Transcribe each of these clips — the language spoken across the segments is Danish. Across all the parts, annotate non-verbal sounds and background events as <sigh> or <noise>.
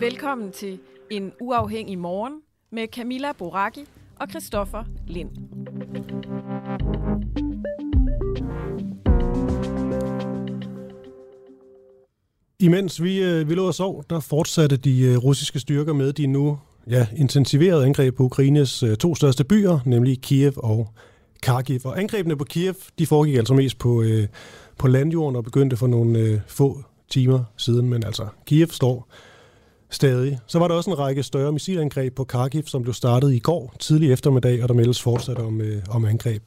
Velkommen til En Uafhængig Morgen med Camilla Boraki og Christoffer Lind. Imens vi, øh, vi lå og sov, der fortsatte de øh, russiske styrker med de nu ja, intensiverede angreb på Ukraines øh, to største byer, nemlig Kiev og Kharkiv. Og angrebene på Kiev, de foregik altså mest på, øh, på landjorden og begyndte for nogle øh, få timer siden, men altså Kiev står stadig. Så var der også en række større missilangreb på Kharkiv, som blev startet i går tidlig eftermiddag, og der meldes fortsat om, øh, om angreb.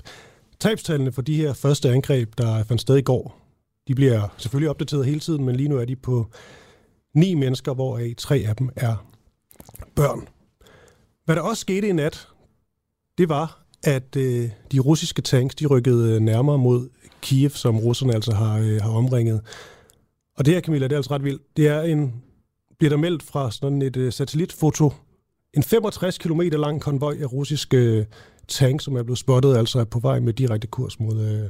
Tabstallene for de her første angreb, der fandt sted i går, de bliver selvfølgelig opdateret hele tiden, men lige nu er de på ni mennesker, hvoraf tre af dem er børn. Hvad der også skete i nat, det var, at øh, de russiske tanks de rykkede øh, nærmere mod Kiev, som russerne altså har, øh, har omringet. Og det her, Camilla, det er altså ret vildt. Det er en, bliver der meldt fra sådan et øh, satellitfoto, en 65 km lang konvoj af russiske øh, tanks, som er blevet spottet, altså er på vej med direkte kurs mod, øh,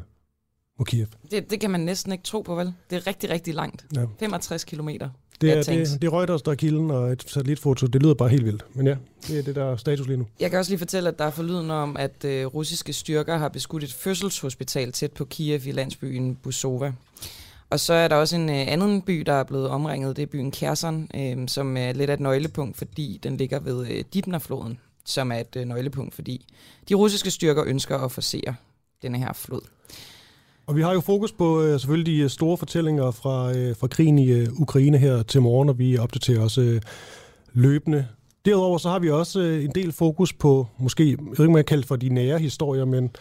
mod Kiev. Det, det kan man næsten ikke tro på, vel? Det er rigtig, rigtig langt. Ja. 65 kilometer. Det er, det, det er Reuters, der er kilden, og et satellitfoto, det lyder bare helt vildt. Men ja, det er det, der er status lige nu. Jeg kan også lige fortælle, at der er forlyden om, at øh, russiske styrker har beskudt et fødselshospital tæt på Kiev i landsbyen Busova. Og så er der også en øh, anden by, der er blevet omringet. Det er byen Kherson, øh, som er lidt af et nøglepunkt, fordi den ligger ved øh, Dibnerfloden, som er et øh, nøglepunkt, fordi de russiske styrker ønsker at forsere denne her flod. Og vi har jo fokus på øh, selvfølgelig de øh, store fortællinger fra, øh, fra krigen i øh, Ukraine her til morgen, og vi opdaterer også øh, løbende. Derudover så har vi også øh, en del fokus på, måske, jeg ved ikke, man jeg kalder for de nære historier, men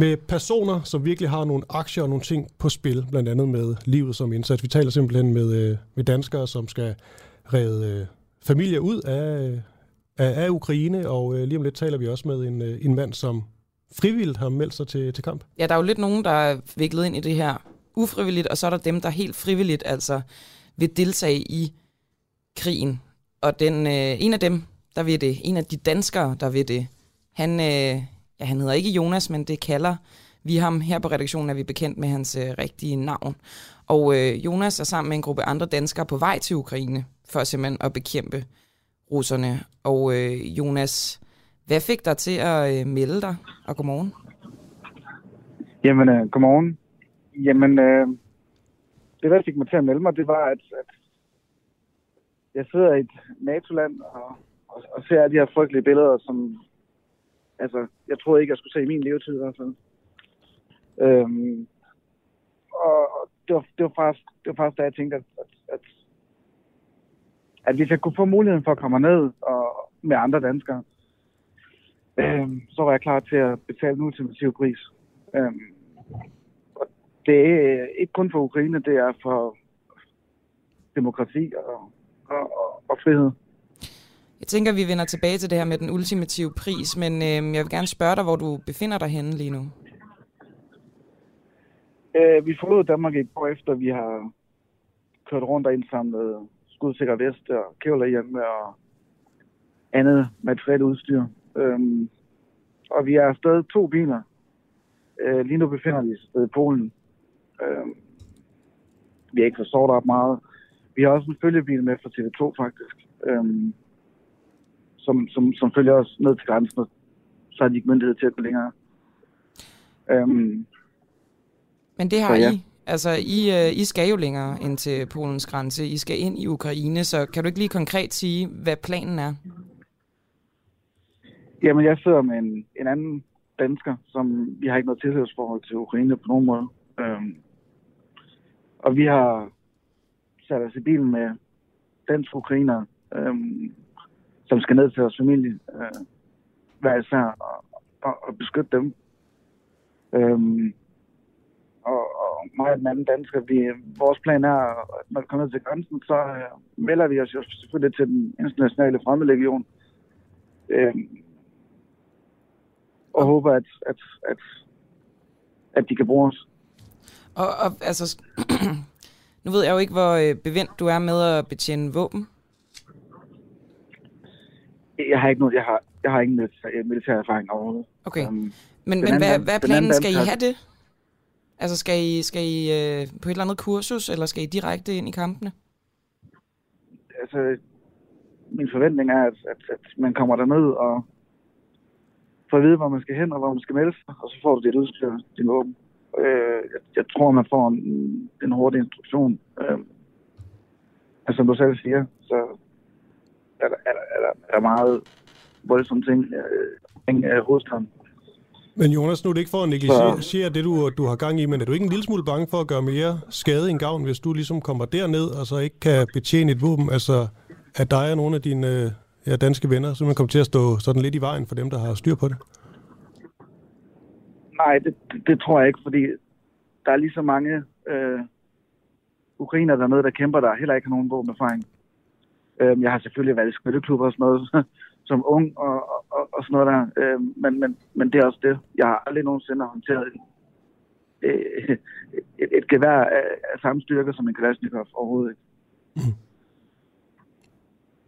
med personer, som virkelig har nogle aktier og nogle ting på spil, blandt andet med livet som indsats. Vi taler simpelthen med, øh, med danskere, som skal redde øh, familier ud af, øh, af, af Ukraine, og øh, lige om lidt taler vi også med en, øh, en mand, som frivilligt har meldt sig til, til kamp. Ja, der er jo lidt nogen, der er viklet ind i det her ufrivilligt, og så er der dem, der helt frivilligt altså vil deltage i krigen. Og den, øh, en af dem, der vil det, en af de danskere, der vil det, han, øh, ja, han hedder ikke Jonas, men det kalder vi ham. Her på redaktionen er vi bekendt med hans øh, rigtige navn. Og øh, Jonas er sammen med en gruppe andre danskere på vej til Ukraine, for simpelthen at bekæmpe russerne. Og øh, Jonas, hvad fik dig til at øh, melde dig, og godmorgen? Jamen, øh, godmorgen. Jamen, øh, det der fik mig til at melde mig, det var, at, at jeg sidder i et NATO-land og, og, og ser alle de her frygtelige billeder, som altså, jeg troede ikke, jeg skulle se i min levetid i hvert fald. Øhm, og, det, var, det, var faktisk, det var faktisk da jeg tænkte, at, at, at, at hvis jeg kunne få muligheden for at komme ned og med andre danskere, øhm, så var jeg klar til at betale en ultimativ pris. Øhm, og det er ikke kun for Ukraine, det er for demokrati og, og, og, og frihed. Jeg tænker, vi vender tilbage til det her med den ultimative pris, men øh, jeg vil gerne spørge dig, hvor du befinder dig henne lige nu. Øh, vi forlod Danmark et år efter, vi har kørt rundt og indsamlet skudsikker vest og kævler hjemme og andet materielt udstyr. Øhm, og vi er afsted to biler. Øh, lige nu befinder vi os i Polen. Øhm, vi har ikke forstået ret meget. Vi har også en følgebil med fra TV2 faktisk. Øhm, som, som, som følger os ned til grænsen, og så har de ikke myndighed til at gå længere. Øhm, Men det har så, ja. I. Altså, I, uh, I skal jo længere ind til Polens grænse. I skal ind i Ukraine, så kan du ikke lige konkret sige, hvad planen er? Jamen, jeg sidder med en, en anden dansker, som vi har ikke noget tilhørsforhold til Ukraine på nogen måde. Øhm, og vi har sat os i bilen med dansk ukrainer, øhm, som skal ned til vores familie, øh, hver især, og, og, og beskytte dem. Øhm, og, og mig og den anden dansker, vi, vores plan er, at når vi kommer ned til grænsen, så øh, melder vi os jo selvfølgelig til den internationale fremmedlegion. Øhm, og håber, at, at, at, at de kan bruge os. Og, og altså, <clears throat> nu ved jeg jo ikke, hvor øh, bevendt du er med at betjene våben. Jeg har ikke noget, jeg har, jeg har ingen militær, militær erfaring overhovedet. Okay. Um, men men anden, hvad, hvad er planen? Skal I have det? Altså skal I, skal I øh, på et eller andet kursus, eller skal I direkte ind i kampene? Altså, min forventning er, at, at, at man kommer derned og får at vide, hvor man skal hen og hvor man skal melde sig, og så får du dit udstyr, din våben. Øh, jeg, jeg tror, man får en, en hurtig instruktion. Øh, altså, som du selv siger, så er der, er der, er der, er der meget voldsomme ting øh, øh, hovedstaden. Men Jonas, nu er det ikke for at negligere det, du, du har gang i, men er du ikke en lille smule bange for at gøre mere skade end gavn, hvis du ligesom kommer derned og så ikke kan betjene et våben? Altså, at dig og nogle af dine øh, ja, danske venner, så man kommer til at stå sådan lidt i vejen for dem, der har styr på det? Nej, det, det, det tror jeg ikke, fordi der er lige så mange øh, ukrainer dernede, der kæmper, der heller ikke har nogen våbenerfaring. Øh, jeg har selvfølgelig været i skytteklubber og sådan noget, <laughs> som ung og, og, og sådan noget der. Øh, men, men, men det er også det. Jeg har aldrig nogensinde håndteret et, <laughs> et, et gevær af, af samme styrke som en Kalashnikov overhovedet ikke. Mm.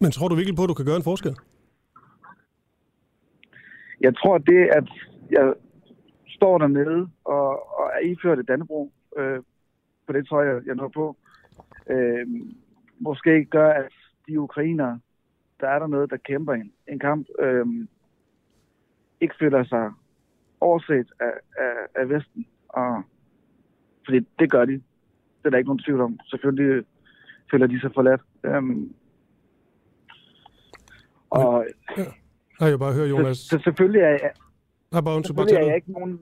Men tror du virkelig på, at du kan gøre en forskel? Jeg tror, det at jeg står dernede og, og er iført et Dannebro øh, på det tøj, jeg, jeg når på, øh, måske gør, at de ukrainer, der er dernede, der kæmper en, en kamp, øh, ikke føler sig overset af, af, af Vesten. Og, fordi det gør de. Det er der ikke nogen tvivl om. Selvfølgelig føler de sig forladt. Øhm, og, ja. Nej, jeg bare høre, Jonas. Så, så selvfølgelig er jeg, Nej, bare, undskyld, selvfølgelig er jeg ikke nogen,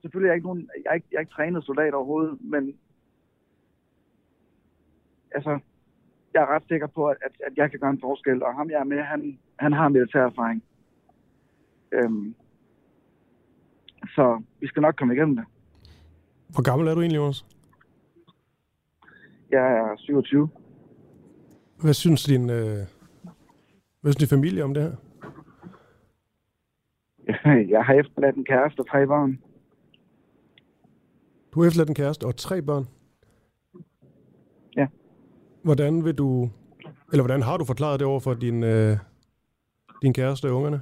selvfølgelig er jeg ikke nogen, jeg er ikke, jeg er ikke trænet soldat overhovedet, men altså, jeg er ret sikker på, at, at jeg kan gøre en forskel, og ham jeg er med, han, han har militær erfaring. Øhm, så vi skal nok komme igennem det. Hvor gammel er du egentlig, Jonas? Jeg er 27. Hvad synes din, øh, hvad synes din familie om det her? <laughs> Jeg har efterladt en kæreste og tre børn. Du har efterladt en kæreste og tre børn? Hvordan vil du, eller hvordan har du forklaret det over for din, øh, din kæreste og ungerne?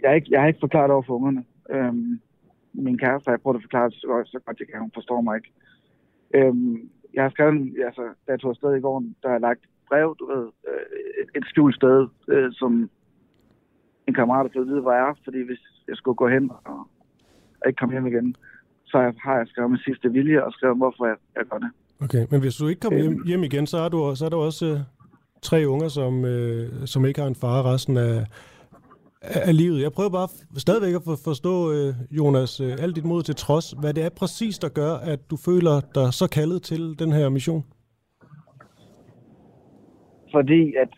Jeg har ikke, jeg har ikke forklaret det over for ungerne. Øhm, min kæreste har jeg prøvet at forklare det så godt, så godt jeg kan. Hun forstår mig ikke. Øhm, jeg har skrevet, altså, da jeg tog afsted i går, der har jeg lagt brev, du ved, øh, et, et skjult sted, øh, som en kammerat har fået at vide, hvor jeg er, fordi hvis jeg skulle gå hen og, og ikke komme hjem igen, så har jeg skrevet med sidste vilje og skrevet, hvorfor jeg, jeg gør det. Okay, men hvis du ikke kommer hjem, hjem igen, så er, du, så er der også øh, tre unger, som, øh, som ikke har en far resten af, af livet. Jeg prøver bare stadigvæk at forstå, øh, Jonas, øh, alt dit mod til trods, hvad det er præcis, der gør, at du føler dig så kaldet til den her mission? Fordi at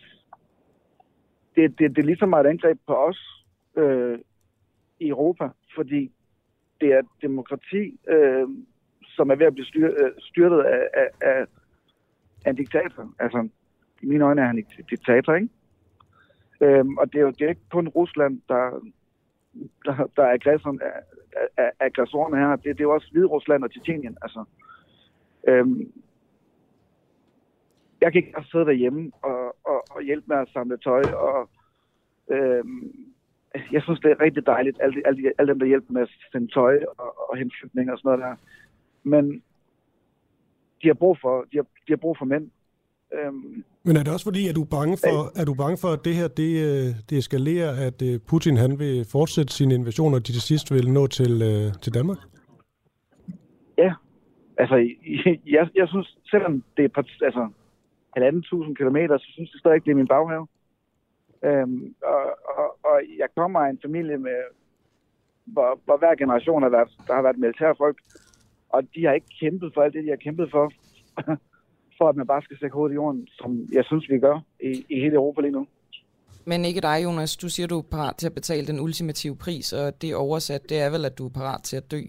det, det, det er ligesom et angreb på os øh, i Europa, fordi det er et demokrati, øh, som er ved at blive styr, øh, styrtet af, af, af, af en diktator. Altså, i mine øjne er han en diktator, ikke? Øhm, og det er jo det er ikke kun Rusland, der, der, der er aggressoren, af, af, aggressorerne her. Det, det er jo også Hvide Rusland og Tjetjenien. Altså, øhm, jeg kan ikke bare sidde derhjemme og, og, og hjælpe med at samle tøj. Og, øhm, jeg synes, det er rigtig dejligt, alle, alle, alle dem, der hjælper med at sende tøj og, og hente flygtninge og sådan noget der. Men de har brug for, de har, de har brug for mænd. Øhm, Men er det også fordi, at du er bange for, er du bange for at det her det, øh, det eskalerer, at øh, Putin han vil fortsætte sine invasioner, og de til sidst vil nå til, øh, til Danmark? Ja, altså <laughs> jeg, jeg synes, selvom det er altså, halvanden tusind kilometer, så synes jeg stadig ikke, det er min baghave. Øhm, og, og, og jeg kommer af en familie med, hvor, hvor hver generation har været, der har været militærfolk, og de har ikke kæmpet for alt det, de har kæmpet for. <laughs> for at man bare skal stikke hovedet i jorden, som jeg synes, vi gør i, i hele Europa lige nu. Men ikke dig, Jonas. Du siger, du er parat til at betale den ultimative pris, og det oversat, det er vel, at du er parat til at dø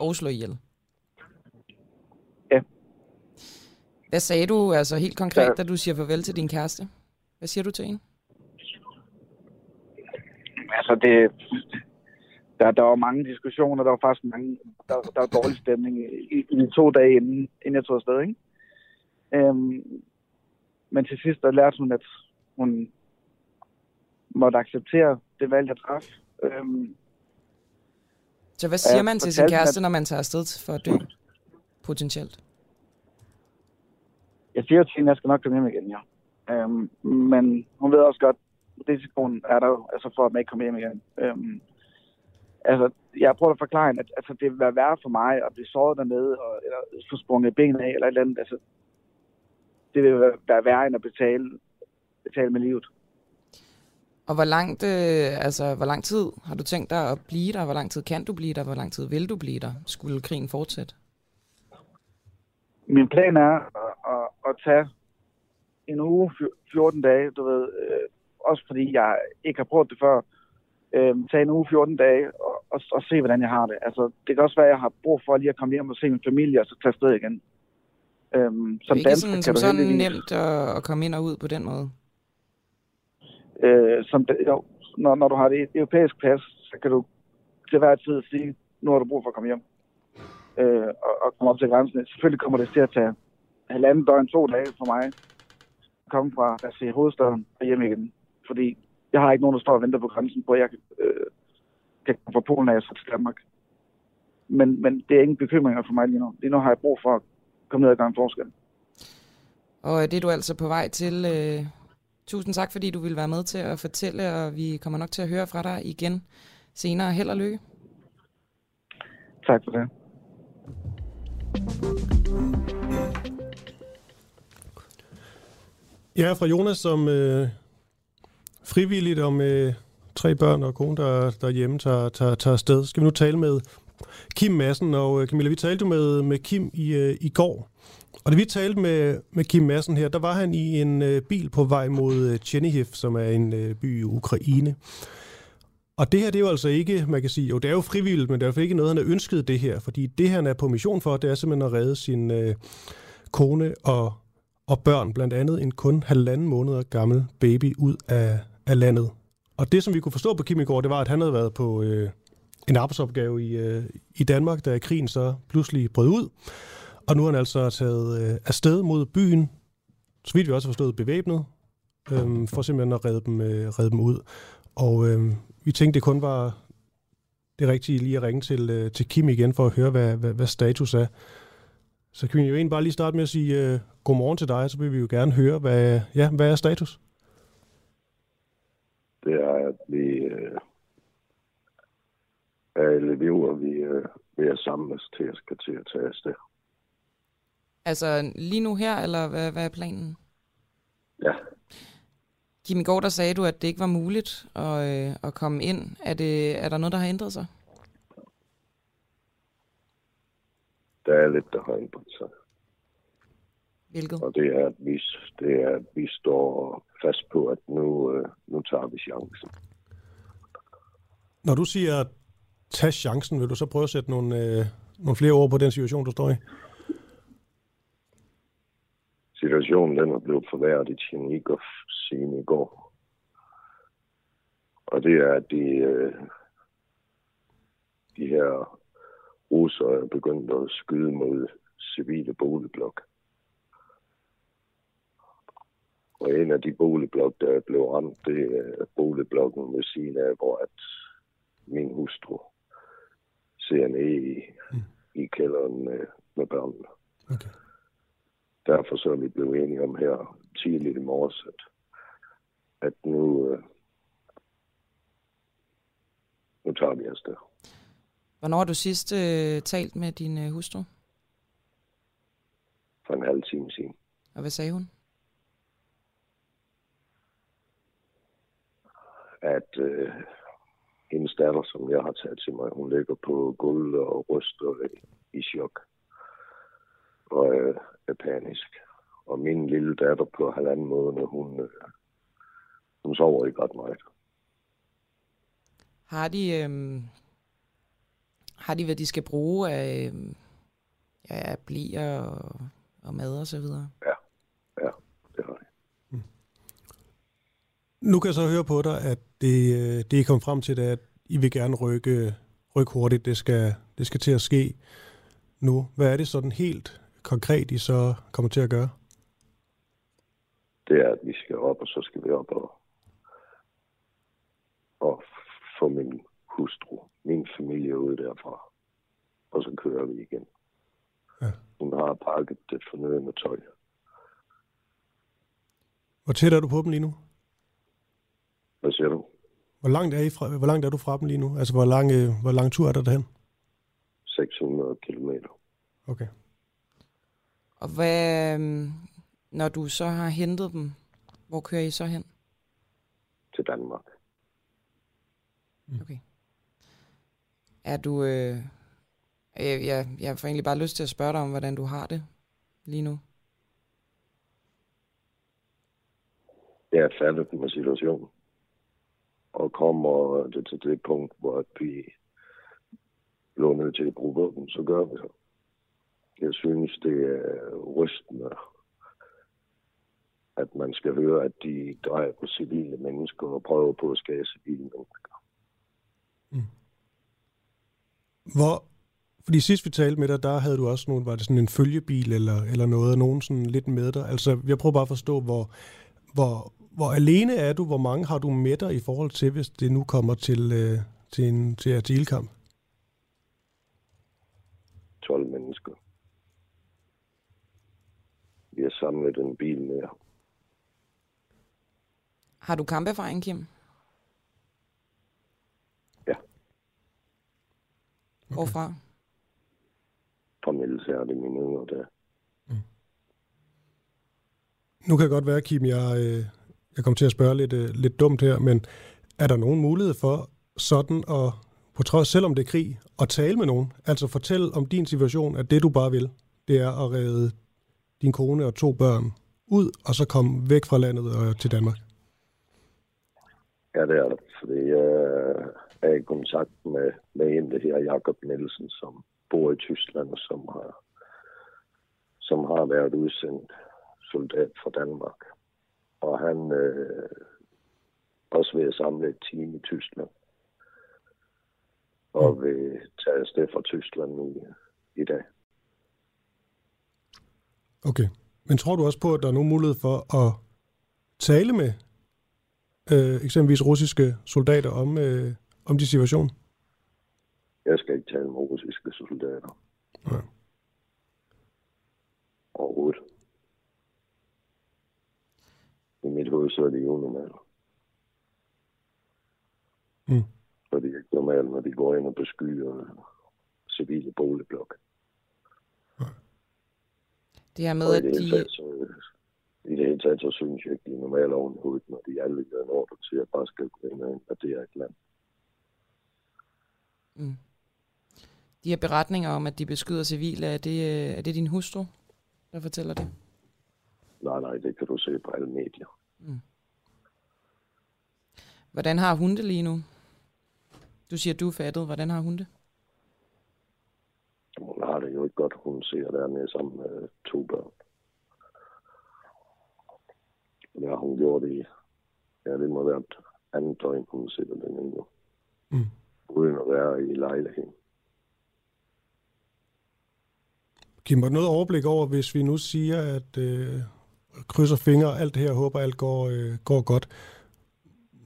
og slå ihjel. Ja. Hvad sagde du altså helt konkret, ja. da du siger farvel til din kæreste? Hvad siger du til hende? Altså, det, der, der var mange diskussioner, der var faktisk mange, der, der var dårlig stemning i, i, de to dage inden, inden jeg tog afsted, ikke? Øhm, men til sidst der lærte hun, at hun måtte acceptere det valg, jeg traf. Øhm, så hvad siger man til sin kæreste, når man tager afsted for at dø? Potentielt. jeg siger til hende, at jeg skal nok komme hjem igen, ja. Øhm, men hun ved også godt, risikoen er der jo, altså for at man ikke kommer hjem igen. Øhm, altså, jeg prøver at forklare hende, at altså, det vil være værre for mig at blive såret dernede, og, eller få sprunget ben af, eller et eller andet. Altså, det vil være, være værre end at betale, betale med livet. Og hvor langt, øh, altså, hvor lang tid har du tænkt dig at blive der? Hvor lang tid kan du blive der? Hvor lang tid vil du blive der? Skulle krigen fortsætte? Min plan er at, at, at tage en uge, 14 dage, du ved, øh, også fordi jeg ikke har prøvet det før, øh, tage en uge, 14 dage og, og, og se, hvordan jeg har det. Altså, det kan også være, at jeg har brug for lige at komme hjem og se min familie, og så tage afsted igen. Øhm, som det er ikke dansker, sådan, som sådan heldigvis... nemt at, at komme ind og ud på den måde? Øh, som, jo, når, når du har det europæiske pas, så kan du til hver tid sige, nu har du brug for at komme hjem øh, og, og komme op til grænsen. Selvfølgelig kommer det til at tage halvanden døgn, to dage for mig at komme fra altså, hovedstaden og hjem igen. Fordi jeg har ikke nogen, der står og venter på grænsen på, at jeg øh, kan komme fra Polen af til Danmark. Men, men det er ingen bekymringer for mig lige nu. Lige nu har jeg brug for at komme ned og gøre en forskel. Og det er du altså på vej til. Øh, tusind tak, fordi du vil være med til at fortælle, og vi kommer nok til at høre fra dig igen senere. Held og lykke. Tak for det. Ja, fra Jonas, som øh, frivilligt og med øh, tre børn og kone, der, der hjemme tager, tager, tager afsted. Skal vi nu tale med Kim Madsen, og øh, Camilla, vi talte jo med, med Kim i, øh, i går. Og da vi talte med, med Kim Madsen her, der var han i en øh, bil på vej mod øh, Chernihiv, som er en øh, by i Ukraine. Og det her, det er jo altså ikke, man kan sige, jo det er jo frivilligt, men det er jo ikke noget, han har ønsket det her, fordi det han er på mission for, det er simpelthen at redde sin øh, kone og, og børn, blandt andet en kun halvanden måned gammel baby ud af, af landet. Og det, som vi kunne forstå på Kim i går, det var, at han havde været på øh, en arbejdsopgave i, øh, i Danmark, da krigen så pludselig brød ud. Og nu er han altså taget øh, afsted mod byen, så vidt vi også har forstået, bevæbnet, øh, for simpelthen at redde dem, øh, redde dem ud. Og øh, vi tænkte, det kun var det rigtige lige at ringe til, øh, til Kim igen for at høre, hvad, hvad, hvad status er. Så kan vi jo egentlig bare lige starte med at sige øh, godmorgen til dig, så vil vi jo gerne høre, hvad, ja, hvad er status? Det er, at vi øh, er elever, vi, øh, vi er samles til at skal til at tage afsted. Altså lige nu her, eller hvad, hvad er planen? Ja. Kim, i går der sagde du, at det ikke var muligt at, øh, at komme ind. Er, det, er der noget, der har ændret sig? Der er lidt, der har ændret sig. Hvilket? Og det er, at vi, det er, at vi står fast på, at nu, øh, nu tager vi chancen. Når du siger, tag chancen, vil du så prøve at sætte nogle, øh, nogle flere ord på den situation, du står i? situationen den er blevet forværret i Tjernikov siden i går. Og det er, at de, øh, de her russer er begyndt at skyde mod civile boligblok. Og en af de boligblok, der blev ramt, det er boligblokken ved siden af, hvor at min hustru ser ned i, mm. i kælderen med, med børnene. Okay derfor så er vi blevet enige om her tidligt i morges, at, at nu, øh, nu tager vi afsted. Hvornår har du sidst øh, talt med din øh, hustru? For en halv time siden. Og hvad sagde hun? At øh, hendes datter, som jeg har taget til mig, hun ligger på gulvet og ryster i chok. Og øh, er panisk. Og min lille datter på halvanden måned, hun, øh, hun sover ikke ret meget. Har de, øh, har de, hvad de skal bruge af, øh, ja, blier og, og mad og så videre? Ja, ja, det har de. Mm. Nu kan jeg så høre på dig, at det, øh, det er kommet frem til, det, at I vil gerne rykke, rykke hurtigt. Det skal, det skal til at ske nu. Hvad er det sådan helt konkret I så kommer til at gøre? Det er, at vi skal op, og så skal vi op og, og få min hustru, min familie ud derfra. Og så kører vi igen. Ja. Hun har pakket det fornødende tøj. Hvor tæt er du på dem lige nu? Hvad siger du? Hvor langt er, I fra, hvor langt er du fra dem lige nu? Altså, hvor lang, øh, hvor lang tur er der derhen? 600 kilometer. Okay. Og hvad, øhm, når du så har hentet dem, hvor kører I så hen? til Danmark. Okay. Er du... Øh, jeg, jeg, jeg får egentlig bare lyst til at spørge dig om, hvordan du har det lige nu. Jeg er færdig med situationen. Og kommer det til det punkt, hvor vi bliver nødt til at bruge våben, så gør vi det. Jeg synes, det er rystende, at man skal høre, at de drejer på civile mennesker og prøver på at skade civile mennesker. Mm. Hvor, fordi sidst vi talte med dig, der havde du også nogen, var det sådan en følgebil eller, eller noget, nogen sådan lidt med dig. Altså, jeg prøver bare at forstå, hvor, hvor, hvor alene er du, hvor mange har du med dig i forhold til, hvis det nu kommer til, øh, til en til artilkamp? 12 mennesker. Vi har samlet en bil mere. Har du kamperfaring, Kim? Ja. Hvorfra? Fra militæret i mine yngre dage. Nu kan det godt være, Kim, jeg, øh, jeg kommer til at spørge lidt, øh, lidt dumt her, men er der nogen mulighed for sådan at, på trods selvom det er krig, at tale med nogen? Altså fortælle om din situation, at det du bare vil, det er at redde din kone og to børn ud, og så komme væk fra landet og til Danmark? Ja, det er det. Fordi jeg øh, er i kontakt med, med en, der her Jakob Nielsen, som bor i Tyskland, og som har, som har været udsendt soldat fra Danmark. Og han øh, også ved at samle et team i Tyskland. Og vil tage afsted fra Tyskland i, i dag. Okay. Men tror du også på, at der er nogen mulighed for at tale med øh, eksempelvis russiske soldater om, øh, om de situation? Jeg skal ikke tale med russiske soldater Nej. overhovedet. I mit hoved så er de unormale. Mm. Så er de ikke normale, når de går ind og beskyer civile boligblok. Det her med, Og at det, de... taget, så, I det hele taget, så synes jeg ikke, de er normale oven i hovedet, når de alle giver en ordre til, at bare skal gå ind og invadere et land. Mm. De her beretninger om, at de beskyder civile, er det, øh, er det din hustru, der fortæller det? Nej, nej, det kan du se på alle medier. Hvordan har hun det lige nu? Du siger, du er fattet. Hvordan har hun det? Hun har det jo ikke godt, hun ser dernede sammen med to børn. Det har hun gjort i, ja, det må være et andet døgn, hun sidder dernede nu. Mm. Uden at være i lejligheden. Giv mig noget overblik over, hvis vi nu siger, at øh, krydser fingre, alt det her, håber alt går, øh, går godt.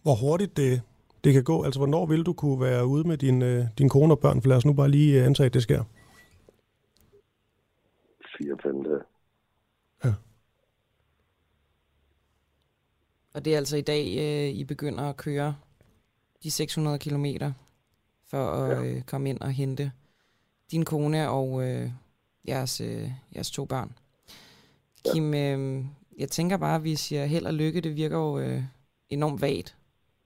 Hvor hurtigt det, det kan gå? Altså, hvornår vil du kunne være ude med din, øh, din kone og børn? For lad os nu bare lige øh, antage, at det sker. Fire-fem dage. Og det er altså i dag, øh, I begynder at køre de 600 kilometer for at Ja. øh, komme ind og hente din kone og øh, jeres, øh, jeres to børn. Ja. Kim, øh, jeg tænker bare, at vi siger held og lykke. Det virker jo øh, enormt vagt,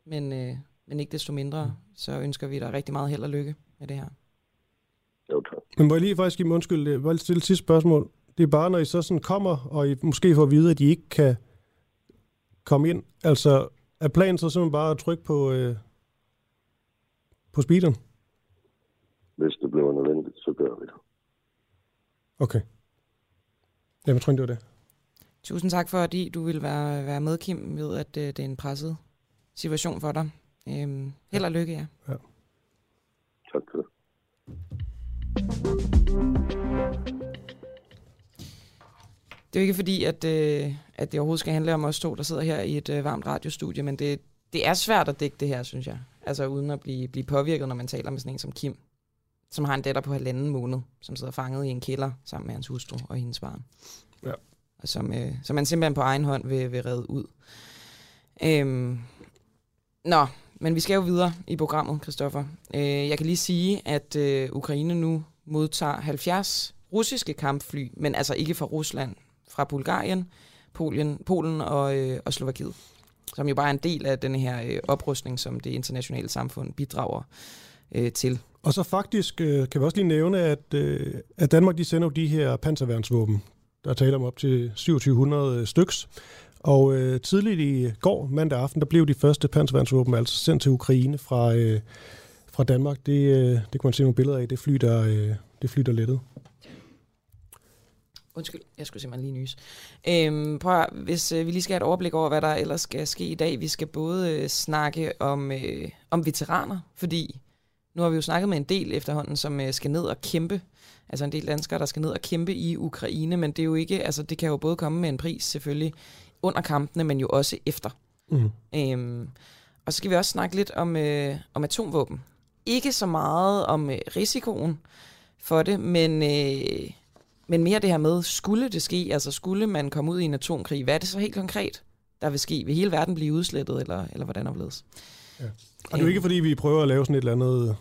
men, øh, men ikke desto mindre, så ønsker vi dig rigtig meget held og lykke med det her. Jo, tak. Men må jeg lige faktisk give mig undskyld, jeg vil stille et sidste spørgsmål. Det er bare, når I så sådan kommer, og I måske får at vide, at I ikke kan komme ind. Altså, er planen så simpelthen bare at trykke på, øh, på speederen? Hvis det bliver nødvendigt, så gør vi det. Okay. Jamen, jeg tror ikke, det var det. Tusind tak for, at du vil være, være med, Kim, ved at øh, det er en presset situation for dig. Øhm, held og lykke, ja. Tak for det. Det er jo ikke fordi, at, øh, at det overhovedet skal handle om os to, der sidder her i et øh, varmt radiostudie, men det, det er svært at dække det her, synes jeg. Altså uden at blive, blive påvirket, når man taler med sådan en som Kim, som har en datter på halvanden måned, som sidder fanget i en kælder sammen med hans hustru og hendes barn. Ja som, øh, som man simpelthen på egen hånd vil, vil redde ud. Øhm, nå, men vi skal jo videre i programmet, Christoffer. Øh, jeg kan lige sige, at øh, Ukraine nu modtager 70 russiske kampfly, men altså ikke fra Rusland, fra Bulgarien, Polen, Polen og, øh, og Slovakiet, som jo bare er en del af den her øh, oprustning, som det internationale samfund bidrager øh, til. Og så faktisk øh, kan vi også lige nævne, at, øh, at Danmark de sender jo de her panserværnsvåben. Der taler om op til 2700 øh, styks. Og øh, tidligt i går, mandag aften, der blev de første panserværnsvåben altså sendt til Ukraine fra, øh, fra Danmark. Det, øh, det kunne man se nogle billeder af. Det fly, der, øh, det fly, der lettede. Undskyld, jeg skulle simpelthen lige nys. Øhm, prøv at, hvis øh, vi lige skal have et overblik over, hvad der ellers skal ske i dag. Vi skal både øh, snakke om, øh, om veteraner, fordi nu har vi jo snakket med en del efterhånden, som øh, skal ned og kæmpe. Altså en del danskere, der skal ned og kæmpe i Ukraine, men det er jo ikke, altså det kan jo både komme med en pris selvfølgelig under kampene, men jo også efter. Mm. Øhm, og så skal vi også snakke lidt om, øh, om atomvåben. Ikke så meget om øh, risikoen for det, men, øh, men mere det her med, skulle det ske? Altså skulle man komme ud i en atomkrig? Hvad er det så helt konkret, der vil ske? Vil hele verden blive udslettet, eller, eller hvordan overledes? Ja. Og det er jo ikke, fordi vi prøver at lave sådan et eller andet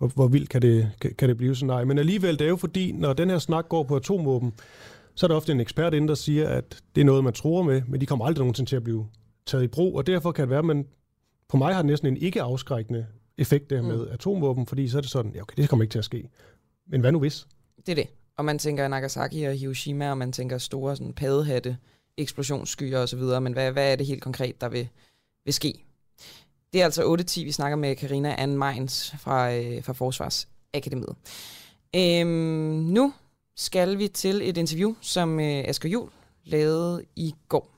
hvor, hvor vildt kan det, kan, kan det blive sådan nej. Men alligevel, det er jo fordi, når den her snak går på atomvåben, så er der ofte en ekspert inde, der siger, at det er noget, man tror med, men de kommer aldrig nogensinde til at blive taget i brug, og derfor kan det være, at man, på mig har det næsten en ikke-afskrækkende effekt der mm. med atomvåben, fordi så er det sådan, ja okay, det kommer ikke til at ske. Men hvad nu hvis? Det er det. Og man tænker Nagasaki og Hiroshima, og man tænker store sådan, padehatte, eksplosionsskyer osv., men hvad, hvad er det helt konkret, der vil, vil ske? Det er altså 8.10, vi snakker med Karina Anne Meins fra, øh, fra Forsvarsakademiet. Øhm, nu skal vi til et interview, som øh, Asger Jul lavede i går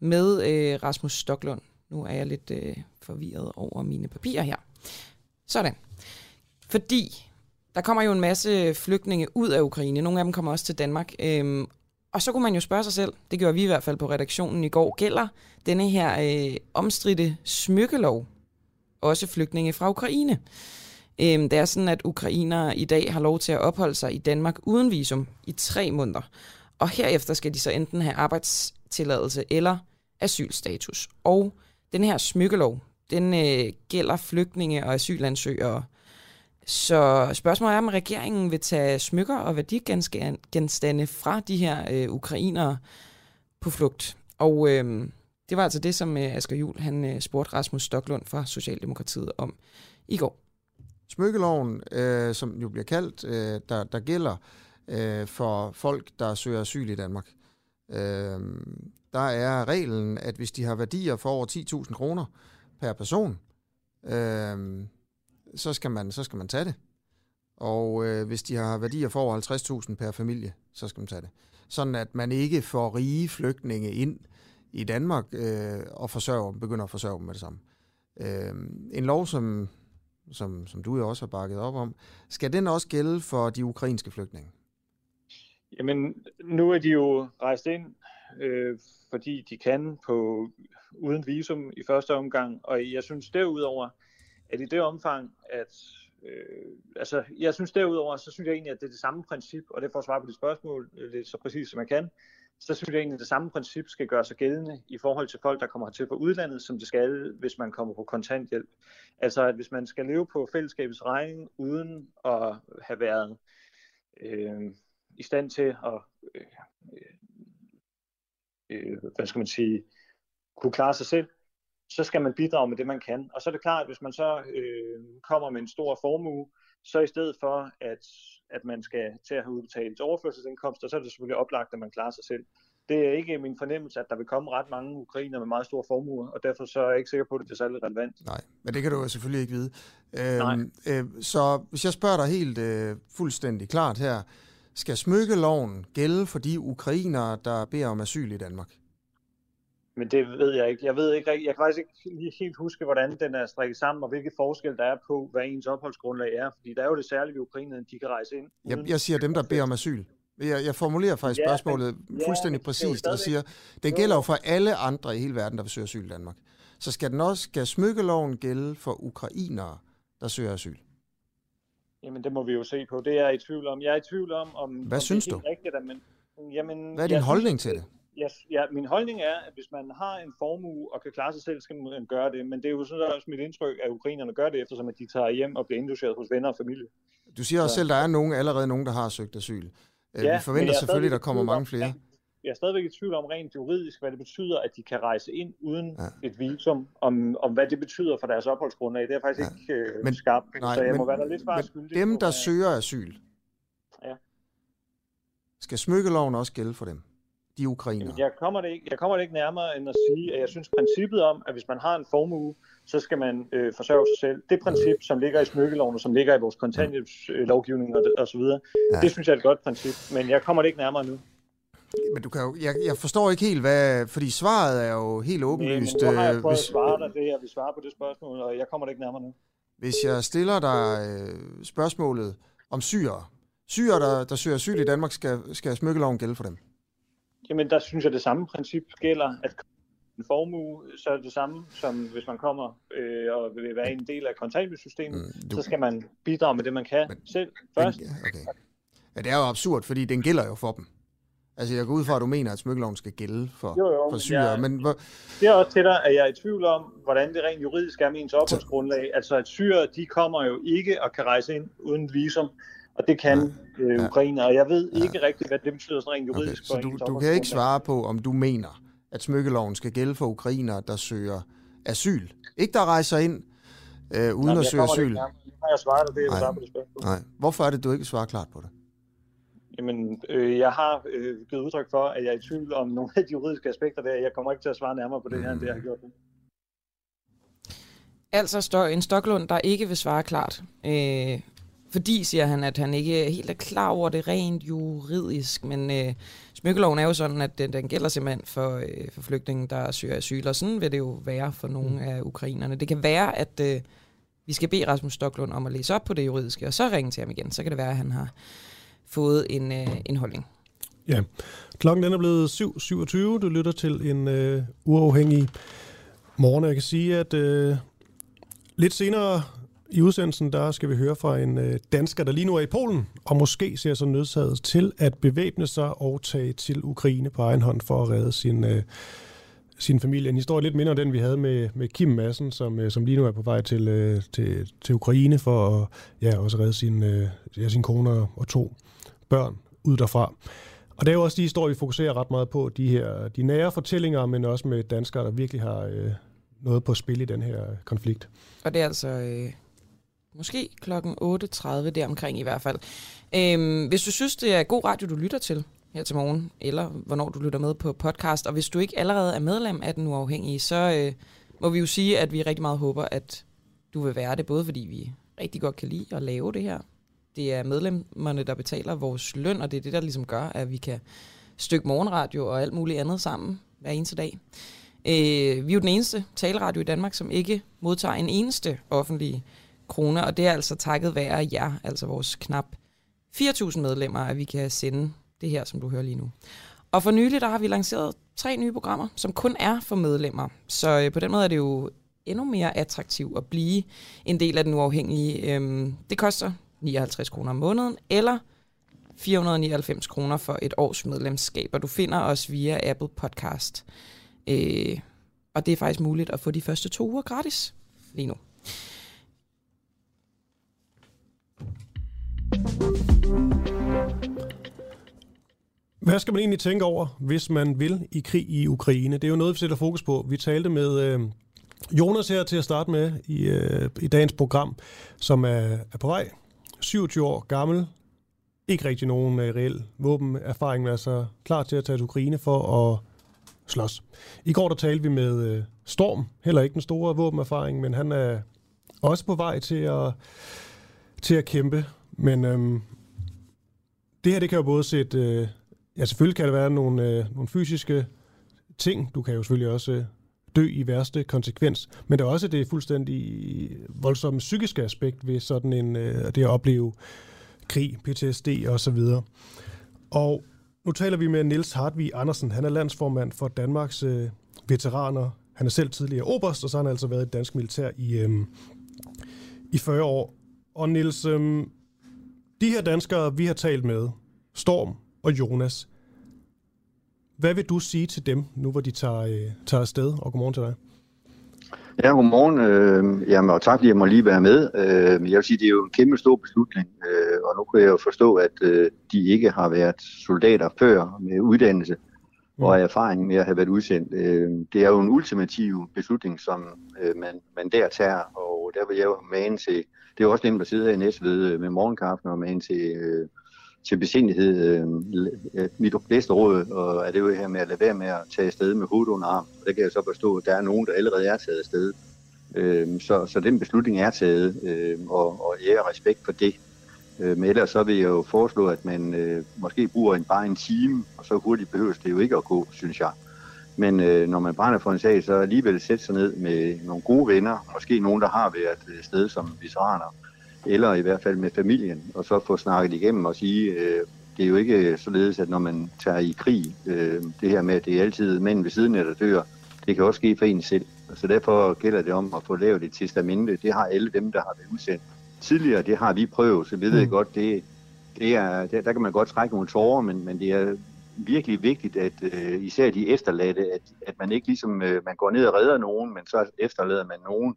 med øh, Rasmus Stoklund. Nu er jeg lidt øh, forvirret over mine papirer her. Sådan. Fordi der kommer jo en masse flygtninge ud af Ukraine. Nogle af dem kommer også til Danmark. Øhm, og så kunne man jo spørge sig selv, det gjorde vi i hvert fald på redaktionen i går, gælder denne her øh, omstridte smykkelov også flygtninge fra Ukraine? Øhm, det er sådan, at ukrainere i dag har lov til at opholde sig i Danmark uden visum i tre måneder. Og herefter skal de så enten have arbejdstilladelse eller asylstatus. Og den her smykkelov, den øh, gælder flygtninge og asylansøgere. Så spørgsmålet er, om regeringen vil tage smykker og værdigenstande fra de her øh, ukrainere på flugt. Og øh, det var altså det, som øh, Asger Juhl han øh, spurgte Rasmus Stoklund fra Socialdemokratiet om i går. Smykkeloven, øh, som jo bliver kaldt, øh, der, der gælder øh, for folk, der søger asyl i Danmark. Øh, der er reglen, at hvis de har værdier for over 10.000 kroner per person, øh, så, skal man, så skal man tage det. Og øh, hvis de har værdier for over 50.000 per familie, så skal man tage det. Sådan at man ikke får rige flygtninge ind i Danmark øh, og forsørger, begynder at forsørge dem med det samme. Øh, en lov, som som, som du jo også har bakket op om. Skal den også gælde for de ukrainske flygtninge? Jamen, nu er de jo rejst ind, øh, fordi de kan på uden visum i første omgang, og jeg synes derudover, at i det omfang, at øh, altså, jeg synes derudover, så synes jeg egentlig, at det er det samme princip, og det får svar på dit spørgsmål, øh, lidt så præcis som jeg kan, så synes jeg egentlig, at det samme princip skal gøre sig gældende i forhold til folk, der kommer hertil fra udlandet, som det skal, hvis man kommer på kontanthjælp. Altså, at hvis man skal leve på fællesskabets regning, uden at have været øh, i stand til at, øh, øh, hvad skal man sige, kunne klare sig selv, så skal man bidrage med det, man kan. Og så er det klart, at hvis man så øh, kommer med en stor formue, så i stedet for, at, at man skal til at have udbetalt overførselsindkomster, så er det selvfølgelig oplagt, at man klarer sig selv. Det er ikke min fornemmelse, at der vil komme ret mange ukrainer med meget store formuer, og derfor så er jeg ikke sikker på, at det er særlig relevant. Nej, men det kan du jo selvfølgelig ikke vide. Øhm, øh, så hvis jeg spørger dig helt øh, fuldstændig klart her, skal smykkeloven gælde for de ukrainere, der beder om asyl i Danmark? Men det ved jeg ikke. Jeg ved ikke jeg kan faktisk ikke lige helt huske, hvordan den er strikket sammen, og hvilke forskel der er på, hvad ens opholdsgrundlag er. Fordi der er jo det særlige ved Ukraine, at de kan rejse ind. Jeg, jeg siger dem, der beder om asyl. Jeg, jeg formulerer faktisk ja, spørgsmålet men, fuldstændig ja, præcist og siger, den gælder jo for alle andre i hele verden, der vil søge asyl i Danmark. Så skal den også, skal smykkeloven gælde for ukrainere, der søger asyl? Jamen det må vi jo se på. Det er jeg i tvivl om. Jeg er i tvivl om, om Hvad om synes det er du? rigtigt, man, Jamen, Hvad er din holdning synes, til det? Ja, ja, min holdning er, at hvis man har en formue og kan klare sig selv, skal man gøre det. Men det er jo sådan også mit indtryk, at ukrainerne gør det, eftersom at de tager hjem og bliver indlogeret hos venner og familie. Du siger også Så- selv, at der er nogen, allerede nogen, der har søgt asyl. Ja, Ja, vi forventer jeg er selvfølgelig, at der kommer mange flere. Jeg er stadigvæk i tvivl om rent juridisk, hvad det betyder, at de kan rejse ind uden Ja. et visum, om, om hvad det betyder for deres opholdsgrundlag. Det er faktisk Ja. ikke øh, Men- skarpt, nej, så jeg men- må være der lidt Men skyldig. dem, der hvad- søger asyl, Ja. skal smykkeloven også gælde for dem? De ukrainere. Jeg kommer, det ikke, jeg kommer det ikke nærmere end at sige, at jeg synes princippet om, at hvis man har en formue, så skal man øh, forsørge sig selv. Det princip, som ligger i smykkeloven, og som ligger i vores kontanthjælpslovgivning og, og så videre, Ja. det synes jeg er et godt princip, men jeg kommer det ikke nærmere nu. Men du kan jo, jeg, jeg forstår ikke helt, hvad... Fordi svaret er jo helt Men åbenlyst. nu har jeg øh, prøvet at hvis, svare dig det, jeg vil svare på det spørgsmål, og jeg kommer det ikke nærmere nu. hvis jeg stiller dig øh, spørgsmålet om syre. Syre, der, der søger asyl i Danmark, skal, skal smykkeloven gælde for dem. Jamen, der synes jeg, det samme princip gælder, at en formue, så er det samme, som hvis man kommer øh, og vil være en del af kontanthjælpssystemet, Mm, du- så skal man bidrage med det, man kan Men- Men, selv først. Den, okay. Ja, det er jo absurd, fordi den gælder jo for dem. Altså, jeg går ud fra, at du mener, at smykkeloven skal gælde for, Jo, jo, for men syre. jeg- Men hvor, Det er også til dig, at jeg er i tvivl om, hvordan det rent juridisk er med ens opholdsgrundlag. Altså, at syre, de kommer jo ikke og kan rejse ind uden visum, og det kan øh, Ja. Ukraine, og jeg ved ikke rigtigt, hvad det betyder sådan rent okay, juridisk. så for du, du kan ikke svare på, om du mener, at smykkeloven skal gælde for ukrainere, der søger asyl. Ikke der rejser ind øh, uden Jamen, at søge asyl. ikke har jeg svaret dig det, vil Nej. det spørgsmål. Nej. Hvorfor er det, du ikke svarer klart på det? Jamen, øh, jeg har øh, givet udtryk for, at jeg er i tvivl om nogle af de juridiske aspekter der. Jeg kommer ikke til at svare nærmere på det her, end det jeg har gjort nu. Altså en Stoklund, der ikke vil svare klart. Øh, fordi, siger han, at han ikke helt er klar over det rent juridisk, men øh, smykkeloven er jo sådan, at den, den gælder simpelthen for, øh, for flygtninge, der søger asyl, og sådan vil det jo være for nogle af ukrainerne. Det kan være, at øh, vi skal bede Rasmus Stoklund om at læse op på det juridiske, og så ringe til ham igen. Så kan det være, at han har fået en, øh, en holdning. Ja, klokken den er blevet 7.27. Du lytter til en øh, uafhængig morgen. Jeg kan sige, at øh, lidt senere i udsendelsen, der skal vi høre fra en øh, dansker, der lige nu er i Polen, og måske ser sig nødsaget til at bevæbne sig og tage til Ukraine på egen hånd for at redde sin, øh, sin familie. En historie lidt mindre den, vi havde med, med Kim Madsen, som, øh, som lige nu er på vej til, øh, til, til Ukraine for at ja, også redde sin, øh, ja, sin kone og to børn ud derfra. Og det er jo også de historier, vi fokuserer ret meget på, de her de nære fortællinger, men også med danskere, der virkelig har øh, noget på spil i den her konflikt. Og det er altså øh, måske klokken 8.30 deromkring i hvert fald. Øhm, hvis du synes, det er god radio, du lytter til her til morgen, eller hvornår du lytter med på podcast, og hvis du ikke allerede er medlem af Den Uafhængige, så øh, må vi jo sige, at vi rigtig meget håber, at du vil være det, både fordi vi rigtig godt kan lide at lave det her. Det er medlemmerne, der betaler vores løn, og det er det, der ligesom gør, at vi kan stykke morgenradio og alt muligt andet sammen hver eneste dag. Øh, vi er jo den eneste taleradio i Danmark, som ikke modtager en eneste offentlig krone, og det er altså takket være jer, altså vores knap 4.000 medlemmer, at vi kan sende det her, som du hører lige nu. Og for nylig, der har vi lanceret tre nye programmer, som kun er for medlemmer. Så øh, på den måde er det jo endnu mere attraktivt at blive en del af den uafhængige. Øhm, det koster 59 kroner om måneden, eller 499 kroner for et års medlemskab, og du finder os via Apple Podcast. Øh, og det er faktisk muligt at få de første to uger gratis lige nu. Hvad skal man egentlig tænke over, hvis man vil i krig i Ukraine? Det er jo noget, vi sætter fokus på. Vi talte med øh, Jonas her til at starte med i, øh, i dagens program, som er, er på vej. 27 år gammel. Ikke rigtig nogen øh, reel våbenerfaring, men altså klar til at tage til Ukraine for at slås. I går der talte vi med øh, Storm, heller ikke den store våbenerfaring, men han er også på vej til at, til at kæmpe. Men øhm, det her, det kan jo både sætte... Øh, ja, selvfølgelig kan der være nogle, øh, nogle fysiske ting. Du kan jo selvfølgelig også øh, dø i værste konsekvens. Men der er også det fuldstændig voldsomme psykiske aspekt ved sådan en, øh, det at opleve krig, PTSD og så videre. Og nu taler vi med Niels Hartvig Andersen. Han er landsformand for Danmarks øh, veteraner. Han er selv tidligere oberst, og så har han altså været i dansk militær i, øh, i 40 år. Og Niels, øh, de her danskere, vi har talt med, Storm og Jonas, Hvad vil du sige til dem, nu hvor de tager, øh, tager afsted? Og godmorgen til dig. Ja, godmorgen. Øh, jamen, og tak fordi jeg må lige være med. Øh, jeg vil sige, det er jo en kæmpe stor beslutning, øh, og nu kan jeg jo forstå, at øh, de ikke har været soldater før med uddannelse mm. og erfaring med at have været udsendt. Øh, det er jo en ultimativ beslutning, som øh, man, man der tager, og der vil jeg jo mane til, det er også nemt at sidde her i Næstved øh, med morgenkaffen og mane til... Øh, til besindighed. Øh, mit bedste råd og er det jo her med at lade være med at tage afsted med hovedet under arm. og Det kan jeg så forstå, at der er nogen, der allerede er taget afsted. Øh, så, så den beslutning er taget, øh, og, og jeg har respekt for det. Øh, men ellers så vil jeg jo foreslå, at man øh, måske bruger en, bare en time, og så hurtigt behøves det jo ikke at gå, synes jeg. Men øh, når man brænder for en sag, så alligevel sætte sig ned med nogle gode venner, måske nogen, der har været sted som veteraner, eller i hvert fald med familien, og så få snakket igennem og sige, øh, det er jo ikke således, at når man tager i krig, øh, det her med, at det er altid mænd ved siden af, der dør, det kan også ske for en selv. Så derfor gælder det om at få lavet et testamente. Det har alle dem, der har været udsendt. Tidligere, det har vi prøvet, så vi ved mm. godt, det, det er, der, der kan man godt trække nogle tårer, men, men det er virkelig vigtigt, at øh, især de efterladte, at, at man ikke ligesom, øh, man går ned og redder nogen, men så efterlader man nogen,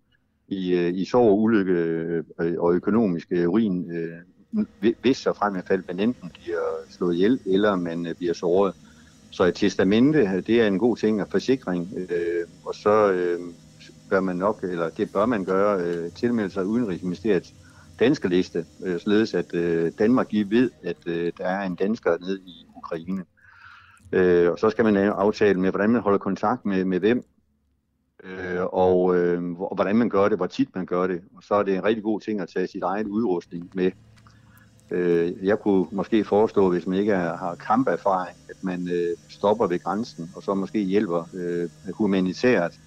i, øh, i sorg ulykke øh, og økonomisk ruin, øh, hvis så frem i fald man enten bliver slået ihjel, eller man bliver såret. Så et testamente, det er en god ting, og forsikring, øh, og så øh, bør man nok, eller det bør man gøre, øh, tilmelde sig Udenrigsministeriets danske liste, øh, således at øh, Danmark lige ved, at øh, der er en dansker nede i Ukraine. Øh, og så skal man aftale med, hvordan man holder kontakt med, med hvem, øh, og, øh, hvordan man gør det, hvor tit man gør det. Og så er det en rigtig god ting at tage sit eget udrustning med. Øh, jeg kunne måske forestå, hvis man ikke har kamperfaring, at man øh, stopper ved grænsen, og så måske hjælper øh, humanitært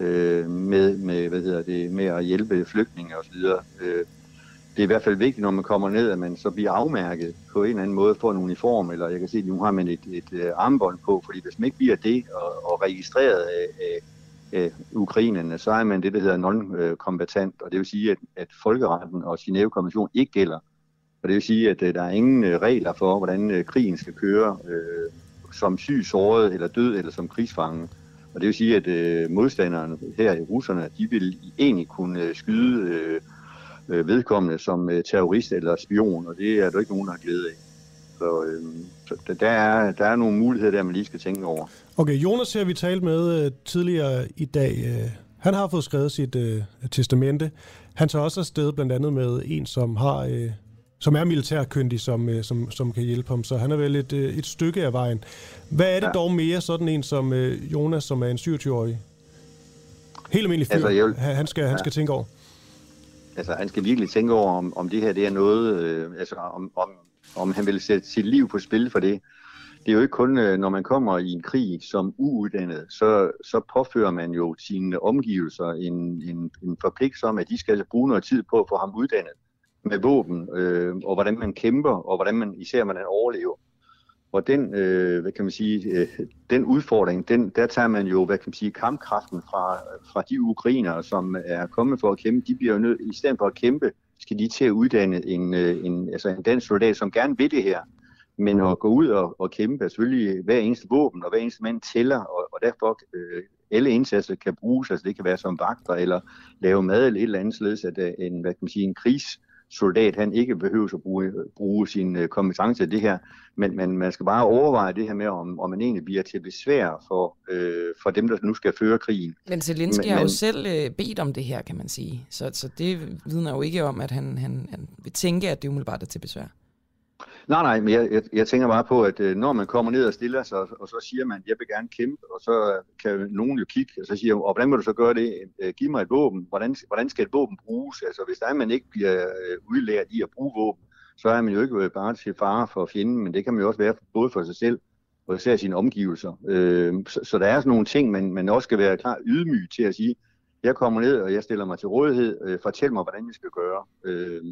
øh, med, med, hvad hedder det, med at hjælpe flygtninge osv. Øh, det er i hvert fald vigtigt, når man kommer ned, at man så bliver afmærket på en eller anden måde, får en uniform, eller jeg kan se, at nu har man et, et, et armbånd på, fordi hvis man ikke bliver det og, og registreret af, af af ukrainerne, så er man det, der hedder non-kombatant, og det vil sige, at, at folkeretten og Genève-konventionen ikke gælder. Og det vil sige, at øh, der er ingen øh, regler for, hvordan krigen skal køre øh, som syg, såret eller død eller som krigsfange. Og det vil sige, at øh, modstanderne her i russerne, de vil egentlig kunne skyde øh, øh, vedkommende som øh, terrorist eller spion, og det er der ikke nogen, der har glæde af. Så, øh, så der, er, der er nogle muligheder, der man lige skal tænke over. Okay, Jonas her vi talt med uh, tidligere i dag. Uh, han har fået skrevet sit uh, testamente. Han tager også afsted blandt andet med en, som har... Uh, som er militærkyndig, som, uh, som, som kan hjælpe ham. Så han er vel et, uh, et stykke af vejen. Hvad er det ja. dog mere sådan en som uh, Jonas, som er en 27-årig? Helt almindelig fyr, altså, vil, han, skal, ja. han skal tænke over. Altså, han skal virkelig tænke over, om, om det her det er noget, øh, altså om, om om han vil sætte sit liv på spil for det. Det er jo ikke kun, øh, når man kommer i en krig som uuddannet, så, så påfører man jo sine omgivelser en, en, en forpligtelse om, at de skal bruge noget tid på at få ham uddannet med våben, øh, og hvordan man kæmper, og hvordan man især man overlever. Og den, øh, hvad kan man sige, øh, den udfordring, den, der tager man jo, hvad kan man sige, kampkraften fra, fra de ukrainere, som er kommet for at kæmpe. De bliver jo nødt, i stedet for at kæmpe, skal de til at uddanne en, øh, en, altså en dansk soldat, som gerne vil det her. Men at gå ud og, og kæmpe er selvfølgelig hver eneste våben, og hver eneste mand tæller, og, og derfor øh, alle indsatser kan bruges, altså det kan være som vagter, eller lave mad, eller et eller andet således, at en, hvad kan man sige, en krigs soldat, han ikke behøver at bruge, bruge sin øh, kompetence i det her, men, men man skal bare overveje det her med, om, om man egentlig bliver til besvær for, øh, for dem, der nu skal føre krigen. Men Zelensky men, har jo selv øh, bedt om det her, kan man sige. Så, så det vidner jo ikke om, at han, han, han vil tænke, at det umiddelbart er til besvær. Nej, nej, men jeg, jeg, jeg tænker bare på, at øh, når man kommer ned og stiller sig, og, og så siger man, jeg vil gerne kæmpe, og så øh, kan nogen jo kigge, og så siger og hvordan vil du så gøre det? Øh, giv mig et våben. Hvordan, hvordan skal et våben bruges? Altså, hvis der er, man ikke bliver udlært i at bruge våben, så er man jo ikke bare til fare for fjenden, men det kan man jo også være både for sig selv og især sine omgivelser. Øh, så, så der er sådan nogle ting, man, man også skal være klar ydmyg til at sige, jeg kommer ned, og jeg stiller mig til rådighed, øh, fortæl mig, hvordan jeg skal gøre. Øh,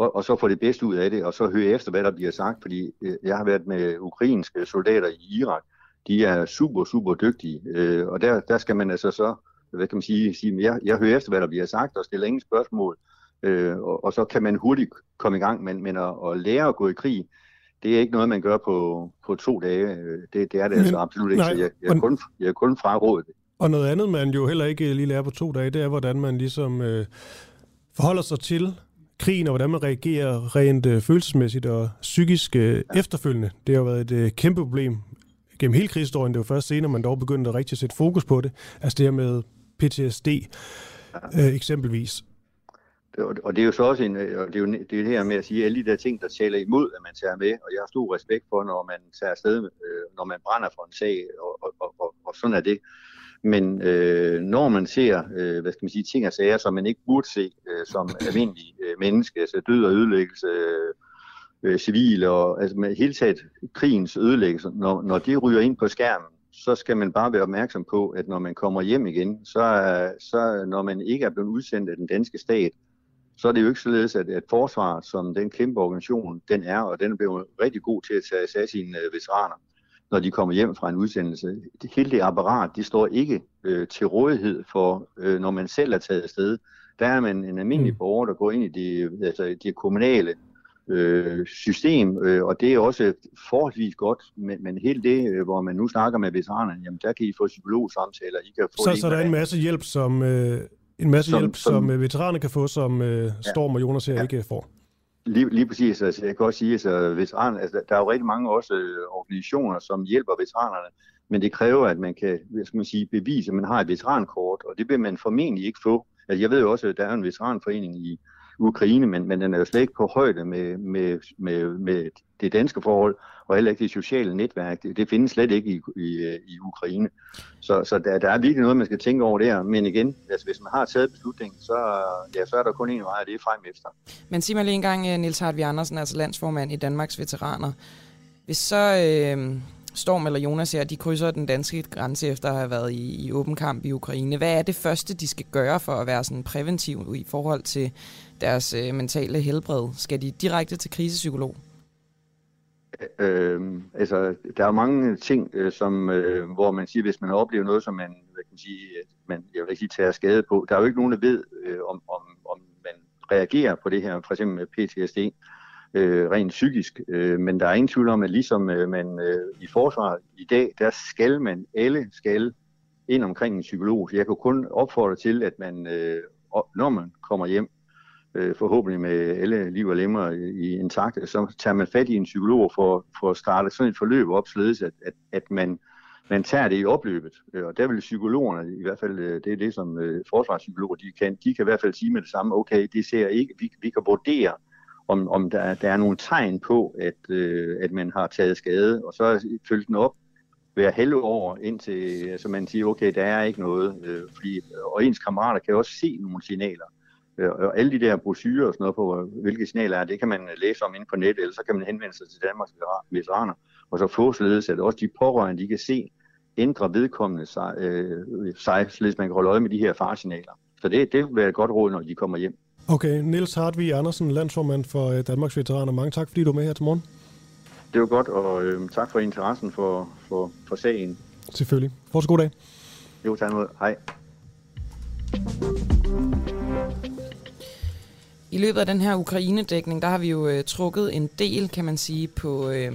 og, og så få det bedste ud af det, og så høre efter, hvad der bliver sagt, fordi øh, jeg har været med ukrainske soldater i Irak, de er super, super dygtige, øh, og der, der skal man altså så, hvad kan man sige, sige jeg, jeg hører efter, hvad der bliver sagt, og stiller ingen spørgsmål, øh, og, og så kan man hurtigt komme i gang, men, men at, at lære at gå i krig, det er ikke noget, man gør på, på to dage. Det, det er det altså absolut ikke, nej, så jeg, jeg, er kun, jeg er kun frarådet det. Og noget andet, man jo heller ikke lige lærer på to dage, det er, hvordan man ligesom øh, forholder sig til krigen, og hvordan man reagerer rent øh, følelsesmæssigt og psykisk øh, ja. efterfølgende. Det har været et øh, kæmpe problem gennem hele krigshistorien. Det var først senere, man dog begyndte at rigtig sætte fokus på det. Altså det her med PTSD ja. øh, eksempelvis. Og det er jo så også en, øh, og det er jo det, er det her med at sige, alle de der ting, der taler imod, at man tager med, og jeg har stor respekt for, når man tager afsted, øh, når man brænder for en sag, og, og, og, og, og sådan er det. Men øh, når man ser, øh, hvad skal man sige, ting og sager, som man ikke burde se øh, som <clears throat> almindelige øh, menneske, altså død og ødelæggelse, øh, civile og altså med hele taget krigens ødelæggelse, når, når det ryger ind på skærmen, så skal man bare være opmærksom på, at når man kommer hjem igen, så, så når man ikke er blevet udsendt af den danske stat, så er det jo ikke således, at, at forsvaret, som den kæmpe organisation, den er, og den er blevet rigtig god til at tage sig af sine øh, veteraner, når de kommer hjem fra en udsendelse. Det, hele det apparat, det står ikke øh, til rådighed for, øh, når man selv er taget afsted. Der er man en almindelig mm. borger, der går ind i det, altså det kommunale øh, system, øh, og det er også forholdsvis godt, men, men hele det, øh, hvor man nu snakker med veteranerne, jamen der kan I få psykologsamtaler, I kan få... Så, så der er en masse hjælp, som... Øh en masse som, hjælp, som, som øh, veteraner kan få, som øh, Storm og Jonas her ja. ikke får. Lige, lige præcis. Altså, jeg kan også sige, at altså, veteran, altså, der er jo rigtig mange også øh, organisationer, som hjælper veteranerne, men det kræver, at man kan hvad skal man sige, bevise, at man har et veterankort, og det vil man formentlig ikke få. Altså, jeg ved jo også, at der er en veteranforening i Ukraine, men, men den er jo slet ikke på højde med, med, med, med det danske forhold, og heller ikke det sociale netværk. Det, det findes slet ikke i, i, i Ukraine. Så, så der, der er virkelig noget, man skal tænke over der. Men igen, altså, hvis man har taget beslutningen, så, ja, så er der kun en vej, og det er frem efter. Men sig mig lige engang, øh, Nils Hartvig Andersen, altså landsformand i Danmarks Veteraner. Hvis så øh, Storm eller Jonas her, de krydser den danske grænse efter at have været i, i åben kamp i Ukraine, hvad er det første, de skal gøre for at være sådan præventiv i forhold til deres øh, mentale helbred? Skal de direkte til krisepsykolog? Øh, altså, der er mange ting, øh, som, øh, hvor man siger, hvis man har oplevet noget, som man, hvad kan sige, øh, man, jeg vil ikke sige, tager skade på. Der er jo ikke nogen, der ved, øh, om, om, om man reagerer på det her, for eksempel med PTSD, øh, rent psykisk. Øh, men der er ingen tvivl om, at ligesom øh, man øh, i forsvaret i dag, der skal man, alle skal ind omkring en psykolog. Så jeg kan kun opfordre til, at man, øh, når man kommer hjem, øh, forhåbentlig med alle liv og lemmer i intakt, så tager man fat i en psykolog for, for at starte sådan et forløb op, således at, at, at man, man tager det i opløbet. Øh, og der vil psykologerne, i hvert fald øh, det er det, som øh, forsvarspsykologer de kan, de kan i hvert fald sige med det samme, okay, det ser ikke, vi, vi kan vurdere, om, om der, der er nogle tegn på, at, øh, at man har taget skade, og så følge den op hver halve år, indtil så man siger, okay, der er ikke noget. Øh, fordi, og ens kammerater kan også se nogle signaler. Øh, og alle de der brochurer og sådan noget på, hvilke signaler er, det kan man læse om inde på nettet, eller så kan man henvende sig til Danmarks veteraner, og så få således, at også de pårørende, de kan se, ændre vedkommende sig, øh, sig således man kan holde øje med de her farsignaler. Så det, det vil være et godt råd, når de kommer hjem. Okay, Niels Hartvig Andersen, landsformand for øh, Danmarks Veteraner. Mange tak, fordi du er med her til morgen. Det var godt, og øh, tak for interessen for, for, for sagen. Selvfølgelig. Fortsat god dag. Jo, tak imod. Hej. I løbet af den her Ukraine-dækning, der har vi jo øh, trukket en del, kan man sige, på, øh,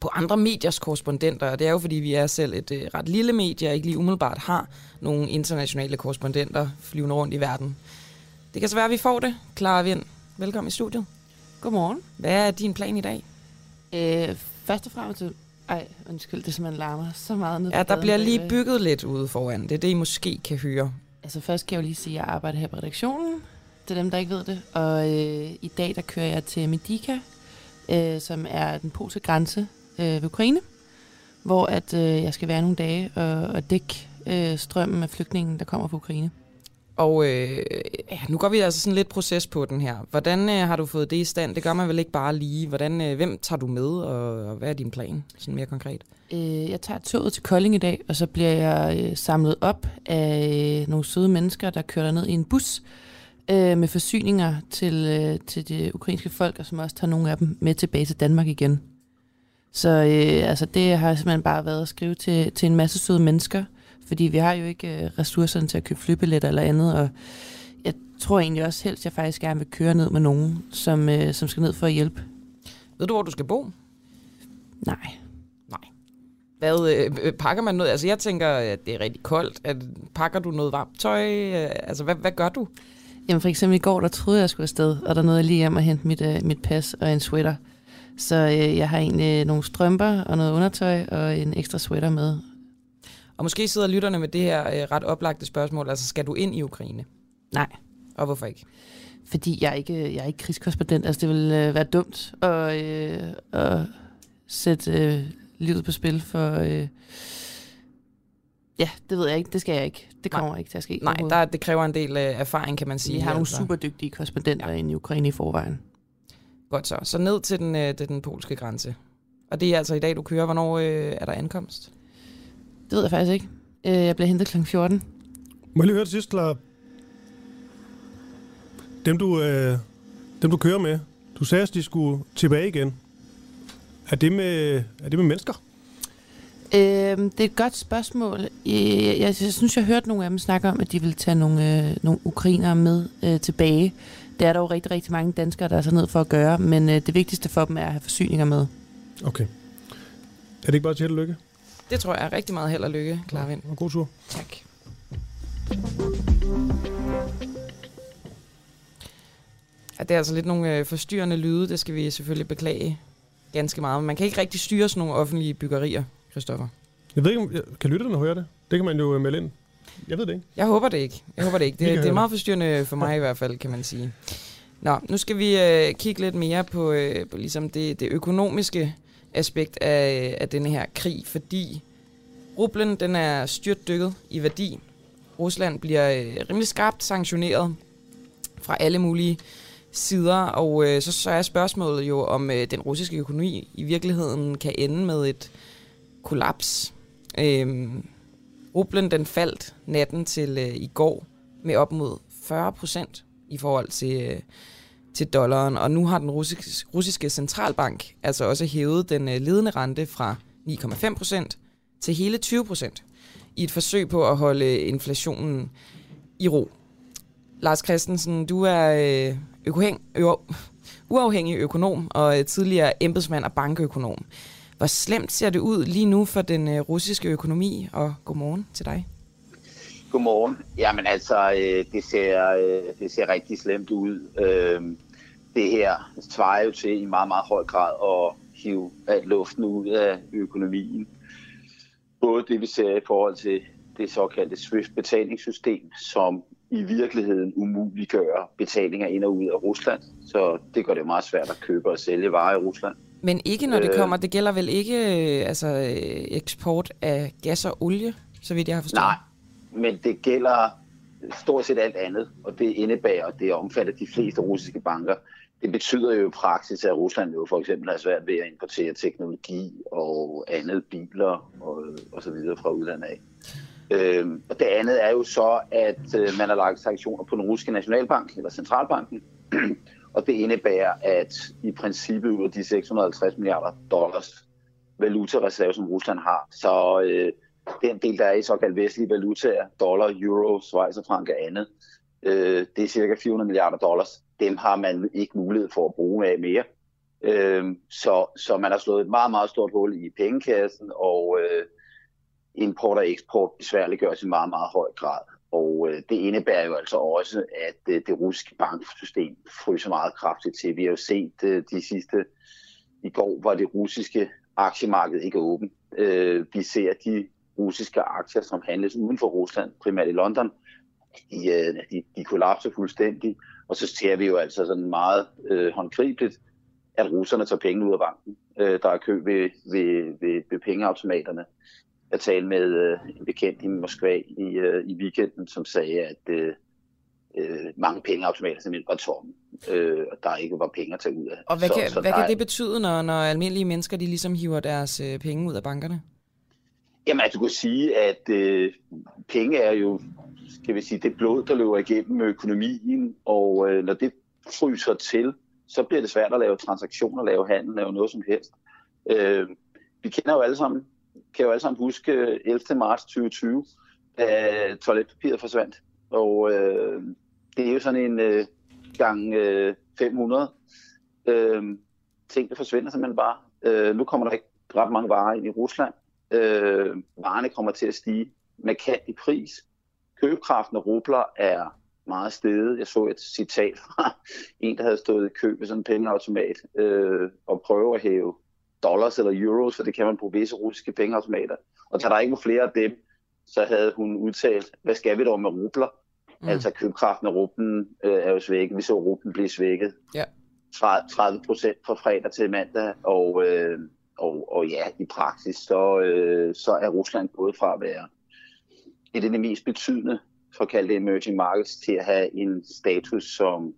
på andre mediers korrespondenter. Og det er jo, fordi vi er selv et øh, ret lille medie, og ikke lige umiddelbart har nogle internationale korrespondenter flyvende rundt i verden. Det kan så være, at vi får det. Clara Vind, velkommen i studiet. Godmorgen. Hvad er din plan i dag? Øh, først og fremmest... Ej, undskyld, det simpelthen larmer så meget ned Ja, der bliver lige bygget lidt ude foran. Det er det, I måske kan høre. Altså først kan jeg jo lige sige, at jeg arbejder her på redaktionen til dem, der ikke ved det. Og øh, i dag, der kører jeg til Medika, øh, som er den polske grænse øh, ved Ukraine, hvor at øh, jeg skal være nogle dage og, og dække øh, strømmen af flygtningen, der kommer fra Ukraine. Og øh, ja, nu går vi altså sådan lidt proces på den her. Hvordan øh, har du fået det i stand? Det gør man vel ikke bare lige. Hvordan, øh, hvem tager du med, og, og hvad er din plan, sådan mere konkret? Øh, jeg tager toget til Kolding i dag, og så bliver jeg øh, samlet op af øh, nogle søde mennesker, der kører ned i en bus, øh, med forsyninger til, øh, til det ukrainske folk, og som også tager nogle af dem med tilbage til Danmark igen. Så øh, altså, det har simpelthen bare været at skrive til, til en masse søde mennesker, fordi vi har jo ikke øh, ressourcerne til at købe flybilletter eller andet, og jeg tror egentlig også helst, at jeg faktisk gerne vil køre ned med nogen, som, øh, som skal ned for at hjælpe. Ved du, hvor du skal bo? Nej. Nej. Hvad, øh, pakker man noget? Altså, jeg tænker, at det er rigtig koldt. At, pakker du noget varmt tøj? Øh, altså, hvad, hvad gør du? Jamen for eksempel i går, der troede jeg, skulle afsted, og der nåede jeg lige hjem og hente mit, uh, mit pas og en sweater. Så uh, jeg har egentlig nogle strømper og noget undertøj og en ekstra sweater med. Og måske sidder lytterne med det her uh, ret oplagte spørgsmål. Altså, skal du ind i Ukraine? Nej. Og hvorfor ikke? Fordi jeg er ikke, jeg er ikke krigskorrespondent. Altså det vil uh, være dumt at, uh, at sætte uh, livet på spil for... Uh, Ja, det ved jeg ikke. Det skal jeg ikke. Det kommer Nej. ikke til at ske. Nej, der, det kræver en del uh, erfaring, kan man sige. Vi har nogle altså. super dygtige korrespondenter ja. inde i Ukraine i forvejen. Godt så. Så ned til den, uh, til den polske grænse. Og det er altså i dag, du kører. Hvornår uh, er der ankomst? Det ved jeg faktisk ikke. Uh, jeg bliver hentet kl. 14. Må jeg lige høre til sidst, Clara? Dem du, uh, dem du kører med, du sagde, at de skulle tilbage igen. Er det med, er det med mennesker? Øh, det er et godt spørgsmål. Jeg, jeg, jeg synes, jeg hørte nogle af dem snakke om, at de vil tage nogle, øh, nogle ukrainere med øh, tilbage. Det er der jo rigtig, rigtig mange danskere, der er så ned for at gøre, men øh, det vigtigste for dem er at have forsyninger med. Okay. Er det ikke bare til held og lykke? Det tror jeg er rigtig meget held og lykke, Klarvind. Ja, og god tur. Tak. Ja, det er altså lidt nogle øh, forstyrrende lyde, det skal vi selvfølgelig beklage ganske meget. Men man kan ikke rigtig styre sådan nogle offentlige byggerier, Christoffer. Jeg ved ikke, kan lytterne høre det? Det kan man jo øh, melde ind. Jeg ved det ikke. Jeg håber det ikke. Jeg håber det ikke. Det, det er meget forstyrrende for mig i hvert fald, kan man sige. Nå, nu skal vi øh, kigge lidt mere på, øh, på ligesom det, det økonomiske aspekt af, af denne her krig, fordi rublen den er styrt dykket i værdi. Rusland bliver øh, rimelig skarpt sanktioneret fra alle mulige sider, og øh, så, så er spørgsmålet jo, om øh, den russiske økonomi i virkeligheden kan ende med et kollaps. Øhm, rublen den faldt natten til øh, i går med op mod 40 procent i forhold til, øh, til dollaren, og nu har den russiske, russiske centralbank altså også hævet den øh, ledende rente fra 9,5 procent til hele 20 procent i et forsøg på at holde øh, inflationen i ro. Lars Christensen, du er øh, økohæng, ø- uafhængig økonom og øh, tidligere embedsmand og bankøkonom. Hvor slemt ser det ud lige nu for den øh, russiske økonomi, og godmorgen til dig. Godmorgen. Jamen altså, øh, det, ser, øh, det ser rigtig slemt ud. Øh, det her svarer jo til i meget, meget høj grad at hive alt luften ud af økonomien. Både det, vi ser i forhold til det såkaldte SWIFT-betalingssystem, som i virkeligheden umuliggør betalinger ind og ud af Rusland. Så det gør det meget svært at købe og sælge varer i Rusland. Men ikke når det øh. kommer, det gælder vel ikke altså, eksport af gas og olie, så vidt jeg har forstået? Nej, men det gælder stort set alt andet, og det indebærer, at det omfatter de fleste russiske banker. Det betyder jo i praksis, at Rusland jo for eksempel har svært ved at importere teknologi og andet biler og, og så videre fra udlandet af. Øhm, og det andet er jo så, at øh, man har lagt sanktioner på den russiske nationalbank, eller centralbanken, og det indebærer, at i princippet ud af de 650 milliarder dollars valutareserve, som Rusland har, så øh, den del, der er i såkaldt vestlige valutaer, dollar, euro, schweizerfranc og andet, øh, det er cirka 400 milliarder dollars. Dem har man ikke mulighed for at bruge af mere. Øh, så, så man har slået et meget, meget stort hul i pengekassen, og øh, import og eksport besværliggøres i meget, meget høj grad. Og øh, det indebærer jo altså også, at øh, det russiske banksystem fryser meget kraftigt til. Vi har jo set øh, de sidste, i går var det russiske aktiemarked ikke åbent. Øh, vi ser de russiske aktier, som handles uden for Rusland, primært i London, de, øh, de, de kollapser fuldstændig. Og så ser vi jo altså sådan meget øh, håndgribeligt, at russerne tager penge ud af banken. Øh, der er kø ved, ved, ved, ved pengeautomaterne. Jeg talte med øh, en bekendt i Moskva i, øh, i weekenden, som sagde, at øh, øh, mange pengeautomater simpelthen var tomme, øh, og der ikke var penge at tage ud af. Og hvad, så, kan, så hvad kan det betyde, når, når almindelige mennesker de ligesom hiver deres øh, penge ud af bankerne? Jamen, altså, du kan sige, at øh, penge er jo, skal vi sige, det blod, der løber igennem økonomien, og øh, når det fryser til, så bliver det svært at lave transaktioner, lave handel, lave noget som helst. Øh, vi kender jo alle sammen kan jo alle sammen huske øh, 11. marts 2020, da toiletpapiret forsvandt. Og øh, det er jo sådan en øh, gang øh, 500. Øh, tingene forsvinder simpelthen bare. Øh, nu kommer der ikke ret mange varer ind i Rusland. Øh, varerne kommer til at stige markant i pris. Købekraften af rubler er meget steget. Jeg så et citat fra en, der havde stået i kø ved sådan en pengeautomat øh, og prøve at hæve dollars eller euros, for det kan man på visse russiske pengeautomater. Og da der ikke flere af dem, så havde hun udtalt, hvad skal vi dog med rubler? Mm. Altså købekraften af rublen øh, er jo svækket. Vi så rublen blive svækket. Ja. 30 procent fra fredag til mandag, og, øh, og, og ja, i praksis, så, øh, så er Rusland gået fra at være et af de mest betydende såkaldte emerging markets til at have en status som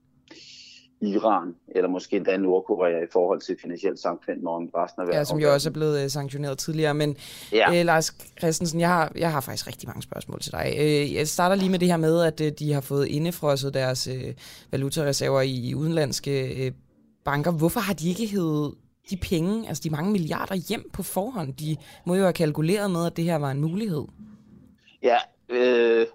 Iran, eller måske endda Nordkorea i forhold til finansielt samkvem med resten af verden. Ja, som jo også er blevet uh, sanktioneret tidligere. Men ja. øh, Lars Christensen, jeg har, jeg har faktisk rigtig mange spørgsmål til dig. Øh, jeg starter lige med det her med, at øh, de har fået indefrosset deres øh, valutareserver i, i udenlandske øh, banker. Hvorfor har de ikke hævet de penge, altså de mange milliarder hjem på forhånd? De må jo have kalkuleret med, at det her var en mulighed. Ja, øh,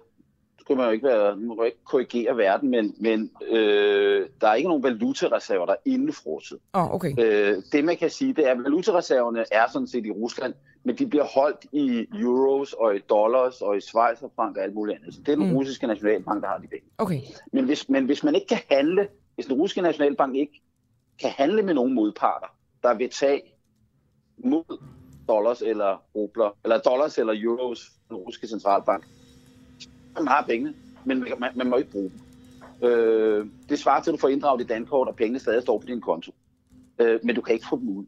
skulle man jo ikke være, man må ikke korrigere verden, men, men øh, der er ikke nogen valutareserver, der er indefrosset. Oh, okay. øh, det man kan sige, det er, at valutareserverne er sådan set i Rusland, men de bliver holdt i euros og i dollars og i schweizerfranc og alt muligt andet. Så det er den mm. russiske nationalbank, der har de penge. Okay. Men hvis, men hvis man ikke kan handle, hvis den russiske nationalbank ikke kan handle med nogen modparter, der vil tage mod dollars eller rubler, eller dollars eller euros, den russiske centralbank, man har pengene, men man, man må ikke bruge dem. Øh, det svarer til, at du får inddraget dit dankort, og pengene stadig står på din konto. Øh, men du kan ikke få dem ud.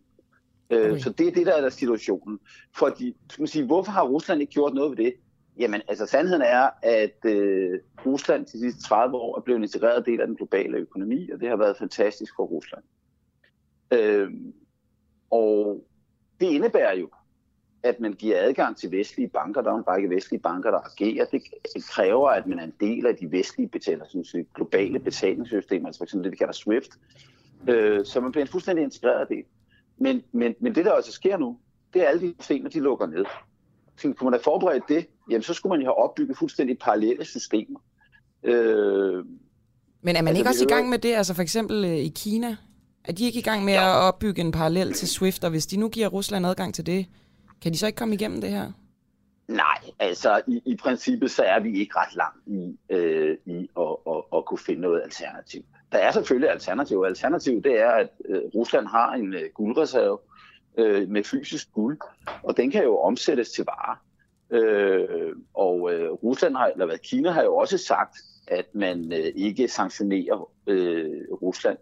Øh, okay. Så det er det, der er der situationen. Fordi, skal man sige, hvorfor har Rusland ikke gjort noget ved det? Jamen, altså sandheden er, at øh, Rusland de sidste 30 år er blevet en integreret del af den globale økonomi, og det har været fantastisk for Rusland. Øh, og det indebærer jo, at man giver adgang til vestlige banker. Der er en række vestlige banker, der agerer. Det kræver, at man er en del af de vestlige betaler, sådan globale betalingssystemer, altså f.eks. det, vi kalder SWIFT. Øh, så man bliver en fuldstændig integreret del. Men, men, men det, der også sker nu, det er alle de systemer, de lukker ned. Så kunne man have forberedt det, jamen så skulle man jo have opbygget fuldstændig parallelle systemer. Øh, men er man altså, ikke også i gang med det, altså for eksempel øh, i Kina? Er de ikke i gang med ja. at opbygge en parallel til SWIFT, og hvis de nu giver Rusland adgang til det, kan de så ikke komme igennem det her? Nej, altså i, i princippet så er vi ikke ret langt i, øh, i at, at, at kunne finde noget alternativ. Der er selvfølgelig alternativ. Alternativ det er, at øh, Rusland har en øh, guldreserve øh, med fysisk guld, og den kan jo omsættes til varer. Øh, og øh, Rusland har, eller hvad, Kina har jo også sagt, at man øh, ikke sanktionerer øh, Rusland.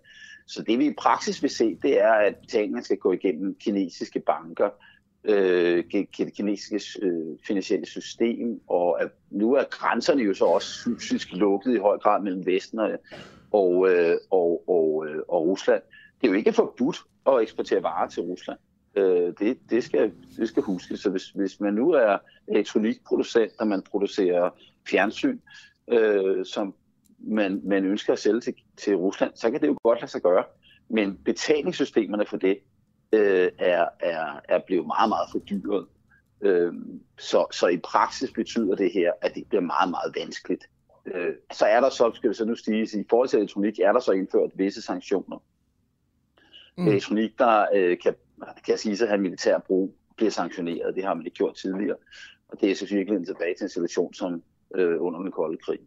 Så det vi i praksis vil se, det er, at betalingen skal gå igennem kinesiske banker, øh, det kinesiske øh, finansielle system, og at nu er grænserne jo så også fysisk lukket i høj grad mellem Vesten og, og, øh, og, og, øh, og Rusland. Det er jo ikke forbudt at eksportere varer til Rusland. Øh, det, det, skal, det skal huskes. Så hvis, hvis man nu er elektronikproducent, og man producerer fjernsyn, øh, som man, man ønsker at sælge til, til Rusland, så kan det jo godt lade sig gøre. Men betalingssystemerne for det, øh, er, er, er blevet meget, meget fordyret. Øh, så, så i praksis betyder det her, at det bliver meget, meget vanskeligt. Øh, så er der så, skal vi så nu sige, i forhold til elektronik, er der så indført visse sanktioner. Mm. Elektronik, der øh, kan, kan sige sig at have militær brug, bliver sanktioneret. Det har man ikke gjort tidligere. Og det er selvfølgelig tilbage til en situation som øh, under den kolde krig.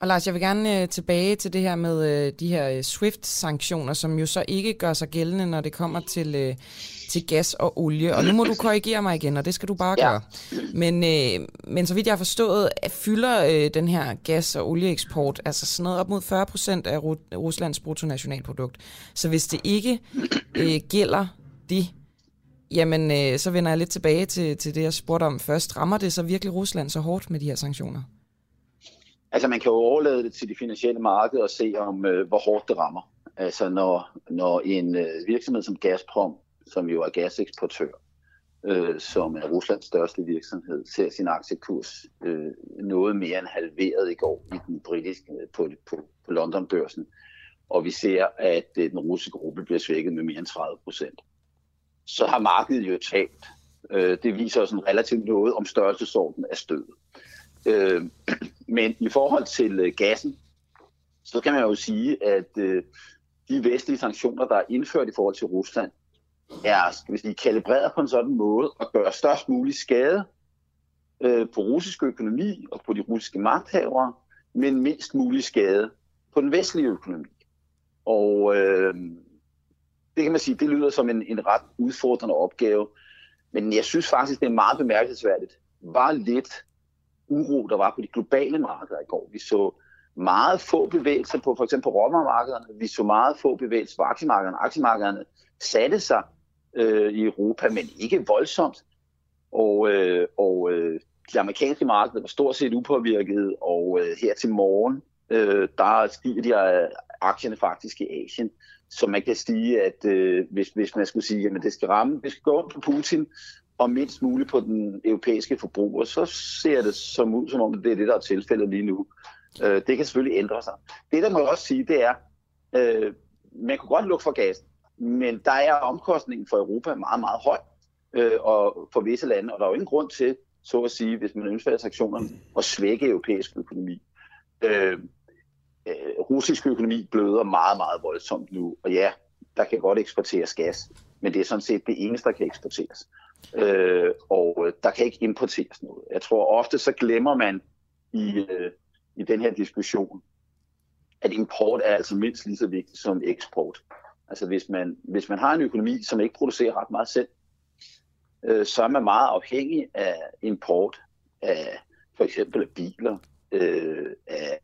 Og Lars, jeg vil gerne øh, tilbage til det her med øh, de her øh, SWIFT-sanktioner, som jo så ikke gør sig gældende, når det kommer til, øh, til gas og olie. Og nu må du korrigere mig igen, og det skal du bare ja. gøre. Men, øh, men så vidt jeg har forstået, fylder øh, den her gas- og olieeksport altså sådan noget op mod 40 procent af Ru- Ruslands bruttonationalprodukt. Så hvis det ikke øh, gælder det, jamen øh, så vender jeg lidt tilbage til, til det, jeg spurgte om først. Rammer det så virkelig Rusland så hårdt med de her sanktioner? Altså man kan jo overlade det til de finansielle markeder og se om, øh, hvor hårdt det rammer. Altså når, når en øh, virksomhed som Gazprom, som jo er gaseksportør, øh, som er Ruslands største virksomhed, ser sin aktiekurs øh, noget mere end halveret i går i den britiske øh, på, på, på London-børsen. Og vi ser, at øh, den russiske gruppe bliver svækket med mere end 30 procent. Så har markedet jo talt. Øh, det viser os en relativt noget om størrelsesordenen af stødet. Øh, <clears throat> men i forhold til øh, gassen, så kan man jo sige, at øh, de vestlige sanktioner, der er indført i forhold til Rusland, er skal vi sige, kalibreret på en sådan måde at gøre størst mulig skade øh, på russisk økonomi og på de russiske magthavere, men mindst mulig skade på den vestlige økonomi. Og øh, det kan man sige, det lyder som en, en ret udfordrende opgave, men jeg synes faktisk, det er meget bemærkelsesværdigt, hvor lidt uro der var på de globale markeder i går. Vi så meget få bevægelser på for eksempel på. Vi så meget få bevægelser på aktiemarkederne. Aktiemarkederne satte sig øh, i Europa, men ikke voldsomt. Og, øh, og øh, de amerikanske markeder var stort set upåvirket, og øh, her til morgen, øh, der stiger de øh, aktierne faktisk i Asien. Så man kan sige, at øh, hvis, hvis man skulle sige, at det skal ramme, det skal gå på Putin, og mindst muligt på den europæiske forbruger, så ser det som ud, som om det er det, der er tilfældet lige nu. Øh, det kan selvfølgelig ændre sig. Det, der må jeg også sige, det er, øh, man kunne godt lukke for gassen, men der er omkostningen for Europa meget, meget høj, øh, og for visse lande, og der er jo ingen grund til, så at sige, hvis man ønsker sanktionerne, at svække europæisk økonomi. Øh, øh, russisk økonomi bløder meget, meget voldsomt nu, og ja, der kan godt eksporteres gas, men det er sådan set det eneste, der kan eksporteres. Øh, og øh, der kan ikke importeres noget. Jeg tror ofte, så glemmer man i, øh, i den her diskussion, at import er altså mindst lige så vigtigt som eksport. Altså hvis man, hvis man har en økonomi, som ikke producerer ret meget selv, øh, så er man meget afhængig af import af for eksempel af biler, øh, af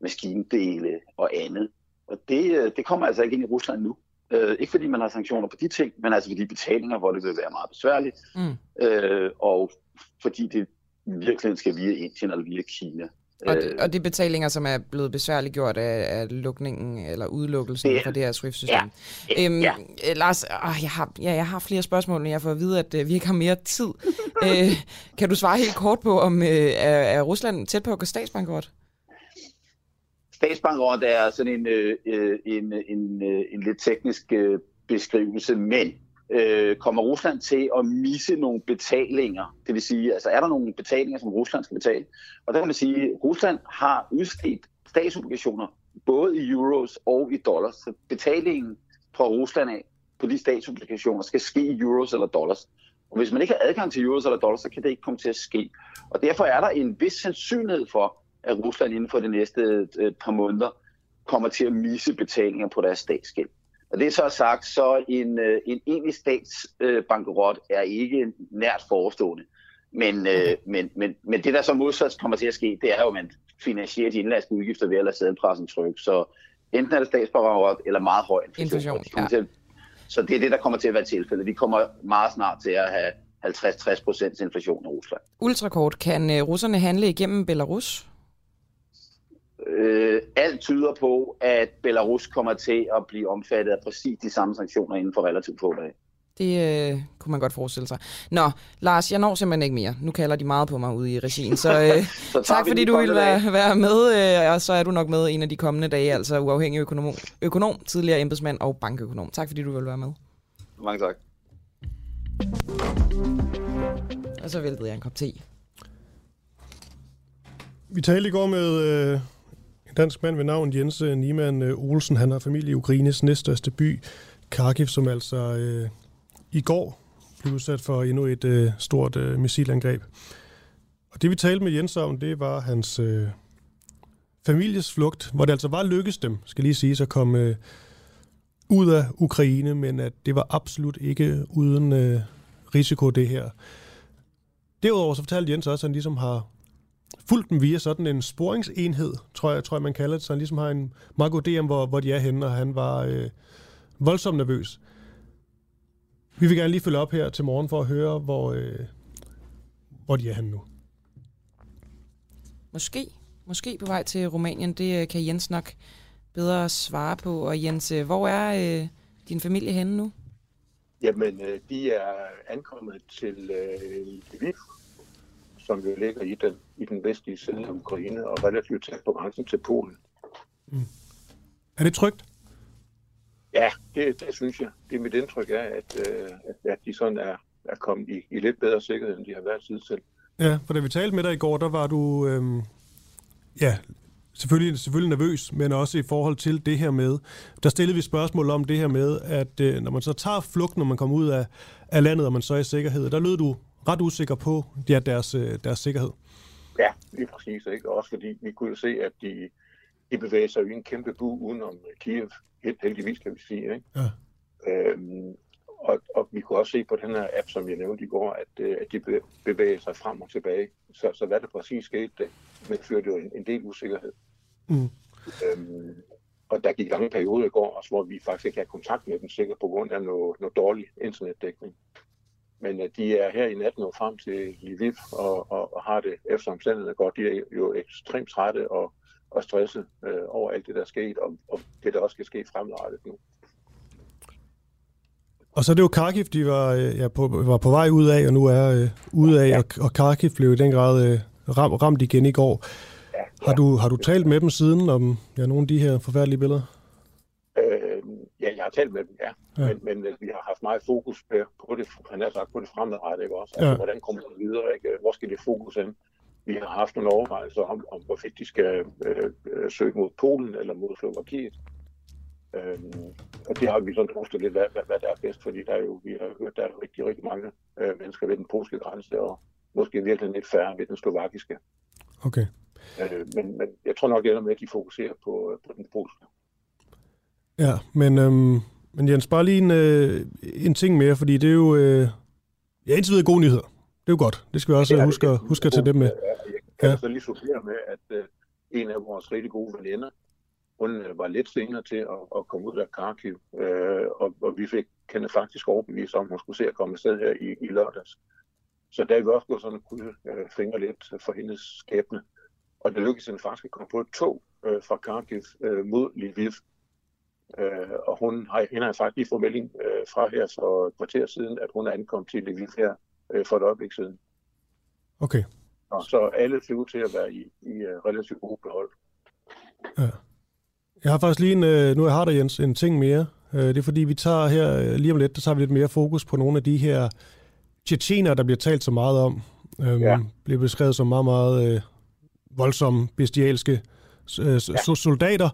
maskindele og andet. Og det, øh, det kommer altså ikke ind i Rusland nu. Øh, ikke fordi man har sanktioner på de ting, men altså fordi betalinger, hvor det vil være meget besværligt, mm. øh, og fordi det virkelig skal via Indien eller via Kina. Og, det, og det betalinger, som er blevet besværligt gjort af, af lukningen eller udelukkelsen ja. fra det her SWIFT-system. Ja. Øhm, ja. Øh, Lars, åh, jeg, har, ja, jeg har flere spørgsmål, men jeg får at vide, at øh, vi ikke har mere tid. <laughs> øh, kan du svare helt kort på, om øh, er, er Rusland tæt på at gå statsbankrot? Statsbankrot er sådan en, øh, øh en, øh, en, en, en lidt teknisk øh, beskrivelse, men øh, kommer Rusland til at misse nogle betalinger? Det vil sige, altså er der nogle betalinger, som Rusland skal betale? Og der kan man sige, at Rusland har udstedt statsobligationer, både i euros og i dollars. Så betalingen fra Rusland af på de statsobligationer skal ske i euros eller dollars. Og hvis man ikke har adgang til euros eller dollars, så kan det ikke komme til at ske. Og derfor er der en vis sandsynlighed for, at Rusland inden for de næste øh, par måneder kommer til at misse betalinger på deres statsgæld. Og det er så sagt, så en, øh, en egentlig statsbankerot er ikke nært forestående. Men, øh, men, men, men det, der så modsat kommer til at ske, det er jo, at man finansierer de indlandske udgifter ved at lade sædelpressen trykke. Så enten er det statsbankerot eller meget høj inflation. inflation ja. så det er det, der kommer til at være tilfældet. Vi kommer meget snart til at have 50-60 procents inflation i Rusland. Ultrakort, kan russerne handle igennem Belarus? Øh, alt tyder på, at Belarus kommer til at blive omfattet af præcis de samme sanktioner inden for relativt få dage. Det øh, kunne man godt forestille sig. Nå, Lars, jeg når simpelthen ikke mere. Nu kalder de meget på mig ude i regien, så, øh, <laughs> så tak fordi du ville være, være med, øh, og så er du nok med en af de kommende dage, altså uafhængig økonom, økonom tidligere embedsmand og bankøkonom. Tak fordi du ville være med. Mange tak. Og så væltede jeg en kop te. Vi talte i går med øh, en dansk mand ved navn Jens øh, Niemann øh, Olsen. Han har familie i Ukraines næststørste by, Kharkiv, som altså øh, i går blev udsat for endnu et øh, stort øh, missilangreb. Og det vi talte med Jens om, det var hans øh, families flugt, hvor det altså var lykkedes dem, skal lige sige, at komme øh, ud af Ukraine, men at det var absolut ikke uden øh, risiko det her. Derudover så fortalte Jens også, at han ligesom har fulgt dem via sådan en sporingsenhed, tror jeg, tror jeg man kalder det, så han ligesom har en meget god idé om, hvor, hvor de er henne, og han var øh, voldsomt nervøs. Vi vil gerne lige følge op her til morgen for at høre, hvor, øh, hvor de er henne nu. Måske. Måske på vej til Rumænien. Det øh, kan Jens nok bedre svare på. Og Jens, øh, hvor er øh, din familie henne nu? Jamen, øh, de er ankommet til øh, Lviv, som jo ligger i den, i den vestlige side af Ukraine og relativt tæt på grænsen til Polen. Mm. Er det trygt? Ja, det, det synes jeg. Det er mit indtryk er, at, øh, at de sådan er, er kommet i, i lidt bedre sikkerhed, end de har været tid selv. Ja, for da vi talte med dig i går, der var du øh, ja, selvfølgelig, selvfølgelig nervøs, men også i forhold til det her med, der stillede vi spørgsmål om det her med, at øh, når man så tager flugt, når man kommer ud af, af landet, og man så er i sikkerhed, der lød du ret usikker på ja, deres, øh, deres sikkerhed. Ja, lige præcis. Ikke? Også fordi vi kunne jo se, at de, de bevæger sig i en kæmpe bu udenom Kiev, helt heldigvis kan vi sige. Ikke? Ja. Øhm, og, og vi kunne også se på den her app, som jeg nævnte i går, at, øh, at de bevæger sig frem og tilbage. Så, så hvad der præcis skete, det medførte jo en, en del usikkerhed. Mm. Øhm, og der gik lange perioder i går, også, hvor vi faktisk ikke havde kontakt med dem, sikkert på grund af noget, noget dårlig internetdækning. Men uh, de er her i nat nået frem til Lviv og, og, og har det efter omstændigheden godt. De er jo ekstremt trætte og, og stresset øh, over alt det, der er sket, og, og det, der også skal ske fremadrettet nu. Og så er det jo Kharkiv, de var, øh, ja, på, var på vej ud af, og nu er øh, ude af, ja. og, og Kharkiv blev i den grad øh, ram, ramt igen i går. Ja, ja. Har, du, har du talt med dem siden om ja, nogle af de her forfærdelige billeder? Øh, ja, jeg har talt med dem, ja. ja. Men, men øh, vi har haft meget fokus på, på det, han har sagt, på det fremadrettet, ikke også? Altså, ja. hvordan kommer de videre, ikke? Hvor skal de fokus hen? Vi har haft nogle overvejelser om, om hvorvidt de skal øh, øh, søge mod Polen eller mod Slovakiet. Øhm, og det har vi sådan drøftet lidt, hvad, hvad, hvad der er bedst, fordi der er jo, vi har hørt, der er rigtig, rigtig mange øh, mennesker ved den polske grænse, og måske virkelig lidt færre ved den slovakiske. Okay. Øh, men, men jeg tror nok, det ender med, at de fokuserer på, på den polske. Ja, men, øhm, men Jens, bare lige en, øh, en ting mere, fordi det er jo øh, ja, indtil videre gode nyheder. Det er jo godt. Det skal vi også ja, huske, det, huske at tage dem med. Jeg kan ja. så lige supplere med, at øh, en af vores rigtig gode veninder, hun øh, var lidt senere til at, at komme ud af Kharkiv, øh, og, og vi fik kende faktisk overbevist om, hun skulle se at komme afsted her i, i lørdags. Så der er vi også gået sådan kunne øh, fingre lidt for hendes skæbne. Og det lykkedes hende faktisk at komme på et tog øh, fra Kharkiv øh, mod Lviv. Øh, og hun har, hende har faktisk lige fået melding øh, fra her for et kvarter siden, at hun er ankommet til Lviv her øh, for et øjeblik siden. Okay. Og så alle ser ud til at være i, i uh, relativt gode behold. Ja. Jeg har faktisk lige en, øh, nu jeg har der Jens, en ting mere. Øh, det er fordi, vi tager her øh, lige om lidt, der tager vi lidt mere fokus på nogle af de her tjetjener, der bliver talt så meget om. Øhm, ja. Bliver beskrevet som meget, meget øh, voldsomme, bestialske øh, ja. soldater.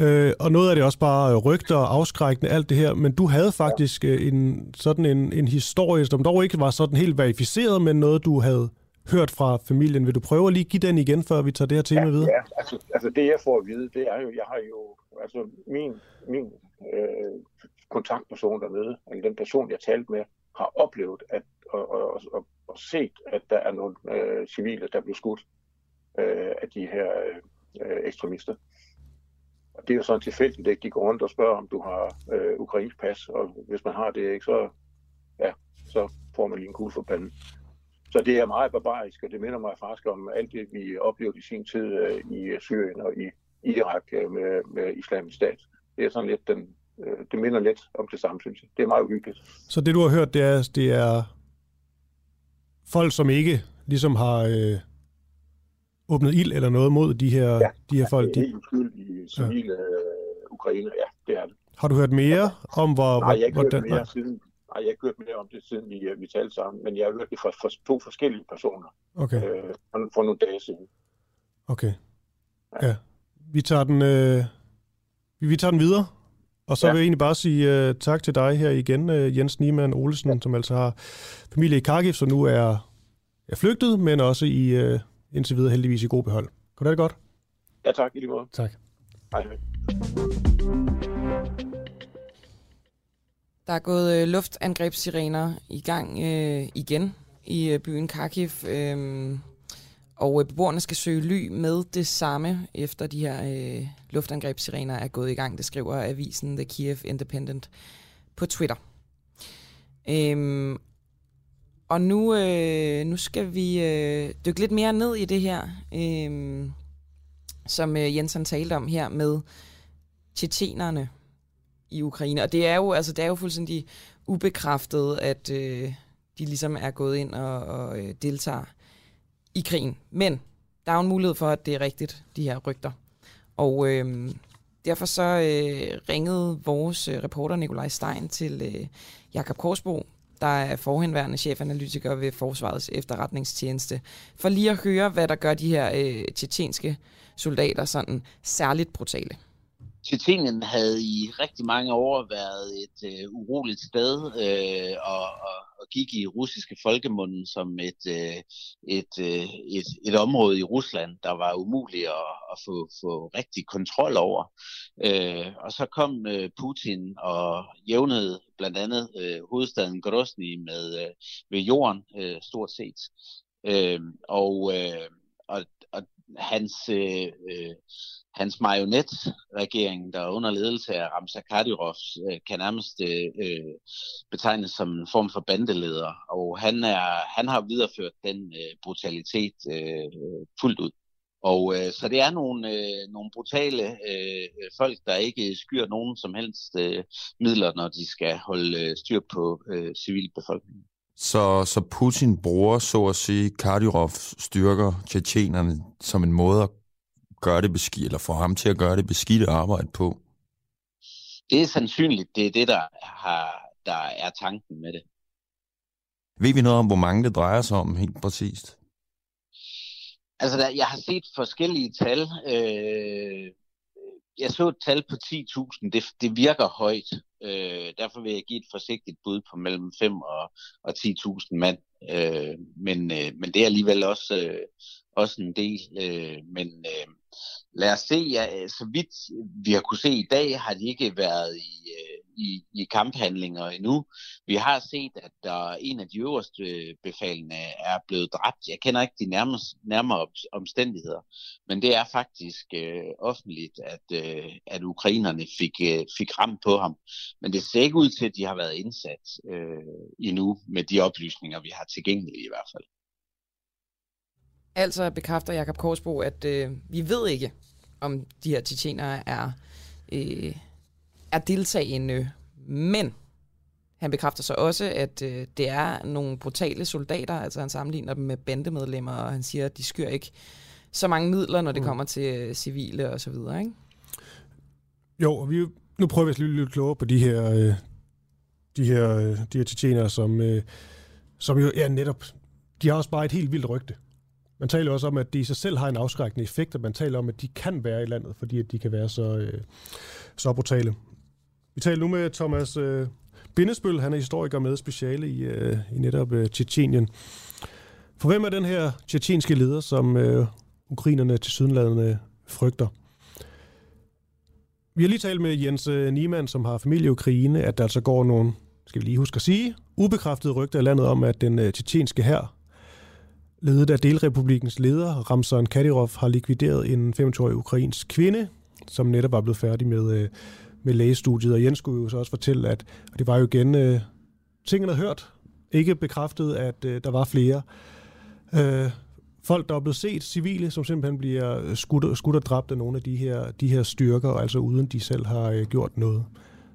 Øh, og noget af det også bare rygter og afskrækkende, alt det her. Men du havde faktisk ja. en sådan en, en historie, som dog ikke var sådan helt verificeret, men noget, du havde hørt fra familien. Vil du prøve at lige give den igen, før vi tager det her tema ja, videre? Ja, altså, altså det jeg får at vide, det er jo, jeg har jo, altså min, min øh, kontaktperson dernede, eller den person, jeg talte med, har oplevet at, og, og, og, og set, at der er nogle øh, civile, der blev skudt øh, af de her øh, ekstremister. Og det er jo sådan tilfældigt, at de går rundt og spørger, om du har øh, ukrainsk pas, og hvis man har det, ikke, så, ja, så får man lige en kugle for panden. Så det er meget barbarisk, og det minder mig faktisk om alt det, vi oplevede i sin tid øh, i Syrien og i Irak øh, med, med islamisk stat. Det er sådan lidt den, øh, det minder lidt om det samme, synes jeg. Det er meget uhyggeligt. Så det, du har hørt, det er, det er folk, som ikke ligesom har øh, åbnet ild eller noget mod de her, ja, de her folk? Ja, det er uskyldige civile ja. uh, ukrainer, ja, det er det. Har du hørt mere om, hvor... Nej, jeg har ikke hørt mere siden, Nej, jeg har ikke hørt mere om det, siden vi, vi talte sammen, men jeg har hørt det fra, fra to forskellige personer okay. øh, for, for nogle dage siden. Okay. Ja. ja. Vi tager den, øh, vi tager den videre, og så ja. vil jeg egentlig bare sige uh, tak til dig her igen, uh, Jens Niemann Olsen, ja. som altså har familie i Kharkiv, som nu er, er flygtet, men også i uh, indtil videre heldigvis i god behold. Kan det godt? Ja, tak. I lige måde. Tak. Hej, hej. Der er gået øh, luftangrebssirener i gang øh, igen i øh, byen Kharkiv, øh, og øh, beboerne skal søge ly med det samme, efter de her øh, luftangrebssirener er gået i gang. Det skriver avisen The Kiev Independent på Twitter. Øh, og nu, øh, nu skal vi øh, dykke lidt mere ned i det her, øh, som øh, Jensen talte om her med tjetjenerne i Ukraine. Og det er jo, altså, det er jo fuldstændig ubekræftet, at øh, de ligesom er gået ind og, og øh, deltager i krigen. Men der er jo en mulighed for, at det er rigtigt, de her rygter. Og øh, derfor så øh, ringede vores øh, reporter Nikolaj Stein til øh, Jakob Korsbo, der er forhenværende chefanalytiker ved Forsvarets efterretningstjeneste, for lige at høre, hvad der gør de her øh, tjetjenske soldater sådan særligt brutale. Tjetjenien havde i rigtig mange år været et øh, uroligt sted øh, og, og, og gik i russiske folkemunden som et, øh, et, øh, et, et område i Rusland, der var umuligt at, at få, få rigtig kontrol over. Øh, og så kom øh, Putin og jævnede blandt andet øh, hovedstaden Grozny med øh, ved jorden øh, stort set. Øh, og, øh, og, og hans øh, øh hans marionetregering, der er under ledelse af Ramzan Kadyrov, øh, kan nærmest øh, øh, betegnes som en form for bandeleder, og han, er, han har videreført den øh, brutalitet øh, fuldt ud. Og øh, så det er nogle, øh, nogle brutale øh, folk, der ikke skyer nogen som helst øh, midler, når de skal holde øh, styr på øh, civilbefolkningen. Så, så Putin bruger, så at sige, Kadyrov styrker tjetjenerne som en måde at gøre det beskidt, eller få ham til at gøre det beskidte arbejde på? Det er sandsynligt, det er det, der, har, der er tanken med det. Ved vi noget om, hvor mange det drejer sig om helt præcist? Altså, der, jeg har set forskellige tal. Øh, jeg så et tal på 10.000. Det, det virker højt. Øh, derfor vil jeg give et forsigtigt bud på mellem 5 og, og 10.000 mand. Øh, men, øh, men det er alligevel også, øh, også en del. Øh, men øh, lad os se, ja, så vidt vi har kunne se i dag, har de ikke været i, øh, i, i kamphandlinger endnu. Vi har set, at der en af de øverste befalende er blevet dræbt. Jeg kender ikke de nærmere, nærmere omstændigheder, men det er faktisk øh, offentligt, at, øh, at ukrainerne fik, øh, fik ramt på ham. Men det ser ikke ud til, at de har været indsat øh, endnu med de oplysninger, vi har tilgængelige i hvert fald. Altså bekræfter Jakob Korsbo, at øh, vi ved ikke, om de her titjenere er, øh, er deltagende, men han bekræfter så også, at øh, det er nogle brutale soldater, altså han sammenligner dem med bandemedlemmer, og han siger, at de skyr ikke så mange midler, når det mm. kommer til øh, civile og så videre, ikke? Jo, og vi, nu prøver vi at lidt, lidt klogere på de her, øh, de her, øh, de her tjetjenere, som, øh, som jo ja, netop, de har også bare et helt vildt rygte. Man taler også om, at de i sig selv har en afskrækkende effekt, og man taler om, at de kan være i landet, fordi at de kan være så, øh, så brutale. Vi taler nu med Thomas øh, Bindesbøl, han er historiker med speciale i, øh, i netop øh, Tjetjenien. For hvem er den her tjetjenske leder, som øh, ukrainerne til sydenlandene frygter? Vi har lige talt med Jens øh, Niemann, som har familie i Ukraine, at der altså går nogle, skal vi lige huske at sige, ubekræftede rygter i landet om, at den øh, tjetjenske her ledet af delrepublikens leder, Ramzan Kadyrov, har likvideret en 25-årig ukrainsk kvinde, som netop var blevet færdig med, øh, med lægestudiet. Og Jens skulle jo så også fortælle, at og det var jo igen øh, tingene hørt, ikke bekræftet, at øh, der var flere. Øh, folk, der er blevet set, civile, som simpelthen bliver skudt, skudt og dræbt af nogle af de her, de her styrker, altså uden de selv har øh, gjort noget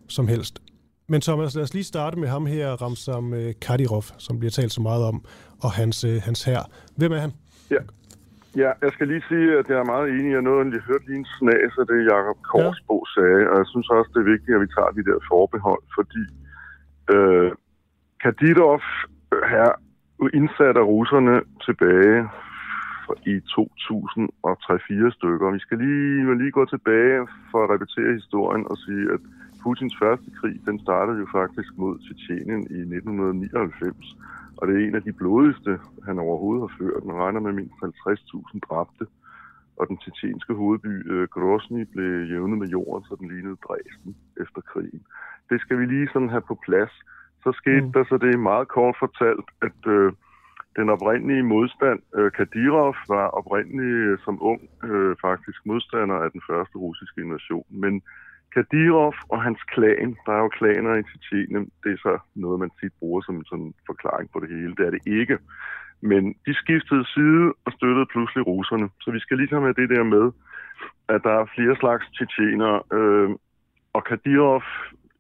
som helst. Men Thomas, lad os lige starte med ham her, Ramsam øh, Kadirov, som bliver talt så meget om, og hans, øh, hans her. Hvem er han? Ja ja, jeg skal lige sige, at jeg er meget enig. Jeg nåede lige hørt lige en snas af det, Jacob Korsbo ja. sagde, og jeg synes også, det er vigtigt, at vi tager de der forbehold, fordi øh, Kadyrov her indsat af russerne tilbage i 2003-4 stykker. Vi skal lige, lige gå tilbage for at repetere historien og sige, at Putins første krig, den startede jo faktisk mod Tjetjenien i 1999. Og det er en af de blodigste, han overhovedet har ført. Man regner med mindst 50.000 dræbte. Og den tjetjenske hovedby øh, Grozny blev jævnet med jorden, så den lignede Dresden efter krigen. Det skal vi lige sådan have på plads. Så skete mm. der så det meget kort fortalt, at øh, den oprindelige modstand, øh, Kadyrov var oprindelig øh, som ung øh, faktisk modstander af den første russiske invasion. Men Kadirov og hans klan, der er jo klaner i Tjetjenien, det er så noget, man tit bruger som sådan forklaring på det hele. Det er det ikke. Men de skiftede side og støttede pludselig russerne. Så vi skal lige have det der med, at der er flere slags tjetjener. Øh, og Kadirov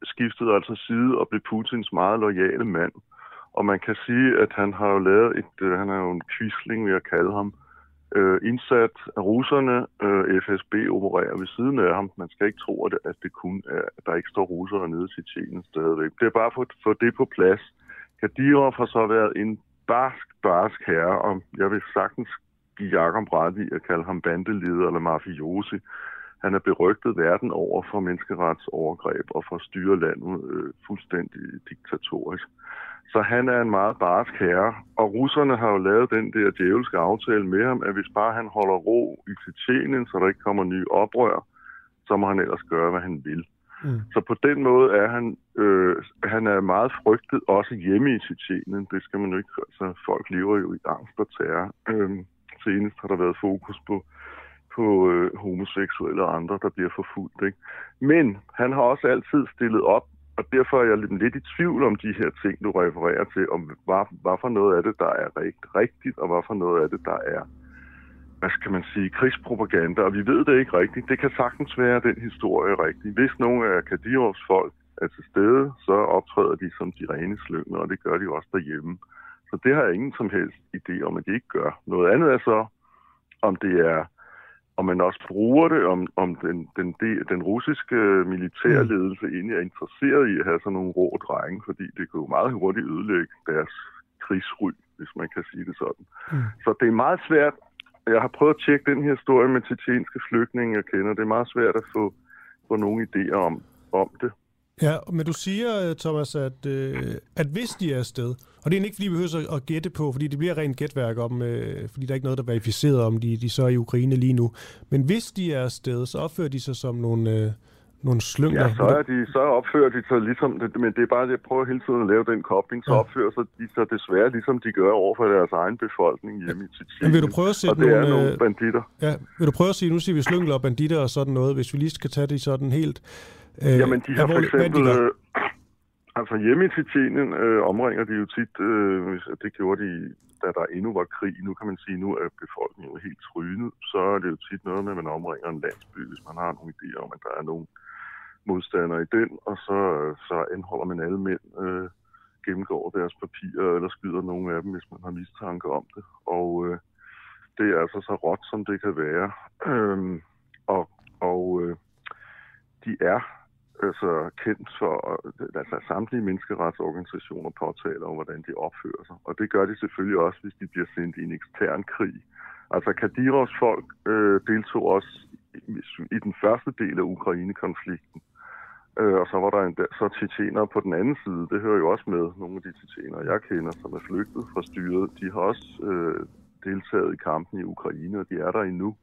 skiftede altså side og blev Putins meget lojale mand. Og man kan sige, at han har jo lavet et, øh, han er jo en kvisling, vil jeg kalde ham, øh, indsat af russerne. Øh, FSB opererer ved siden af ham. Man skal ikke tro, at det, at det kun er, at der ikke står russere nede i Tjetjenien stadigvæk. Det er bare for at få det på plads. Kadirov har så været en barsk, barsk herre, og jeg vil sagtens give Jakob ret i at kalde ham bandeleder eller mafiosi. Han er berygtet verden over for menneskeretsovergreb og for at styre landet øh, fuldstændig diktatorisk. Så han er en meget barsk herre, og russerne har jo lavet den der djævelske aftale med ham, at hvis bare han holder ro i Tjetjenien, så der ikke kommer nye oprør, så må han ellers gøre, hvad han vil. Mm. Så på den måde er han, øh, han er meget frygtet, også hjemme i Tjetjenien. Det skal man jo ikke, altså folk lever jo i angst og terror. Øh, senest har der været fokus på, på øh, homoseksuelle og andre, der bliver forfulgt. Ikke? Men han har også altid stillet op, og derfor er jeg lidt, lidt i tvivl om de her ting, du refererer til, om hvad, hvad for noget af det, der er rigt, rigtigt, og hvad for noget af det, der er hvad skal man sige, krigspropaganda, og vi ved det ikke rigtigt. Det kan sagtens være den historie rigtig. Hvis nogle af Kadirovs folk er til stede, så optræder de som de rene slyngler, og det gør de også derhjemme. Så det har jeg ingen som helst idé om, at de ikke gør. Noget andet er så, om det er om man også bruger det, om, om den, den, den russiske militærledelse egentlig er interesseret i at have sådan nogle rå drenge, fordi det kan jo meget hurtigt ødelægge deres krigsry, hvis man kan sige det sådan. Mm. Så det er meget svært jeg har prøvet at tjekke den her historie med tjetjenske flygtninge, jeg kender. Det er meget svært at få, få nogle idéer om, om det. Ja, men du siger, Thomas, at, øh, at hvis de er afsted, og det er ikke, fordi vi behøver at gætte på, fordi det bliver rent gætværk om, øh, fordi der er ikke noget, der er verificeret om, de, de så er i Ukraine lige nu. Men hvis de er afsted, så opfører de sig som nogle, øh, nogle slyngler. Ja, så, er de, så opfører de sig ligesom, men det er bare, at jeg prøver hele tiden at lave den kobling, så ja. opfører sig de så desværre ligesom de gør over for deres egen befolkning hjemme i Tjetjenien. vil du prøve at sætte og det nogle, er nogle øh, banditter. Ja, vil du prøve at sige, nu siger vi slyngler og banditter og sådan noget, hvis vi lige skal tage det sådan helt øh, Jamen, de har for eksempel... Øh, altså hjemme i Tjetjenien øh, omringer de jo tit, øh, hvis- det gjorde de, da der endnu var krig. Nu kan man sige, nu er befolkningen jo helt trynet. Så er det jo tit noget med, at man omringer en landsby, hvis man har nogle idéer om, at der er nogle modstandere i den, og så, så anholder man alle mænd, øh, gennemgår deres papirer, eller skyder nogle af dem, hvis man har mistanke om det. Og øh, det er altså så råt, som det kan være. Øhm, og og øh, de er altså kendt for, altså samtlige menneskeretsorganisationer påtaler om, hvordan de opfører sig. Og det gør de selvfølgelig også, hvis de bliver sendt i en ekstern krig. Altså Kadirovs folk øh, deltog også i, i den første del af Ukraine-konflikten. Øh, og så var der en, så tjetjenere på den anden side. Det hører jo også med. Nogle af de tjetjenere, jeg kender, som er flygtet fra styret, de har også øh, deltaget i kampen i Ukraine, og de er der endnu.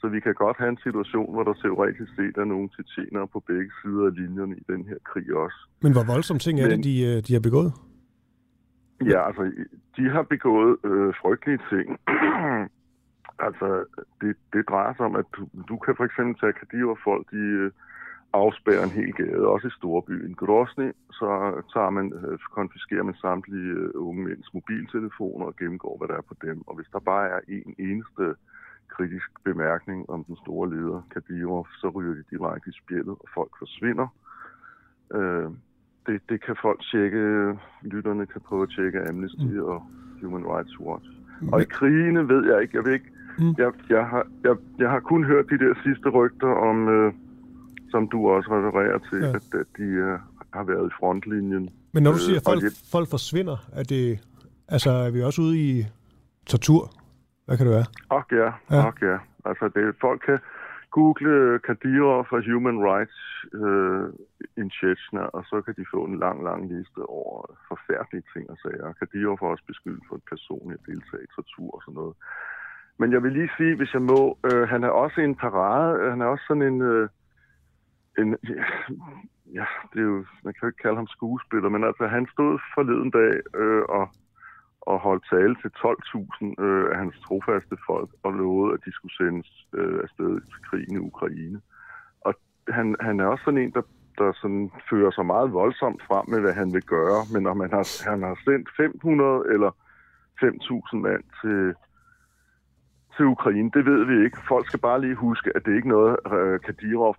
Så vi kan godt have en situation, hvor der teoretisk set er nogle tjetjenere på begge sider af linjerne i den her krig også. Men hvor voldsomme ting er det, Men- de, øh, de har begået? Ja, altså, de har begået øh, frygtelige ting. <clears throat> altså, det, det drejer sig om, at du, du kan for eksempel tage Kadiver folk, de øh, afspærrer en hel gade, også i storbyen Grosny, så tager man, øh, konfiskerer man samtlige øh, unge mænds mobiltelefoner og gennemgår, hvad der er på dem. Og hvis der bare er en eneste kritisk bemærkning om den store leder, Kadyrov, så ryger de direkte i spjældet, og folk forsvinder. Øh, det, det kan folk tjekke, lytterne kan prøve at tjekke Amnesty mm. og Human Rights Watch. Og i krigene ved jeg ikke, jeg ved ikke, mm. jeg, jeg, har, jeg, jeg har kun hørt de der sidste rygter om, øh, som du også refererer til, Ja. at, at de øh, har været i frontlinjen. Men når du Øh, siger, at og folk, folk forsvinder, er, det, altså, er vi også ude i tortur? Hvad kan det være? Og ja, Ja. ja. Og ja. Altså, det, folk kan google Kadyrov fra Human Rights øh, in Chechnya, og så kan de få en lang, lang liste over forfærdelige ting og sager. Kadyrov er også beskyldt for et personligt deltag i tortur og sådan noget. Men jeg vil lige sige, hvis jeg må, øh, han er også en parade, han er også sådan en, øh, en ja, det er jo, man kan jo ikke kalde ham skuespiller, men altså han stod forleden dag øh, og og holdt tale til 12.000 øh, af hans trofaste folk og lovede, at de skulle sendes øh, afsted til krigen i Ukraine. Og han, han er også sådan en, der, der sådan fører sig meget voldsomt frem med, hvad han vil gøre. Men om han har, han har sendt 500 eller 5.000 mand til, til Ukraine, det ved vi ikke. Folk skal bare lige huske, at det ikke er noget, øh,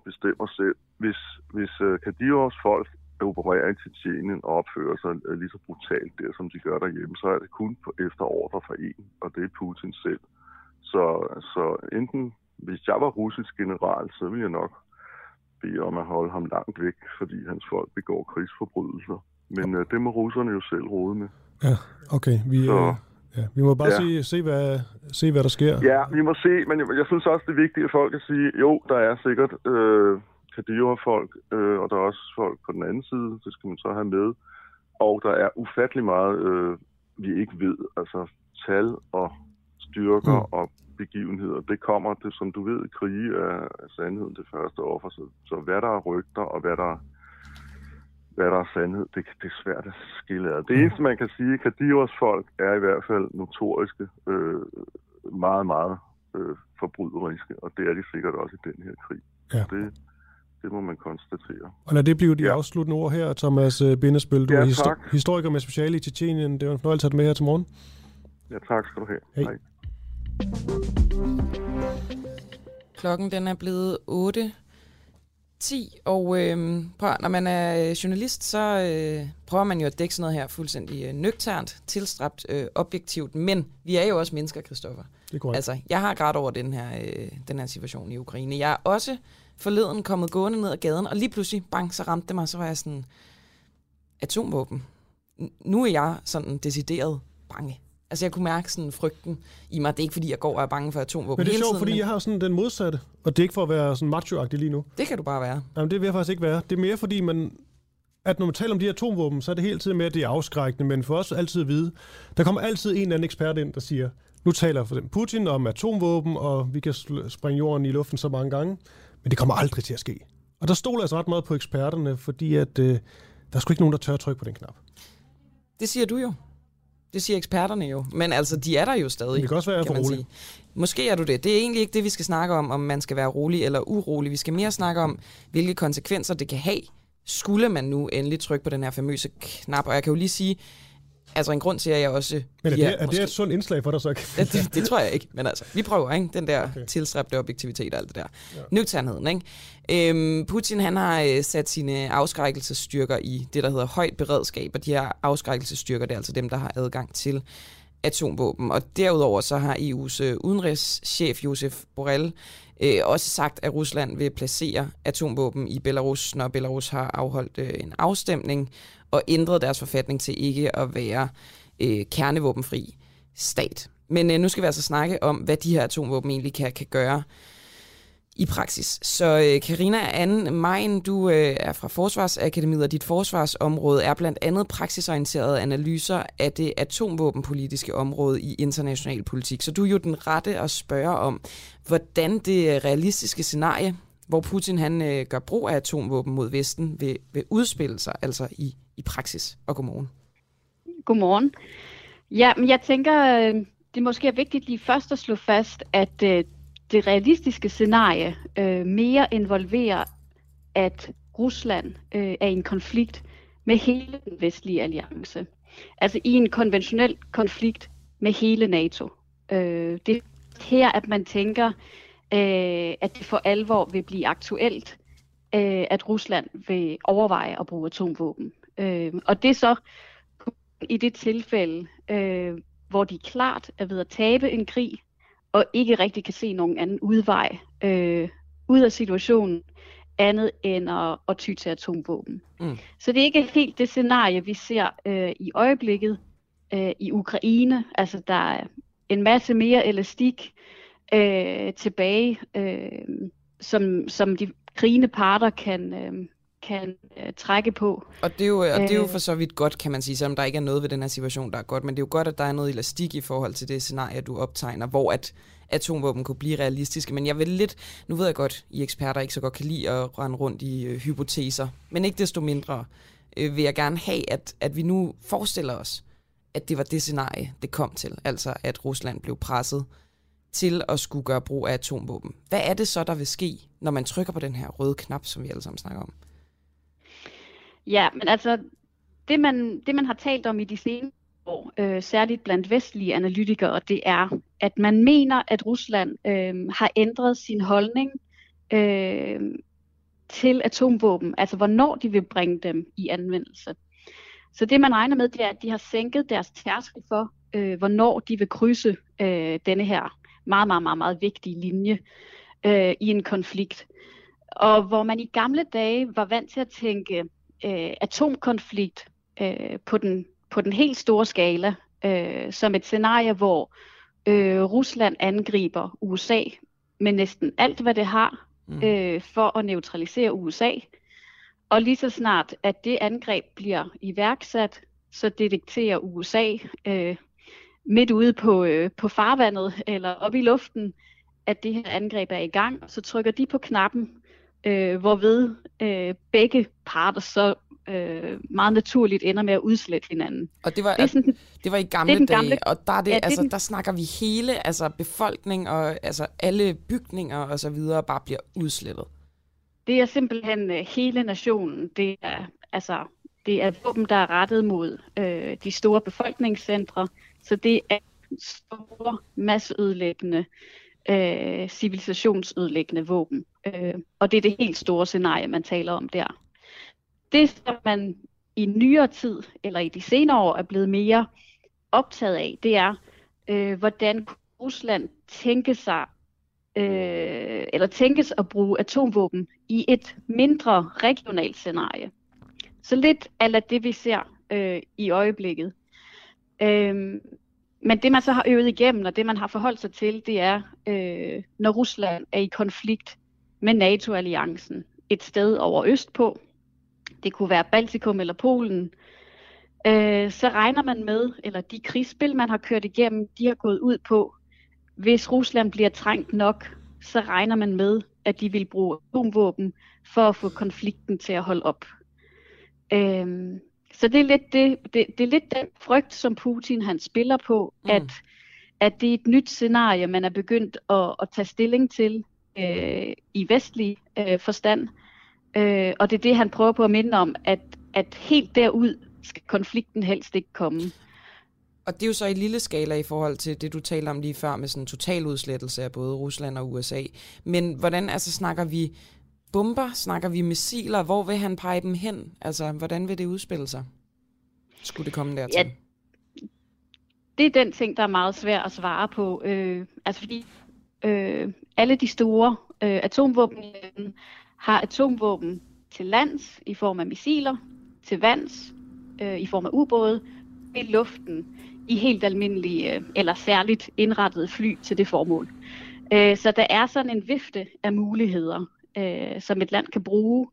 bestemmer selv. Hvis, hvis øh, Kadirovs folk opererer i Tjetjenien og opfører sig øh, lige så brutalt der, som de gør derhjemme, så er det kun efter ordre fra en, og det er Putin selv. Så, så enten, hvis jeg var russisk general, så ville jeg nok bede om at holde ham langt væk, fordi hans folk begår krigsforbrydelser. Men øh, det må russerne jo selv rode med. Ja, okay. Vi, Så- øh, ja, vi må bare Ja. se, se, hvad, se, hvad der sker. Ja, vi må se, men jeg, jeg synes også, det er vigtigt, at folk kan sige, jo, der er sikkert øh, Kadyrov-folk, øh, og der er også folk på den anden side, det skal man så have med. Og der er ufattelig meget, øh, vi ikke ved, altså tal og styrker mm. og begivenheder. Det kommer, det, som du ved, krige er, sandheden det første offer. Så, så hvad der er rygter og hvad der, hvad der er sandhed, det, det er svært at skille ad. Det eneste, man kan sige, Kadirovs folk er i hvert fald notoriske, øh, meget, meget øh, forbryderiske, og det er de sikkert også i den her krig. Ja. Det, det må man konstatere. Og lad det blive de ja. afsluttende ord her, Thomas øh, Bindesbøl. Du Ja, er histo- tak. historiker med speciale i Tjetjenien. Det var en fornøjelse at have med her til morgen. Ja, tak skal du have. Hej. Hej. Klokken den er blevet 8. 10, og øh, prøv, når man er øh, journalist, så øh, prøver man jo at dække sådan noget her fuldstændig øh, nøgternt, tilstræbt, øh, objektivt, men vi er jo også mennesker, Christoffer. Det er korrekt. Altså, jeg har grædt over den her, øh, den her situation i Ukraine. Jeg er også forleden kommet gående ned ad gaden, og lige pludselig, bang, så ramte det mig, så var jeg sådan, atomvåben. Nu er jeg sådan decideret bange. Altså, jeg kunne mærke sådan frygten i mig. Det er ikke, fordi jeg går og er bange for atomvåben Men det er sjovt, tiden, fordi men jeg har sådan den modsatte. Og det er ikke for at være sådan macho lige nu. det kan du bare være. Jamen, det vil jeg faktisk ikke være. Det er mere fordi, man, at når man taler om de her atomvåben, så er det hele tiden med, at det er afskrækkende, men for os altid at vide, der kommer altid en eller anden ekspert ind, der siger, nu taler for eksempel Putin om atomvåben, og vi kan springe jorden i luften så mange gange, men det kommer aldrig til at ske. Og der stoler jeg altså ret meget på eksperterne, fordi at, øh, der er sgu ikke nogen, der tør at trykke på den knap. Det siger du jo. Det siger eksperterne jo. Men altså, de er der jo stadig. Men det kan også være, at jeg er for rolig. Måske er du det. Det er egentlig ikke det, vi skal snakke om, om man skal være rolig eller urolig. Vi skal mere snakke om, hvilke konsekvenser det kan have, skulle man nu endelig trykke på den her famøse knap. Og jeg kan jo lige sige, altså en grund til, at jeg også... Men er, det, er det et sundt indslag for dig så? Ja, <laughs> det, det tror jeg ikke, men altså, vi prøver, ikke? Den der okay. tilstræbte objektivitet og alt det der. Ja. Nøgternheden, ikke? Øhm, Putin, han har øh, sat sine afskrækkelsesstyrker i det, der hedder højt beredskab, og de her afskrækkelsesstyrker, det er altså dem, der har adgang til atomvåben. Og derudover så har EU's øh, udenrigschef Josef Borrell øh, også sagt, at Rusland vil placere atomvåben i Belarus, når Belarus har afholdt øh, en afstemning og ændrede deres forfatning til ikke at være øh, kernevåbenfri stat. Men øh, nu skal vi altså snakke om, hvad de her atomvåben egentlig kan, kan gøre i praksis. Så øh, Anne Mejen, du øh, er fra Forsvarsakademiet, og dit forsvarsområde er blandt andet praksisorienterede analyser af det atomvåbenpolitiske område i international politik. Så du er jo den rette at spørge om, hvordan det øh, realistiske scenarie, hvor Putin han øh, gør brug af atomvåben mod Vesten, vil, vil udspille sig altså i, i praksis. Og godmorgen. Godmorgen. Ja, men jeg tænker, øh, det måske er vigtigt lige først at slå fast, at øh, det realistiske scenarie øh, mere involverer, at Rusland øh, er i en konflikt med hele den vestlige alliance. Altså i en konventionel konflikt med hele NATO. Øh, det er her, at man tænker, øh, at det for alvor vil blive aktuelt, øh, at Rusland vil overveje at bruge atomvåben. Øh, og det er så i det tilfælde, øh, hvor de klart er ved at tabe en krig, og ikke rigtig kan se nogen anden udvej øh, ud af situationen, andet end at, at ty til atomvåben. Mm. Så det er ikke helt det scenarie, vi ser øh, i øjeblikket øh, i Ukraine. Altså der er en masse mere elastik øh, tilbage, øh, som, som de krigende parter kan, øh, kan øh, trække på. Og det, er jo, og det er jo Øh. for så vidt godt, kan man sige, selvom der ikke er noget ved den her situation, der er godt. Men det er jo godt, at der er noget elastik i forhold til det scenarie, du optegner, hvor at atomvåben kunne blive realistiske. Men jeg vil lidt, nu ved jeg godt, I eksperter ikke så godt kan lide at rende rundt i øh, hypoteser, men ikke desto mindre øh, vil jeg gerne have, at, at vi nu forestiller os, at det var det scenarie, det kom til. Altså, at Rusland blev presset til at skulle gøre brug af atomvåben. Hvad er det så, der vil ske, når man trykker på den her røde knap, som vi alle sammen snakker om? Ja, men altså, det man, det man har talt om i de senere år, øh, særligt blandt vestlige analytikere, det er, at man mener, at Rusland øh, har ændret sin holdning øh, til atomvåben, altså hvornår de vil bringe dem i anvendelse. Så det man regner med, det er, at de har sænket deres tærskel for, øh, hvornår de vil krydse øh, denne her meget, meget, meget, meget vigtige linje øh, i en konflikt. Og hvor man i gamle dage var vant til at tænke øh, atomkonflikt øh, på, den, på den helt store skala øh, som et scenarie, hvor øh, Rusland angriber USA med næsten alt, hvad det har, mm. øh, for at neutralisere USA. Og lige så snart, at det angreb bliver iværksat, så detekterer USA øh, midt ude på, øh, på farvandet eller op i luften, at det her angreb er i gang. Så trykker de på knappen, øh, hvorved øh, begge parter så øh, meget naturligt ender med at udslette hinanden. Og det var, det er sådan, det var i gamle, det dage, gamle, og der, er det, ja, det altså, den, der snakker vi hele altså befolkning og altså alle bygninger og så videre bare bliver udslettet. Det er simpelthen uh, hele nationen. Det er altså det er våben, der er rettet mod øh, de store befolkningscentre, så det er store, masseødelæggende, øh, civilisationsødelæggende våben. Øh, og det er det helt store scenarie, man taler om der. Det, som man i nyere tid, eller i de senere år, er blevet mere optaget af, det er, øh, hvordan Rusland tænker sig, øh, eller tænkes at bruge atomvåben i et mindre regionalt scenarie. Så lidt af det, vi ser øh, i øjeblikket. Øh, men det, man så har øvet igennem, og det, man har forholdt sig til, det er, øh, når Rusland er i konflikt med NATO-alliancen et sted over øst på, det kunne være Baltikum eller Polen, øh, så regner man med, eller de krigsspil, man har kørt igennem, de har gået ud på, hvis Rusland bliver trængt nok, så regner man med, at de vil bruge atomvåben for at få konflikten til at holde op. Øhm, så det er, lidt det, det, det er lidt den frygt, som Putin han spiller på, mm. at, at det er et nyt scenarie, man er begyndt at, at tage stilling til øh, i vestlig øh, forstand. Øh, og det er det, han prøver på at minde om, at, at helt derud skal konflikten helst ikke komme. Og det er jo så i lille skala i forhold til det, du talte om lige før med sådan en total udslettelse af både Rusland og USA. Men hvordan altså snakker vi bomber? Snakker vi missiler? Hvor vil han pege dem hen? Altså, hvordan vil det udspille sig? Skulle det komme dertil? Ja, det er den ting, der er meget svær at svare på. Øh, altså fordi øh, alle de store øh, atomvåben har atomvåben til lands i form af missiler, til vands øh, i form af ubåde, i luften i helt almindelige øh, eller særligt indrettede fly til det formål. Øh, så der er sådan en vifte af muligheder, øh, som et land kan bruge,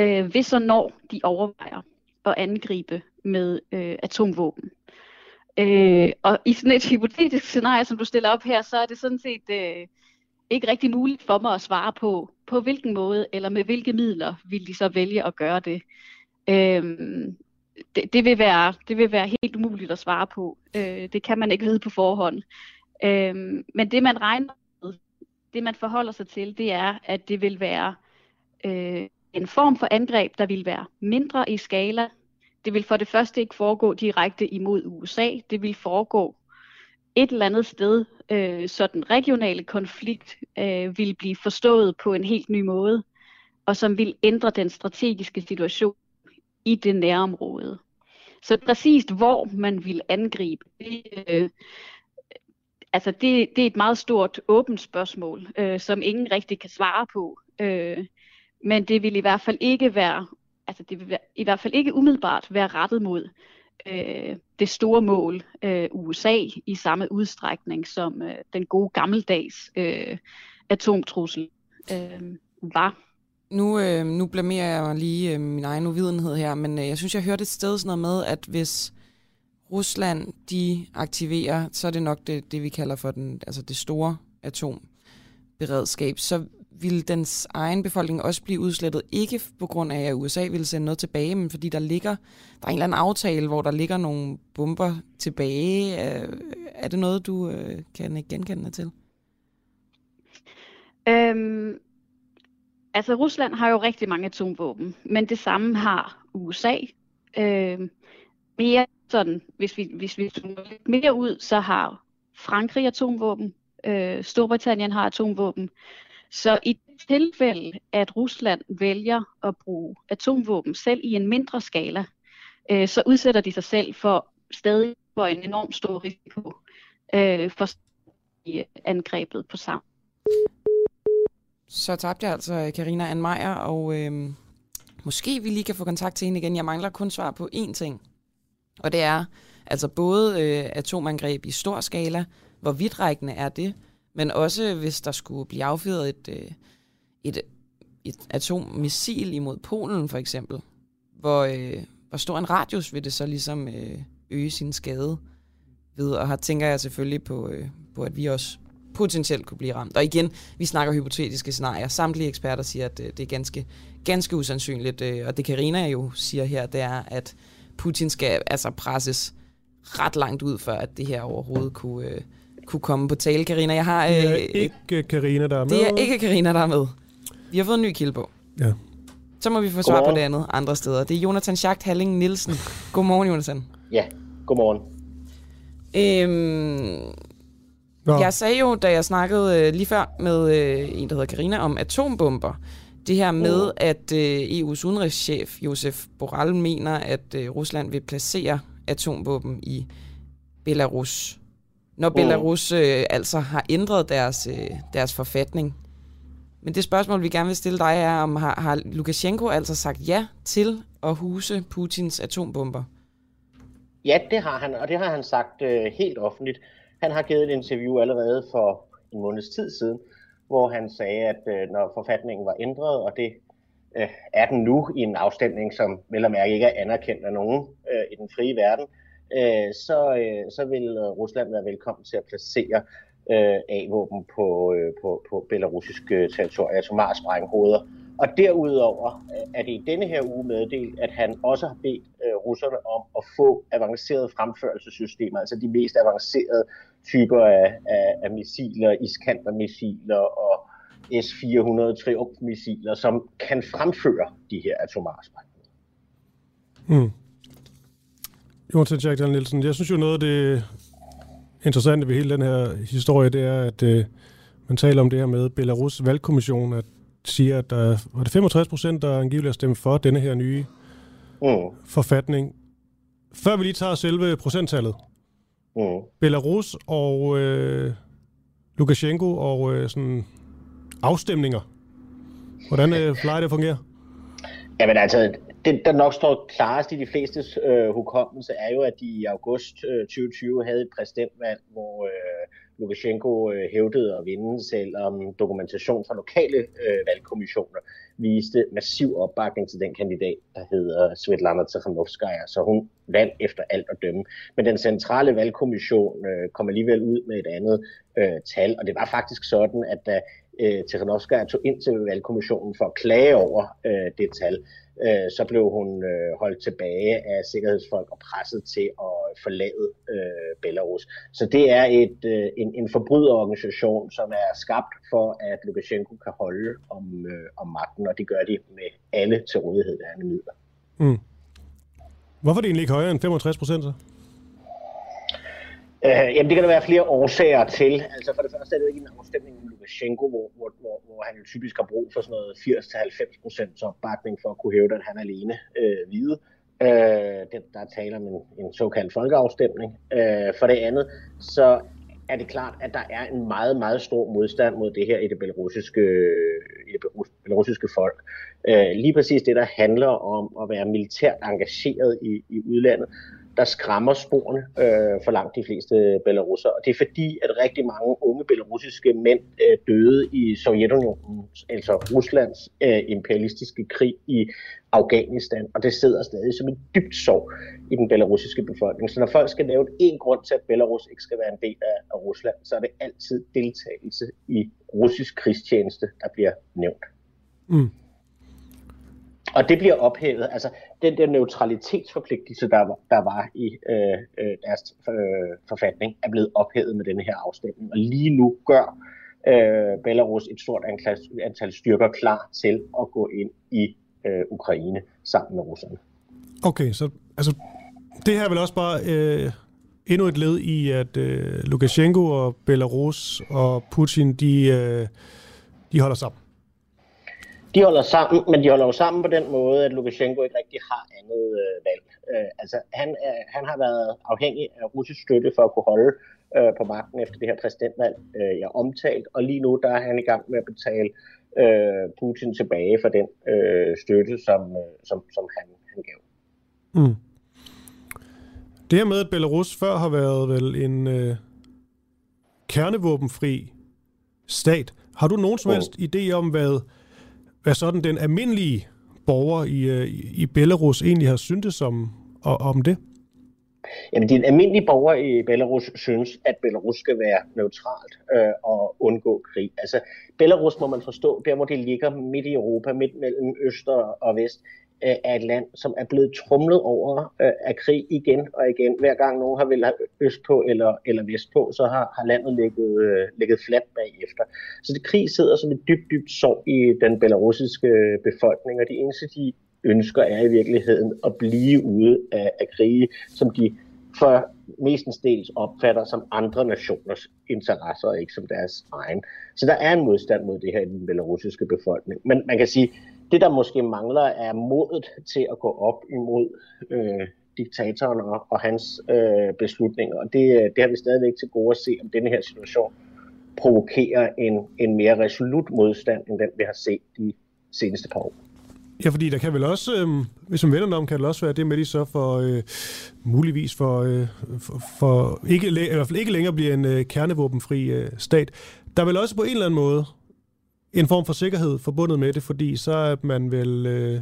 øh, hvis og når de overvejer at angribe med øh, atomvåben. Øh, og i sådan et hypotetisk scenarie, som du stiller op her, så er det sådan set øh, ikke rigtig muligt for mig at svare på, på hvilken måde eller med hvilke midler vil de så vælge at gøre det. Øh, det, det, vil være, det vil være helt umuligt at svare på. Øh, det kan man ikke vide på forhånd. Øh, men det man regner det man forholder sig til, det er, at det vil være øh, en form for angreb, der vil være mindre i skala. Det vil for det første ikke foregå direkte imod USA. Det vil foregå et eller andet sted, øh, så den regionale konflikt øh, vil blive forstået på en helt ny måde, og som vil ændre den strategiske situation i det nærområde. Så præcist hvor man vil angribe, det, øh, altså det, det er et meget stort åbent spørgsmål, øh, som ingen rigtig kan svare på. Øh, men det vil i hvert fald ikke være, altså det vil være, i hvert fald ikke umiddelbart være rettet mod øh, det store mål, øh, USA, i samme udstrækning som øh, den gode gammeldags øh, atomtrussel øh, var. Nu, øh, nu blamerer jeg lige øh, min egen uvidenhed her, men øh, jeg synes, jeg hørte et sted sådan noget med, at hvis Rusland de aktiverer, så er det nok det, det vi kalder for den, altså det store atomberedskab, så vil dens egen befolkning også blive udslettet, ikke på grund af, at USA vil sende noget tilbage, men fordi der ligger, der er en eller anden aftale, hvor der ligger nogle bomber tilbage. Øh, er det noget, du øh, kan genkende til? Øhm, altså Rusland har jo rigtig mange atomvåben, men det samme har USA. Øhm, mere sådan, hvis vi, hvis vi lidt mere ud, så har Frankrig atomvåben, øh, Storbritannien har atomvåben. Så i tilfælde, at Rusland vælger at bruge atomvåben selv i en mindre skala, øh, så udsætter de sig selv for stadig for en enorm stor risiko øh, for angrebet på sammen. Så tabte jeg altså øh, Karina Anmeier, og øh, måske vi lige kan få kontakt til hende igen. Jeg mangler kun svar på én ting og det er altså både øh, atomangreb i stor skala, hvor vidtrækkende er det, men også hvis der skulle blive affyret et, øh, et, et atommissil imod Polen for eksempel, hvor, øh, hvor stor en radius vil det så ligesom øh, øge sin skade ved, og her tænker jeg selvfølgelig på, øh, på, at vi også potentielt kunne blive ramt. Og igen, vi snakker hypotetiske scenarier. Samtlige eksperter siger, at øh, det er ganske, ganske usandsynligt, øh, og det Karina jo siger her, det er, at Putin skal altså presses ret langt ud, for at det her overhovedet kunne, øh, kunne komme på tale. Karina, jeg har... Øh, Det er ikke Karina der er med. det er ikke Karina der er med. Vi har fået en ny kilde på. Ja. Så må vi få svar på det andet andre steder. Det er Jonathan Schacht Halling Nielsen. Godmorgen, Jonathan. Ja, godmorgen. Øhm, jeg sagde jo, da jeg snakkede øh, lige før med øh, en, der hedder Karina om atombomber, det her med, at øh, EU's udenrigschef Josef Borrell mener, at øh, Rusland vil placere atomvåben i Belarus. Når. Belarus øh, altså har ændret deres, øh, deres forfatning. Men det spørgsmål, vi gerne vil stille dig, er, om har, har Lukashenko altså sagt ja til at huse Putins atombomber? Ja, det har han, og det har han sagt øh, helt offentligt. Han har givet et interview allerede for en måneds tid siden, hvor han sagde, at øh, når forfatningen var ændret, og det øh, er den nu i en afstemning, som vel og mærke ikke er anerkendt af nogen øh, i den frie verden, øh, så, øh, så vil øh, Rusland være velkommen til at placere øh, A-våben på, øh, på, på belarusiske øh, territorier, atomar-sprænghoveder. Altså og derudover øh, er det i denne her uge meddelt, at han også har bedt øh, russerne om at få avancerede fremførelsessystemer, altså de mest avancerede typer af, af, af missiler, Iskander-missiler og S-400 Triumph-missiler, som kan fremføre de her atomare sprænghoveder. Mm. Jonathan Jack Nielsen, jeg synes jo noget af det interessante ved hele den her historie, det er, at øh, man taler om det her med Belarus valgkommission, at siger, at der var det 65 procent, der angiveligt har stemt for denne her nye mm. forfatning. Før vi lige tager selve procenttallet. Mm. Belarus og øh, Lukashenko og øh, sådan afstemninger. Hvordan øh, plejer det at fungere? Jamen altså, det der nok står klarest i de fleste øh, hukommelse, er jo, at de i august øh, 2020 havde et præsidentvalg, hvor øh, Lukashenko øh, hævdede at vinde, selvom dokumentation fra lokale øh, valgkommissioner viste massiv opbakning til den kandidat, der hedder Svetlana Tikhanovskaya, så hun vandt efter alt at dømme. Men den centrale valgkommission øh, kom alligevel ud med et andet øh, tal, og det var faktisk sådan, at da øh, Tikhanovskaya tog ind til valgkommissionen for at klage over øh, det tal, øh, så blev hun øh, holdt tilbage af sikkerhedsfolk og presset til at forlade øh, Belarus. Så det er et, øh, en, en forbryderorganisation, som er skabt for, at Lukashenko kan holde om, øh, om magten, og det gør de med alle til rådighed værende midler. Mm. Hvorfor er det egentlig ikke højere end 65 procent så? Øh, jamen, det kan der være flere årsager til. Altså for det første er det jo ikke en afstemning med Lukashenko, hvor, hvor, hvor, hvor han typisk har brug for sådan noget 80-90 procents opbakning for at kunne hæve, at han alene øh, vide. Øh, Øh, det, der er tale om en, en såkaldt folkeafstemning. Øh, for det andet, så er det klart, at der er en meget, meget stor modstand mod det her i det belarusiske, i det belarusiske folk. Øh, lige præcis det, der handler om at være militært engageret i, i udlandet, der skræmmer sporene øh, for langt de fleste belarusser. Og det er fordi, at rigtig mange unge belarusiske mænd øh, døde i Sovjetunionens, altså Ruslands øh, imperialistiske krig i Afghanistan, og det sidder stadig som en dybt sorg i den belarusiske befolkning. Så når folk skal lave en grund til, at Belarus ikke skal være en del af, af Rusland, så er det altid deltagelse i russisk krigstjeneste, der bliver nævnt. Mm. Og det bliver ophævet. Altså, den der neutralitetsforpligtelse, der var, der var i øh, øh, deres øh, forfatning, er blevet ophævet med denne her afstemning. Og lige nu gør øh, Belarus et stort antal, antal styrker klar til at gå ind i øh, Ukraine sammen med russerne. Okay, så altså, det her er vel også bare øh, endnu et led i, at øh, Lukashenko og Belarus og Putin, de, øh, de holder sammen. De holder sammen, men de holder jo sammen på den måde, at Lukashenko ikke rigtig har andet øh, valg. Øh, altså, han, er, han har været afhængig af russisk støtte for at kunne holde øh, på magten efter det her præsidentvalg, øh, jeg omtalt, og lige nu der er han i gang med at betale øh, Putin tilbage for den øh, støtte, som, øh, som, som han, han gav. Mm. Det her med, at Belarus før har været vel en øh, kernevåbenfri stat, har du nogen som helst idé om, hvad, hvad sådan den almindelige borger i, øh, i Belarus egentlig har syntes om, om det? Jamen, den almindelige borger i Belarus synes, at Belarus skal være neutralt øh, og undgå krig. Altså, Belarus må man forstå, der hvor det ligger midt i Europa, midt mellem øst og vest, øh, et land, som er blevet trumlet over øh, af krig igen og igen. Hver gang nogen har vel øst på eller, eller vest på, så har, har landet ligget, øh, ligget fladt bagefter. Så det krig sidder som et dybt, dybt sorg i den belarusiske øh, befolkning, og de eneste, de ønsker er i virkeligheden at blive ude af, af krige, som de for mestendels opfatter som andre nationers interesser, og ikke som deres egen. Så der er en modstand mod det her i den belarusiske befolkning. Men man kan sige, det der måske mangler er modet til at gå op imod øh, diktatoren og, og hans øh, beslutninger. Og det, øh, det har vi stadigvæk til gode at se, om denne her situation provokerer en, en mere resolut modstand, end den vi har set de seneste par år. Ja, fordi der kan vel også, øh, hvis man vender om, kan det også være det med, at de så for øh, muligvis for, øh, for, for ikke, i hvert fald ikke længere bliver en øh, kernevåbenfri øh, stat. Der vil også på en eller anden måde en form for sikkerhed forbundet med det, fordi så er man vel øh,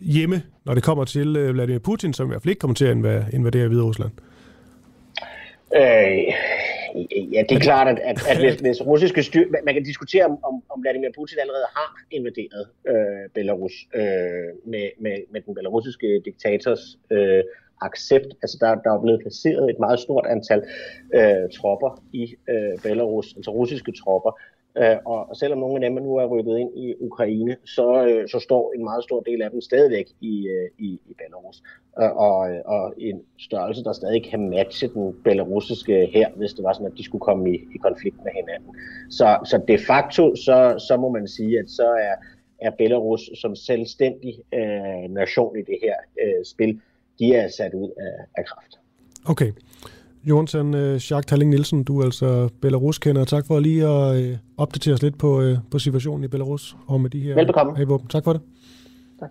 hjemme, når det kommer til øh, Vladimir Putin, som i hvert fald ikke kommer til at invadere Hvide Rusland. Øh, Ja, det er klart, at, at, at hvis, hvis russiske styr... Man kan diskutere, om, om, Vladimir Putin allerede har invaderet øh, Belarus øh, med, med, med den belarusiske diktators øh, accept. Altså der, der er blevet placeret et meget stort antal øh, tropper i øh, Belarus, altså russiske tropper, Øh, og selvom nogle af dem nu er rykket ind i Ukraine, så, øh, så står en meget stor del af dem stadigvæk i, øh, i, i Belarus. Øh, og, og, og en størrelse, der stadig kan matche den belarusiske her, hvis det var sådan, at de skulle komme i, i konflikt med hinanden. Så, så de facto, så, så må man sige, at så er, er Belarus som selvstændig øh, nation i det her øh, spil, de er sat ud af, af kraft. Okay. Jonathan uh, Jacques Talling Nielsen, du er altså Belarus-kender. Tak for lige at uh, opdatere os lidt på, uh, på situationen i Belarus og med de her Velbekomme. våben. Tak for det. Tak.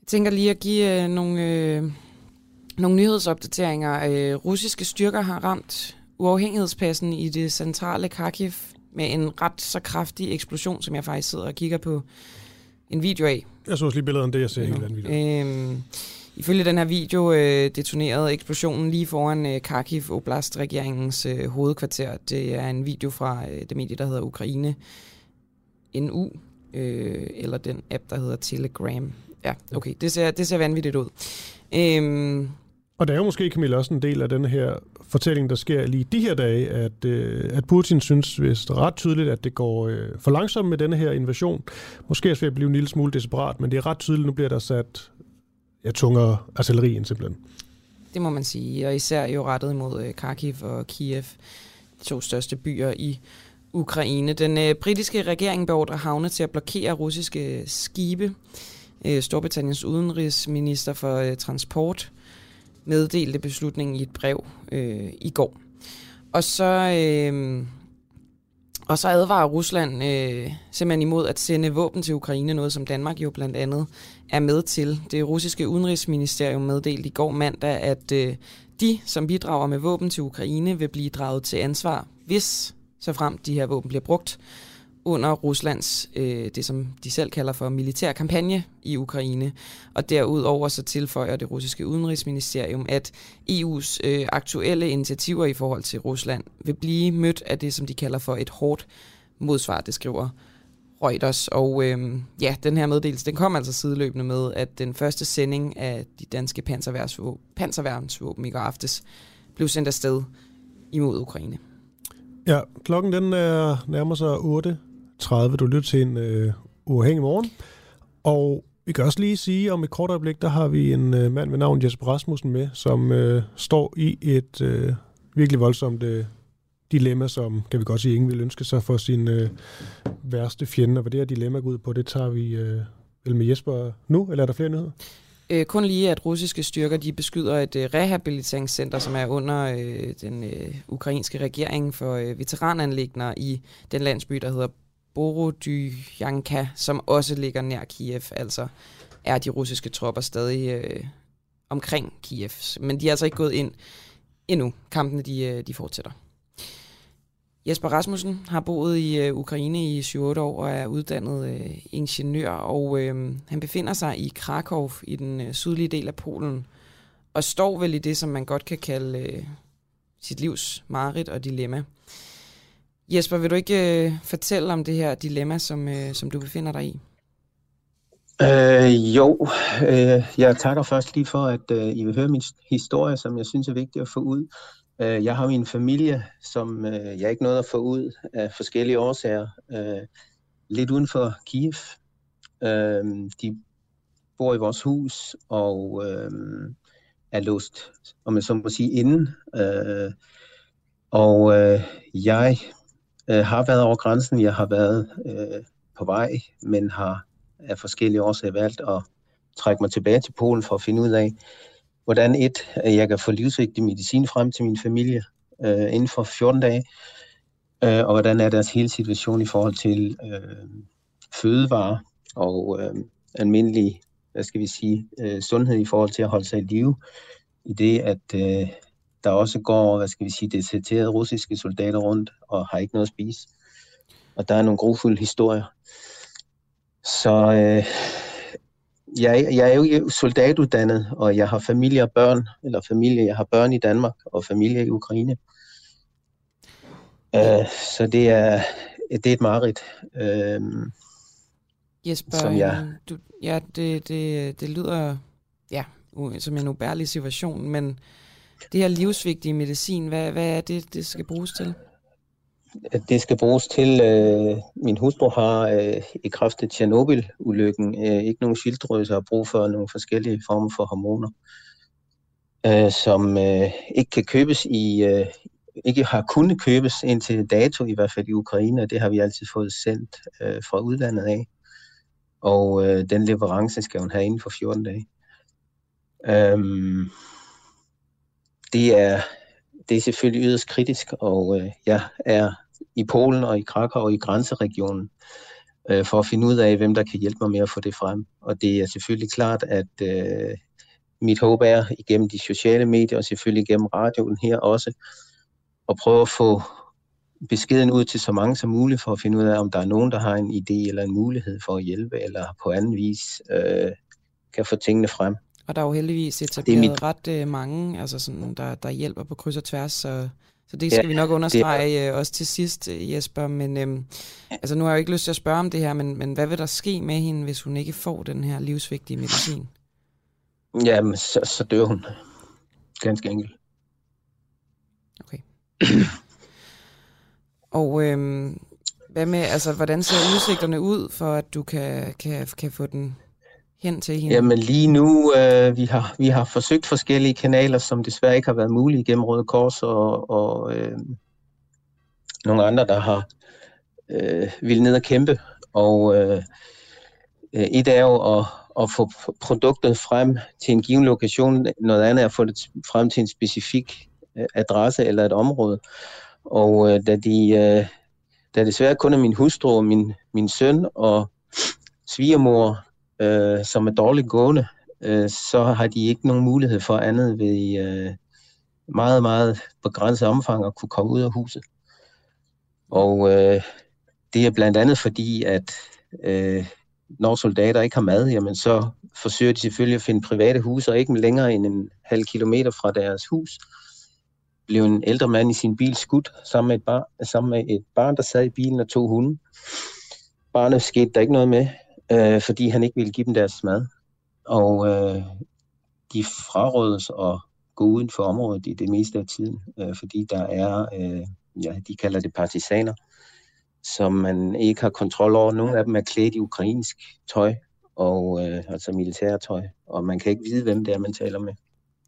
Jeg tænker lige at give nogle, uh, nogle nyhedsopdateringer. Uh, russiske styrker har ramt uafhængighedspladsen i det centrale Kharkiv med en ret så kraftig eksplosion, som jeg faktisk sidder og kigger på en video af. Jeg så også lige billederne, det jeg ser ja. helt anden video. Øhm, ifølge den her video øh, detonerede eksplosionen lige foran øh, Kharkiv Oblast-regeringens øh, hovedkvarter. Det er en video fra øh, det medie, der hedder Ukraine NU, øh, eller den app, der hedder Telegram. Ja, okay, det ser, det ser vanvittigt ud. Øhm, og det er jo måske, Camilla, også en del af den her fortælling, der sker lige de her dage, at, øh, at Putin synes vist ret tydeligt, at det går øh, for langsomt med denne her invasion. Måske er det ved at blive en lille smule desperat, men det er ret tydeligt, nu bliver der sat ja, tungere artilleri ind simpelthen. Det må man sige, og især jo rettet mod øh, Kharkiv og Kiev, de to største byer i Ukraine. Den øh, britiske regering beordrer havne til at blokere russiske skibe. Øh, Storbritanniens udenrigsminister for øh, transport meddelte beslutningen i et brev øh, i går. Og så, øh, og så advarer Rusland øh, simpelthen imod at sende våben til Ukraine, noget som Danmark jo blandt andet er med til. Det russiske udenrigsministerium meddelte i går mandag, at øh, de, som bidrager med våben til Ukraine, vil blive draget til ansvar, hvis så frem de her våben bliver brugt under Ruslands, øh, det som de selv kalder for militær kampagne i Ukraine. Og derudover så tilføjer det russiske udenrigsministerium, at EU's øh, aktuelle initiativer i forhold til Rusland vil blive mødt af det, som de kalder for et hårdt modsvar, det skriver Reuters. Og øh, ja, den her meddelelse, den kom altså sideløbende med, at den første sending af de danske panserværnsvåben i går aftes blev sendt afsted imod Ukraine. Ja, klokken den er nærmer sig 8 30. Du lytter til en øh, uafhængig morgen. Og vi kan også lige sige, om et kort øjeblik, der har vi en øh, mand ved navn Jesper Rasmussen med, som øh, står i et øh, virkelig voldsomt øh, dilemma, som kan vi godt sige, ingen vil ønske sig for sin øh, værste fjende. Og hvad det her dilemma går ud på, det tager vi øh, vel med Jesper nu, eller er der flere nyheder? Øh, kun lige, at russiske styrker de beskyder et øh, rehabiliteringscenter, som er under øh, den øh, ukrainske regering for øh, veterananlægner i den landsby, der hedder Borodyanka, som også ligger nær Kiev, altså er de russiske tropper stadig øh, omkring Kiev. Men de er altså ikke gået ind endnu. Kampene de, øh, de fortsætter. Jesper Rasmussen har boet i øh, Ukraine i 7-8 år og er uddannet øh, ingeniør, og øh, han befinder sig i Krakow i den øh, sydlige del af Polen, og står vel i det, som man godt kan kalde øh, sit livs mareridt og dilemma. Jesper, vil du ikke øh, fortælle om det her dilemma, som, øh, som du befinder dig i? Øh, jo, øh, jeg takker først lige for, at øh, I vil høre min historie, som jeg synes er vigtig at få ud. Øh, jeg har min familie, som øh, jeg ikke nåede at få ud af forskellige årsager, øh, lidt uden for Kiev. Øh, de bor i vores hus og øh, er låst, om jeg så må sige, inden. Øh, og øh, jeg øh, har været over grænsen, jeg har været øh, på vej, men har af forskellige årsager valgt at trække mig tilbage til Polen for at finde ud af, hvordan et, jeg kan få livsvigtig medicin frem til min familie øh, inden for 14 dage, øh, og hvordan er deres hele situation i forhold til øh, fødevarer og øh, almindelig, hvad skal vi sige, øh, sundhed i forhold til at holde sig i live, i det at øh, der også går, hvad skal vi sige, deserterede russiske soldater rundt og har ikke noget at spise. Og der er nogle grofulde historier. Så øh, jeg, jeg er jo soldatuddannet, og jeg har familie og børn, eller familie, jeg har børn i Danmark og familie i Ukraine. Uh, så det er, det er et mareridt. Uh, Jesper, som jeg... du, ja, det, det, det lyder ja, som en ubærlig situation, men det her livsvigtige medicin, hvad, hvad er det, det skal bruges til? det skal bruges til, øh, min hustru har øh, i kraft af Tjernobyl-ulykken øh, ikke nogen skildrøse og har brug for nogle forskellige former for hormoner, øh, som øh, ikke kan købes i, øh, ikke har kunnet købes indtil dato, i hvert fald i Ukraine, og det har vi altid fået sendt øh, fra udlandet af. Og øh, den leverance skal hun have inden for 14 dage. Øhm, det er det er selvfølgelig yderst kritisk, og øh, jeg er i Polen og i Krakow og i grænseregionen øh, for at finde ud af, hvem der kan hjælpe mig med at få det frem. Og det er selvfølgelig klart, at øh, mit håb er igennem de sociale medier og selvfølgelig igennem radioen her også, at prøve at få beskeden ud til så mange som muligt for at finde ud af, om der er nogen, der har en idé eller en mulighed for at hjælpe, eller på anden vis øh, kan få tingene frem. Og der er jo heldigvis etableret mit... ret øh, mange, altså sådan, der, der hjælper på kryds og tværs, så, så det skal ja, vi nok understrege det... øh, også til sidst, øh, Jesper. Men øh, altså, nu har jeg jo ikke lyst til at spørge om det her, men, men hvad vil der ske med hende, hvis hun ikke får den her livsvigtige medicin? Jamen, så, så dør hun. Ganske enkelt. Okay. og øh, hvad med, altså, hvordan ser udsigterne ud for, at du kan, kan, kan få den hen til hende? Jamen lige nu, øh, vi, har, vi har forsøgt forskellige kanaler, som desværre ikke har været mulige gennem Røde Kors og, og øh, nogle andre, der har øh, ville ned og kæmpe. Og øh, øh, et er jo at, at få produktet frem til en given lokation, noget andet er at få det frem til en specifik øh, adresse eller et område. Og øh, da de... Øh, da desværre kun er min hustru og min, min søn og svigermor, øh, som er dårligt gående, øh, så har de ikke nogen mulighed for andet ved øh, meget, meget begrænset omfang at kunne komme ud af huset. Og øh, det er blandt andet fordi, at øh, når soldater ikke har mad, jamen så forsøger de selvfølgelig at finde private huse, og ikke længere end en halv kilometer fra deres hus blev en ældre mand i sin bil skudt sammen med et, bar, sammen med et barn, der sad i bilen og to hunde. Barnet skete der ikke noget med øh, fordi han ikke ville give dem deres mad. Og øh, de frarådes at gå uden for området i det meste af tiden, øh, fordi der er, øh, ja, de kalder det partisaner, som man ikke har kontrol over. Nogle af dem er klædt i ukrainsk tøj, og øh, altså militærtøj, og man kan ikke vide, hvem det er, man taler med.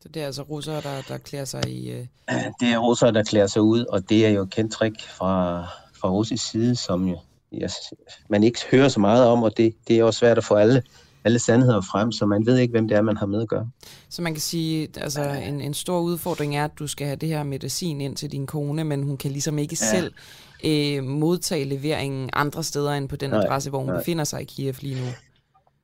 Så det er altså russere, der, der klæder sig i... Øh... <clears throat> Det er russere, der klæder sig ud, og det er jo et kendt trick fra, fra russisk side, som jo jeg, man ikke hører så meget om, og det, det er også svært at få alle, alle sandheder frem, så man ved ikke, hvem det er, man har med at gøre. Så man kan sige, altså en, en stor udfordring er, at du skal have det her medicin ind til din kone, men hun kan ligesom ikke ja. selv øh, modtage leveringen andre steder end på den nej, adresse, hvor hun nej. befinder sig i Kiev lige nu.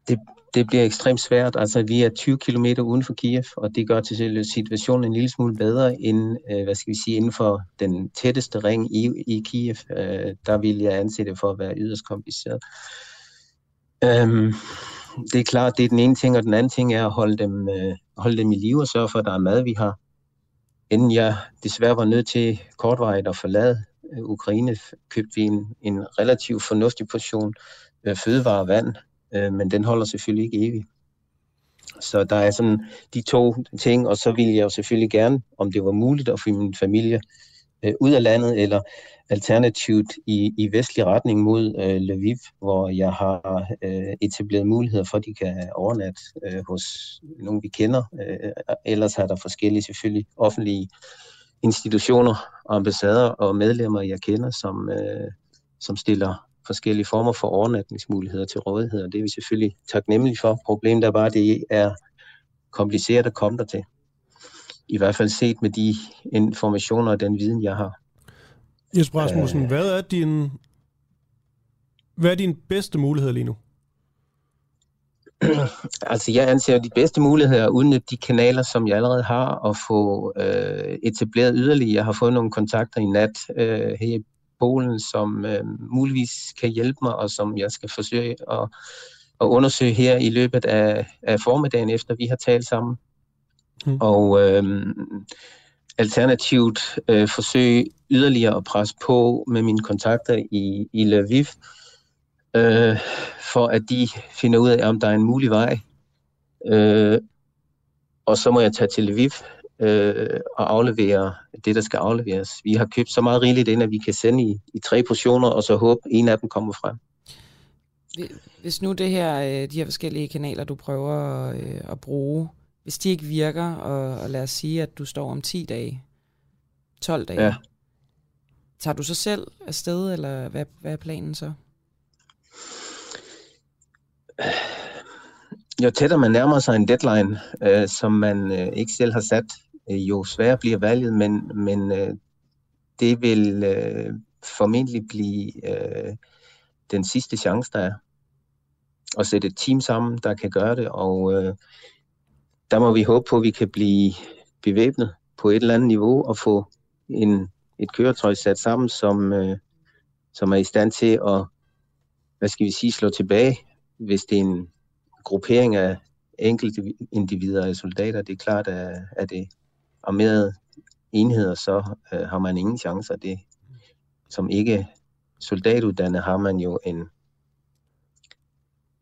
Det, det bliver ekstremt svært. Altså, vi er 20 km uden for Kiev, og det gør til situationen en lille smule bedre end, øh, hvad skal vi sige, inden for den tætteste ring i, i Kiev. Øh, der vil jeg anse det for at være yderst kompliceret. Øhm, det er klart, det er den ene ting, og den anden ting er at holde dem, øh, holde dem i live og sørge for, at der er mad, vi har. Inden jeg desværre var nødt til kortvarigt at forlade øh, Ukraine, købte vi en, en relativt fornuftig portion øh, fødevare og vand, øh, men den holder selvfølgelig ikke evigt. Så der er sådan de to ting, og så ville jeg jo selvfølgelig gerne, om det var muligt at få min familie øh, ud af landet, eller alternativt i, i vestlig retning mod øh, Lviv, hvor jeg har øh, etableret muligheder for, at de kan overnatte øh, hos nogen, vi kender. Øh, ellers har der forskellige selvfølgelig offentlige institutioner, ambassader og medlemmer, jeg kender, som, øh, som stiller forskellige former for overnatningsmuligheder til rådighed, og det er vi selvfølgelig taknemmelige for. Problemet er bare, at det er kompliceret at komme der til. I hvert fald set med de informationer og den viden, jeg har. Jesper Rasmussen, øh, hvad er din hvad er din bedste mulighed lige nu? <clears throat> altså jeg anser de bedste muligheder at udnytte de kanaler, som jeg allerede har, og få øh, etableret yderligere. Jeg har fået nogle kontakter i nat øh, her i Polen, som øh, muligvis kan hjælpe mig, og som jeg skal forsøge at, at undersøge her i løbet af, af formiddagen, efter vi har talt sammen. Mm. Og øh, alternativt øh, forsøge yderligere at presse på med mine kontakter i, i Lviv, øh, for at de finder ud af, om der er en mulig vej. Øh, og så må jeg tage til Lviv øh, og aflevere det, der skal afleveres. Vi har købt så meget rigeligt ind, at vi kan sende i, i tre portioner, og så håbe, en af dem kommer frem. Hvis nu det her, øh, de her forskellige kanaler, du prøver øh, at bruge, hvis de ikke virker, og, og lad os sige, at du står om 10 dage, 12 dage, ja. tager du så selv afsted, eller hvad, hvad er planen så? Jo tættere man nærmer sig en deadline, øh, som man øh, ikke selv har sat, Øh, jo sværere bliver valget, men, men øh, det vil øh, formentlig blive øh, den sidste chance, der er. At sætte et team sammen, der kan gøre det, og øh, der må vi håbe på, at vi kan blive bevæbnet på et eller andet niveau og få en, et køretøj sat sammen, som, øh, som er i stand til at, hvad skal vi sige, slå tilbage, hvis det er en gruppering af enkelte individer af soldater. Det er klart, at, at det armerede enheder, så øh, har man ingen chancer. Det, som ikke soldatuddannet har man jo en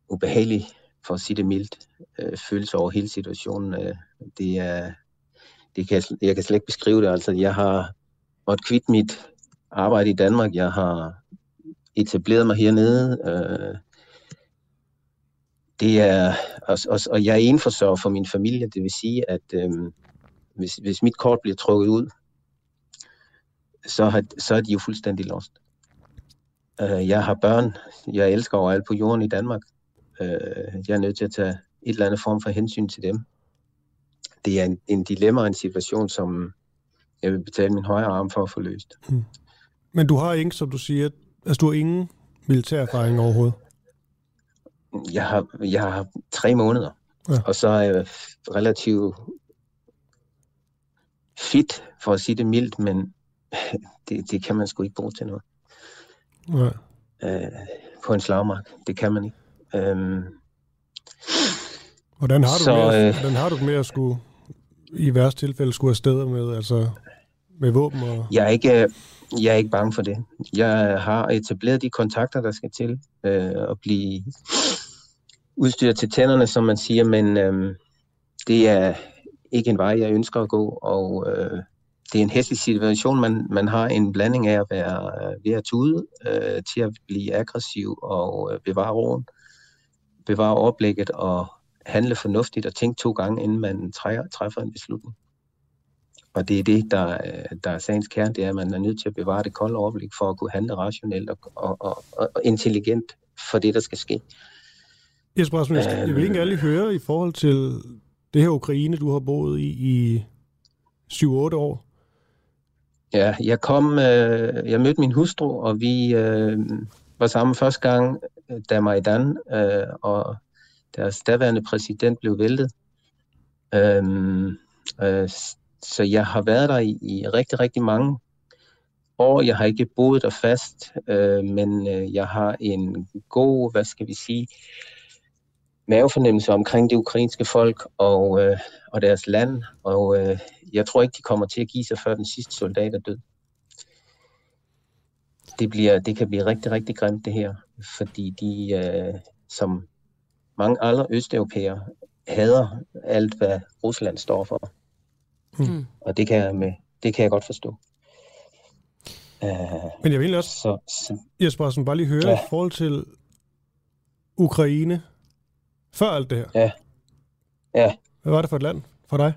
ubehagelig, for at sige det mildt, øh, følelse over hele situationen. Øh, det er, det kan, jeg kan slet ikke beskrive det. Altså, jeg har måttet kvitte mit arbejde i Danmark. Jeg har etableret mig hernede. Øh, det er, og, og, og jeg er enforsørger for min familie. Det vil sige, at øh, hvis, hvis mit kort bliver trukket ud, så, har, så er de jo fuldstændig lost. Øh, jeg har børn. Jeg elsker overalt på jorden i Danmark. Øh, jeg er nødt til at tage et eller andet form for hensyn til dem. Det er en, en dilemma og en situation, som jeg vil betale min højre arm for at få løst. Hmm. Men du har ikke, som du siger, altså du har ingen militær erfaring overhovedet? Jeg har, jeg har tre måneder, ja. og så er jeg relativt fit, for at sige det mildt, men <laughs> det, det kan man sgu ikke bruge til noget. Ja. Øh, på en slagmark. Det kan man ikke. Øhm, hvordan har du så, med, øh, hvordan har du med at skulle i værste tilfælde skulle afsted med, altså med våben? Og... Jeg, er ikke, jeg er ikke bange for det. Jeg har etableret de kontakter, der skal til øh, at blive udstyret til tænderne, som man siger, men øh, det er ikke en vej, jeg ønsker at gå, og øh, det er en hæslig situation. Man, man har en blanding af at være øh, ved at tude, øh, til at blive aggressiv og øh, bevare roen, bevare overblikket og handle fornuftigt og tænke to gange, inden man træffer en beslutning. Og det er det, der, der er sagens kerne, det er, at man er nødt til at bevare det kolde overblik for at kunne handle rationelt og, og, og, og intelligent for det, der skal ske. Jesper Rasmus, jeg vil ikke alle høre i forhold til det her Ukraine, du har boet i i 7-8 år. Ja, jeg kom, øh, jeg mødte min hustru, og vi øh, var sammen første gang, øh, da Majdan, øh, og deres daværende præsident blev væltet. Øhm, øh, øh så jeg har været der i, i rigtig, rigtig mange år. Jeg har ikke boet der fast, øh, men øh, jeg har en god, hvad skal vi sige, mavefornemmelse omkring det ukrainske folk og, øh, og deres land, og øh, jeg tror ikke, de kommer til at give sig, før den sidste soldat er død. Det, bliver, det kan blive rigtig, rigtig grimt det her, fordi de, øh, som mange andre østeuropæere, hader alt, hvad Rusland står for. Mm. Og det kan, jeg med, det kan jeg godt forstå. Uh, Men jeg vil også, så, så, Jesper, bare lige høre ja. i forhold til Ukraine, før alt det her. Ja. ja. Hvad var det for et land for dig?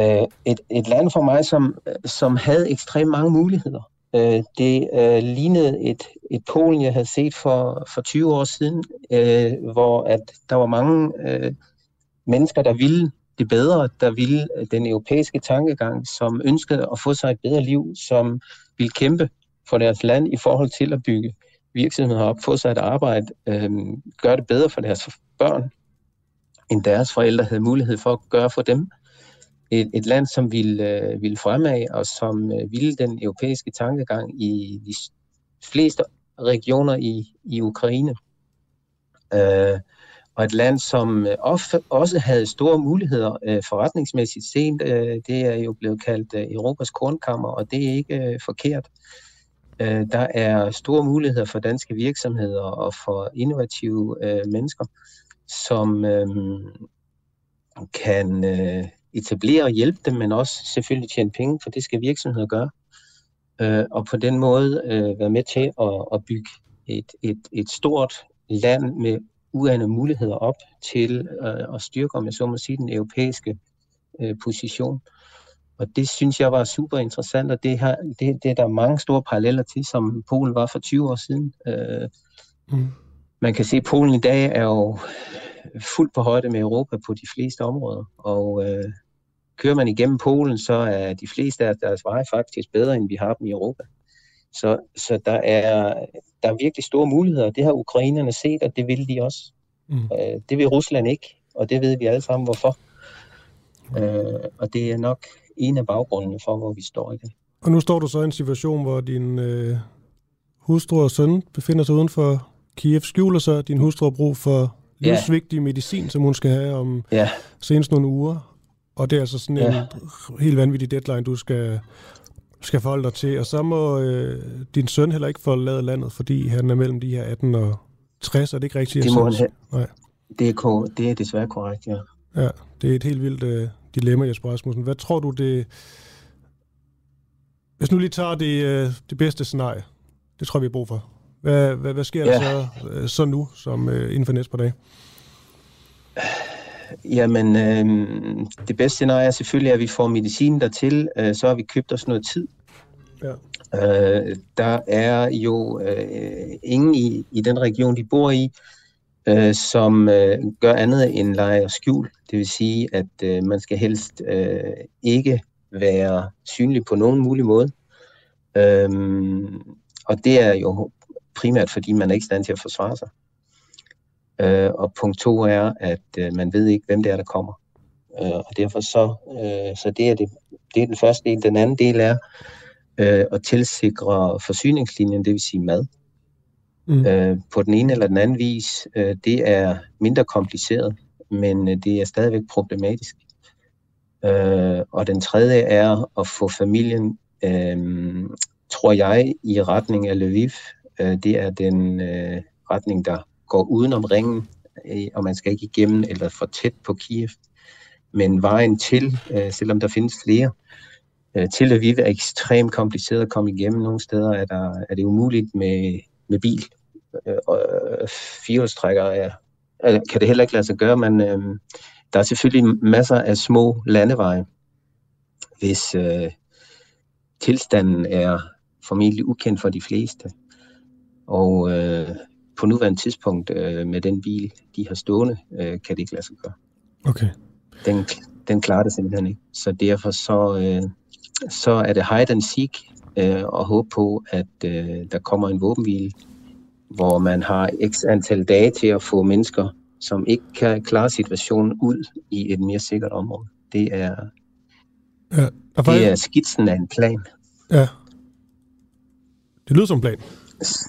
Uh, et, et land for mig, som, som havde ekstremt mange muligheder. Uh, det uh, lignede et, et Polen, jeg havde set for, for 20 år siden, uh, hvor at der var mange uh, mennesker, der ville det bedre, der ville den europæiske tankegang, som ønskede at få sig et bedre liv, som ville kæmpe for deres land i forhold til at bygge virksomheder op, få sig et arbejde, øh, gøre det bedre for deres børn, end deres forældre havde mulighed for at gøre for dem. Et, et land, som ville, øh, ville fremad, og som øh, ville den europæiske tankegang i de fleste regioner i, i Ukraine. Øh, og et land, som øh, ofte også havde store muligheder øh, forretningsmæssigt sent. Øh, det er jo blevet kaldt øh, Europas kornkammer, og det er ikke øh, forkert. Øh, der er store muligheder for danske virksomheder og for innovative øh, mennesker, som øh, kan øh, etablere og hjælpe dem, men også selvfølgelig tjene penge, for det skal virksomheder gøre. Øh, og på den måde øh, være med til at, at bygge et, et, et stort land med uanede muligheder op til øh, at styrke, om jeg så må sige, den europæiske øh, position. Og det synes jeg var super interessant, og det, har, det, det er der mange store paralleller til, som Polen var for 20 år siden. Øh, mm. Man kan se, at Polen i dag er jo fuldt på højde med Europa på de fleste områder, og øh, kører man igennem Polen, så er de fleste af deres veje faktisk bedre, end vi har dem i Europa. Så, så der, er, der er virkelig store muligheder. Det har ukrainerne set, og det vil de også. Mm. Øh, det vil Rusland ikke, og det ved vi alle sammen hvorfor. Øh, og det er nok en af baggrundene for, hvor vi står i det. Og nu står du så i en situation, hvor din øh, hustru og søn befinder sig uden for Kiev, skjuler sig. Din hustru brug for livsvigtig ja. medicin, som hun skal have om ja. senest nogle uger. Og det er altså sådan ja. en helt vanvittig deadline, du skal skal forholde dig til, og så må øh, din søn heller ikke forlade landet, fordi han er mellem de her 18 og 60, er det ikke rigtigt? Det må han. Nej. Det er, det er desværre korrekt, ja. Ja, det er et helt vildt øh, dilemma, Jesper Rasmussen. Hvad tror du, det... Hvis nu lige tager det, øh, det bedste scenarie, det tror vi har brug for. Hvad, hvad, hvad sker ja. der så, øh, så nu, som øh, inden for næste par dage? Jamen, øh, det bedste scenarie er selvfølgelig, at vi får medicin dertil, øh, så har vi købt os noget tid. Ja. Øh, der er jo øh, ingen i, i den region, de bor i, øh, som øh, gør andet end lege og skjul. Det vil sige, at øh, man skal helst øh, ikke være synlig på nogen mulig måde. Øhm, og det er jo primært, fordi man er ikke i stand til at forsvare sig. Øh, og punkt to er, at øh, man ved ikke, hvem det er, der kommer. Øh, og derfor så, øh, så det er det, det er den første del. Den anden del er øh, at tilsikre forsyningslinjen, det vil sige mad. Mm. Øh, på den ene eller den anden vis, øh, det er mindre kompliceret, men øh, det er stadigvæk problematisk. Øh, og den tredje er at få familien, øh, tror jeg, i retning af Lviv. Øh, det er den øh, retning, der går udenom ringen, øh, og man skal ikke igennem eller for tæt på Kiev. Men vejen til, øh, selvom der findes flere, øh, til Lviv er ekstremt kompliceret at komme igennem. Nogle steder er, der, er det umuligt med, med bil. Og firehjulstrækker er, kan det heller ikke lade sig gøre, men øh, der er selvfølgelig masser af små landeveje, hvis øh, tilstanden er formentlig ukendt for de fleste. Og øh, på nuværende tidspunkt øh, med den bil, de har stående, øh, kan det ikke lade sig gøre. Okay. Den, den klarer det simpelthen ikke. Så derfor så, øh, så er det hide and seek øh, og håbe på, at øh, der kommer en våbenhvile hvor man har x antal dage til at få mennesker, som ikke kan klare situationen ud i et mere sikkert område. Det er, Ja, er det er skitsen af en plan. Ja. Det lyder som en plan.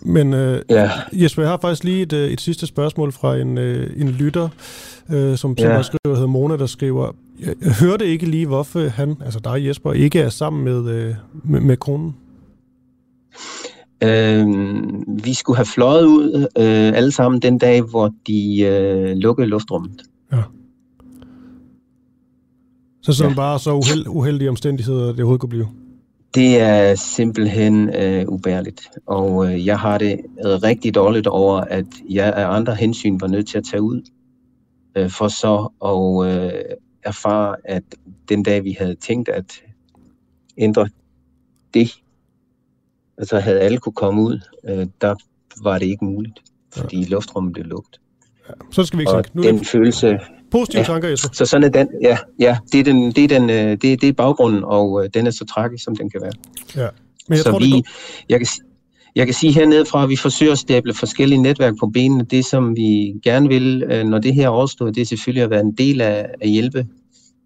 Men øh, ja. Jesper, jeg har faktisk lige et, øh, et sidste spørgsmål fra en, øh, en lytter, øh, som, som Ja. skriver, hedder Mona, der skriver, jeg, jeg hørte ikke lige, hvorfor han, altså dig Jesper, ikke er sammen med, øh, med, med kronen. Øh, vi skulle have fløjet ud øh, alle sammen den dag, hvor de øh, lukkede luftrummet. Så sådan ja. bare så uheld, uheldige omstændigheder, det overhovedet kunne blive. Det er simpelthen øh, ubærligt, og øh, jeg har det øh, rigtig dårligt over, at jeg af andre hensyn var nødt til at tage ud, øh, for så at øh, erfare, at den dag vi havde tænkt at ændre det, altså havde alle kunne komme ud, øh, der var det ikke muligt, fordi ja. luftrummet blev lukket. Så skal vi ikke. Nu er den det følelse... positive tanker, Jesper. Så sådan er den, ja, ja det, er den, det, er den, øh, det, det er baggrunden, og øh, den er så tragisk, som den kan være. Ja. Men jeg så tror, vi, det går... jeg, kan, jeg kan sige hernede fra, at vi forsøger at stable forskellige netværk på benene. Det, som vi gerne vil, øh, når det her overstår, det er selvfølgelig at være en del af, af hjælpe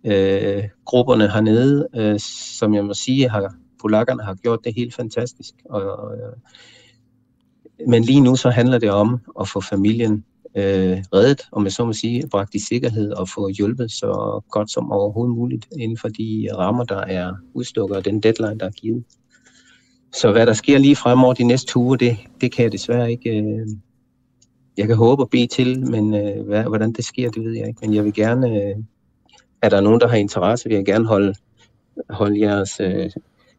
øh, grupperne hernede, øh, som jeg må sige, har, polakkerne har gjort det helt fantastisk. Og, og, men lige nu så handler det om at få familien øh, reddet, og med så må sige, bragt i sikkerhed og få hjulpet så godt som overhovedet muligt inden for de rammer, der er udstukket og den deadline, der er givet. Så hvad der sker lige fremover de næste uger, det, det kan jeg desværre ikke... Øh, jeg kan håbe og bede til, men øh, hvad, hvordan det sker, det ved jeg ikke. Men jeg vil gerne... Øh, er der nogen, der har interesse, vil jeg gerne holde, holde jeres øh,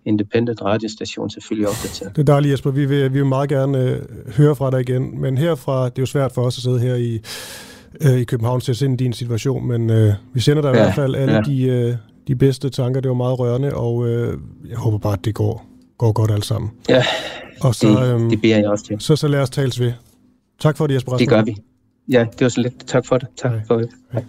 independent radiostation selvfølgelig opdateret. Det er dejligt, Jesper. Vi vil, vi vil meget gerne øh, høre fra dig igen. Men herfra, det er jo svært for os at sidde her i, øh, i København til at sende din situation, men øh, vi sender dig ja, i hvert fald alle ja. de, øh, de bedste tanker. Det var meget rørende, og øh, jeg håber bare, at det går, går godt alt sammen. Ja, og så, det, øhm, det beder jeg også til. Så, så lad os tales ved. Tak for det, Jesper Det gør vi. Ja, det var så lidt. Tak for det. Tak for det. Hej.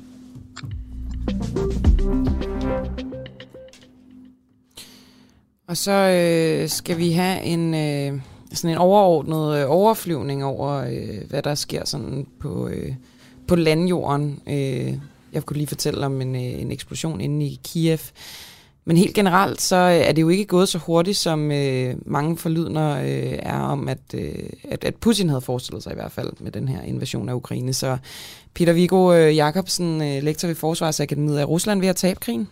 Og så øh, skal vi have en øh, sådan en overordnet øh, overflyvning over, øh, hvad der sker sådan på, øh, på landjorden. Øh, jeg kunne lige fortælle om en, øh, en eksplosion inde i Kiev. Men helt generelt, så øh, er det jo ikke gået så hurtigt, som øh, mange forlydner øh, er om, at, øh, at, at Putin havde forestillet sig i hvert fald med den her invasion af Ukraine. Så Peter Viggo øh, Jacobsen, øh, lektor ved Forsvarsakademiet, er Rusland ved at tabe krigen?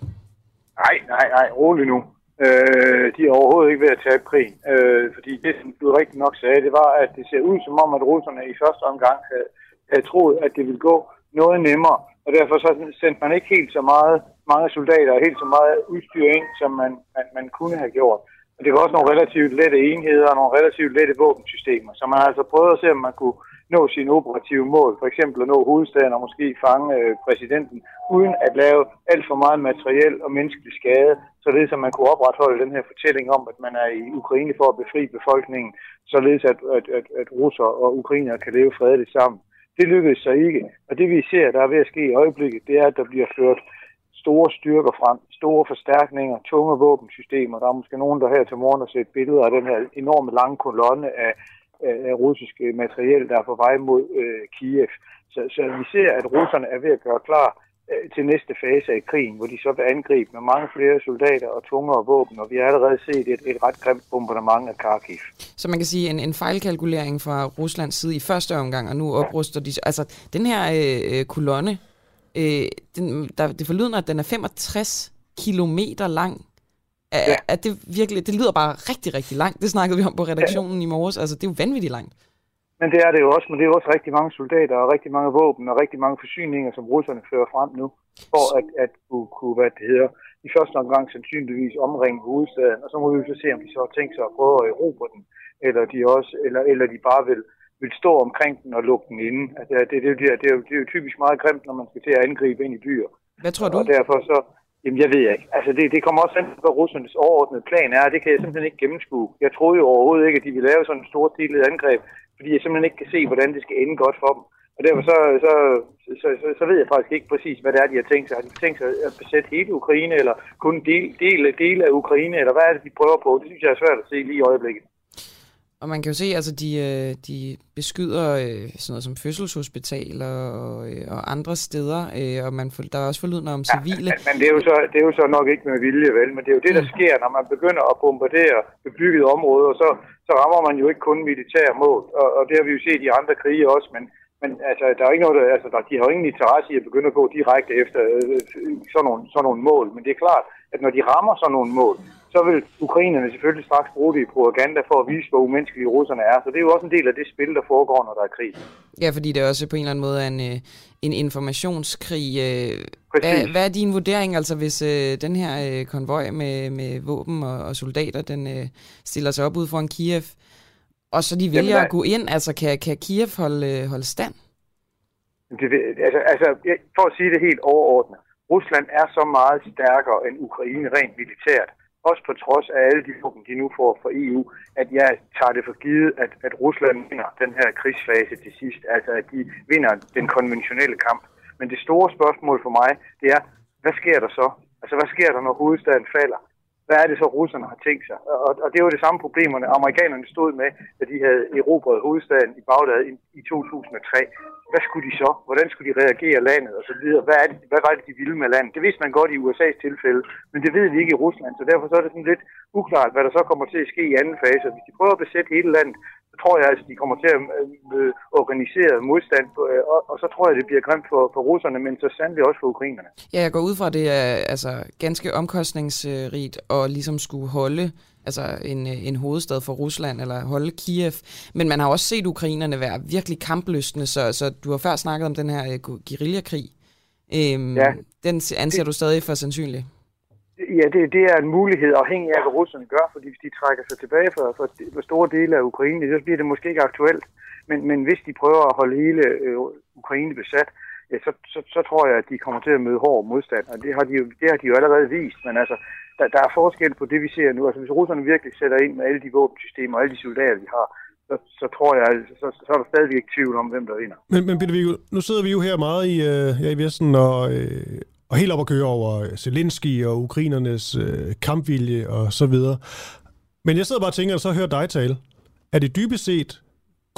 Nej, nej, nej, rolig nu. Øh, de er overhovedet ikke ved at tabe krigen. Øh, fordi det, som du rigtig nok sagde, det var, at det ser ud som om, at russerne i første omgang havde, havde troet, at det ville gå noget nemmere. Og derfor så sendte man ikke helt så meget, mange soldater og helt så meget udstyr ind, som man, man, man kunne have gjort. Og det var også nogle relativt lette enheder og nogle relativt lette våbensystemer. Så man har altså prøvet at se, om man kunne nå sine operative mål. For eksempel at nå hovedstaden og måske fange øh, præsidenten, uden at lave alt for meget materiel og menneskelig skade, således at man kunne opretholde den her fortælling om, at man er i Ukraine for at befri befolkningen, således at, at, at, at russer og ukrainere kan leve fredeligt sammen. Det lykkedes så ikke. Og det vi ser, der er ved at ske i øjeblikket, det er, at der bliver ført store styrker frem, store forstærkninger, tunge våbensystemer. Der er måske nogen, der her til morgen har set billeder af den her enorme lange kolonne af, af, af russiske øh, materiel, der er på vej mod øh, Kiev. Så, så vi ser, at russerne er ved at gøre klar til næste fase af krigen, hvor de så vil angribe med mange flere soldater og tungere våben, og vi har allerede set et, et ret grimt bombardement af Kharkiv. Så man kan sige en, en fejlkalkulering fra Ruslands side i første omgang, og nu opruster de... Altså, den her øh, kolonne, øh, den, der, det forlyder, at den er 65 kilometer lang. Er, ja. er det virkelig... Det lyder bare rigtig, rigtig langt. Det snakkede vi om på redaktionen ja. i morges. Altså, det er jo vanvittigt langt. Men det er det jo også, men det er jo også rigtig mange soldater og rigtig mange våben og rigtig mange forsyninger, som russerne fører frem nu, for at, at kunne, kunne, hvad det hedder, i første omgang sandsynligvis omringe hovedstaden, og så må vi jo så se, om de så har tænkt sig at prøve at erobre den, eller de, også, eller, eller de bare vil, vil stå omkring den og lukke den inde. Altså, det, det, det, det, er jo, det er jo typisk meget grimt, når man skal til at angribe ind i byer. Hvad tror du? Og derfor så, jamen jeg ved ikke. Altså det, det kommer også an på, hvad russernes overordnede plan er, det kan jeg simpelthen ikke gennemskue. Jeg troede jo overhovedet ikke, at de ville lave sådan en stor stilet angreb, fordi jeg simpelthen ikke kan se, hvordan det skal ende godt for dem. Og derfor så, så, så, så, så ved jeg faktisk ikke præcis, hvad det er, de har tænkt sig. Har de tænkt sig at besætte hele Ukraine, eller kun en del, del, del af Ukraine, eller hvad er det, de prøver på? Det synes jeg er svært at se lige i øjeblikket. Og man kan jo se, altså de, øh, de beskyder øh, sådan noget som fødselshospitaler og, øh, og andre steder, og man, der er også forlydende om civile. Ja, men det er, jo så, det er jo så nok ikke med vilje, vel? Men det er jo det, der mm. sker, når man begynder at bombardere bebyggede områder, så, så rammer man jo ikke kun militære mål. Og, og det har vi jo set i andre krige også, men, men altså, der er ikke noget, der, altså, der, de har jo ingen interesse i at begynde at gå direkte efter øh, øh sådan, nogle, sådan nogle mål. Men det er klart, at når de rammer sådan nogle mål, så vil ukrainerne selvfølgelig straks bruge det i propaganda for at vise, hvor umenneskelige russerne er. Så det er jo også en del af det spil, der foregår, når der er krig. Ja, fordi det er også på en eller anden måde en, øh, en informationskrig. Øh, hvad, hvad er din vurdering, altså hvis øh, den her konvoj med, med våben og, og soldater, den stiller sig op ud foran Kiev, og så de vælger Jamen, at gå ind, altså kan, kan Kiev holde, holde stand? Det, altså, altså, for at sige det helt overordnet, Rusland er så meget stærkere end Ukraine rent militært, også på trods af alle de våben, de nu får fra EU, at jeg tager det for givet, at, at Rusland vinder den her krigsfase til sidst, altså at de vinder den konventionelle kamp. Men det store spørgsmål for mig, det er, hvad sker der så? Altså hvad sker der, når hovedstaden falder? Hvad er det så, russerne har tænkt sig? Og, og det var det samme problemerne, amerikanerne stod med, da de havde erobret hovedstaden i Bagdad i, i 2003 hvad skulle de så? Hvordan skulle de reagere landet og så videre? Hvad, er det, hvad var det, de ville med landet? Det vidste man godt i USA's tilfælde, men det ved vi ikke i Rusland, så derfor så er det sådan lidt uklart, hvad der så kommer til at ske i anden fase. Hvis de prøver at besætte hele landet, tror jeg, at altså, de kommer til at øh, organisere modstand, øh, og, og så tror jeg, det bliver grimt for, for russerne, men så sandelig også for ukrainerne. Ja, jeg går ud fra, at det er altså, ganske omkostningsrigt at ligesom skulle holde altså en, en hovedstad for Rusland, eller holde Kiev. Men man har også set ukrainerne være virkelig kampløsende, så, så du har før snakket om den her uh, guerillakrig. Øhm, ja. Den anser det, du stadig for sandsynlig? Ja, det, det er en mulighed afhængig af, hvad russerne gør, fordi hvis de trækker sig tilbage fra, fra, fra store dele af Ukraine, så bliver det måske ikke aktuelt. Men, men hvis de prøver at holde hele øh, Ukraine besat, ja, så, så, så tror jeg, at de kommer til at møde hård modstand, og det har de jo, det har de jo allerede vist. Men altså, der, der er forskel på det, vi ser nu. Altså hvis russerne virkelig sætter ind med alle de våbensystemer og alle de soldater, de har, så, så tror jeg, altså, så, så er der stadig tvivl om, hvem der vinder. Men, men Peter Viggo, nu sidder vi jo her meget i, øh, ja, i Vesten og, øh, og helt op at køre over Zelensky og ukrainernes øh, kampvilje og så videre. Men jeg sidder bare og tænker, at så hører dig tale. Er det dybest set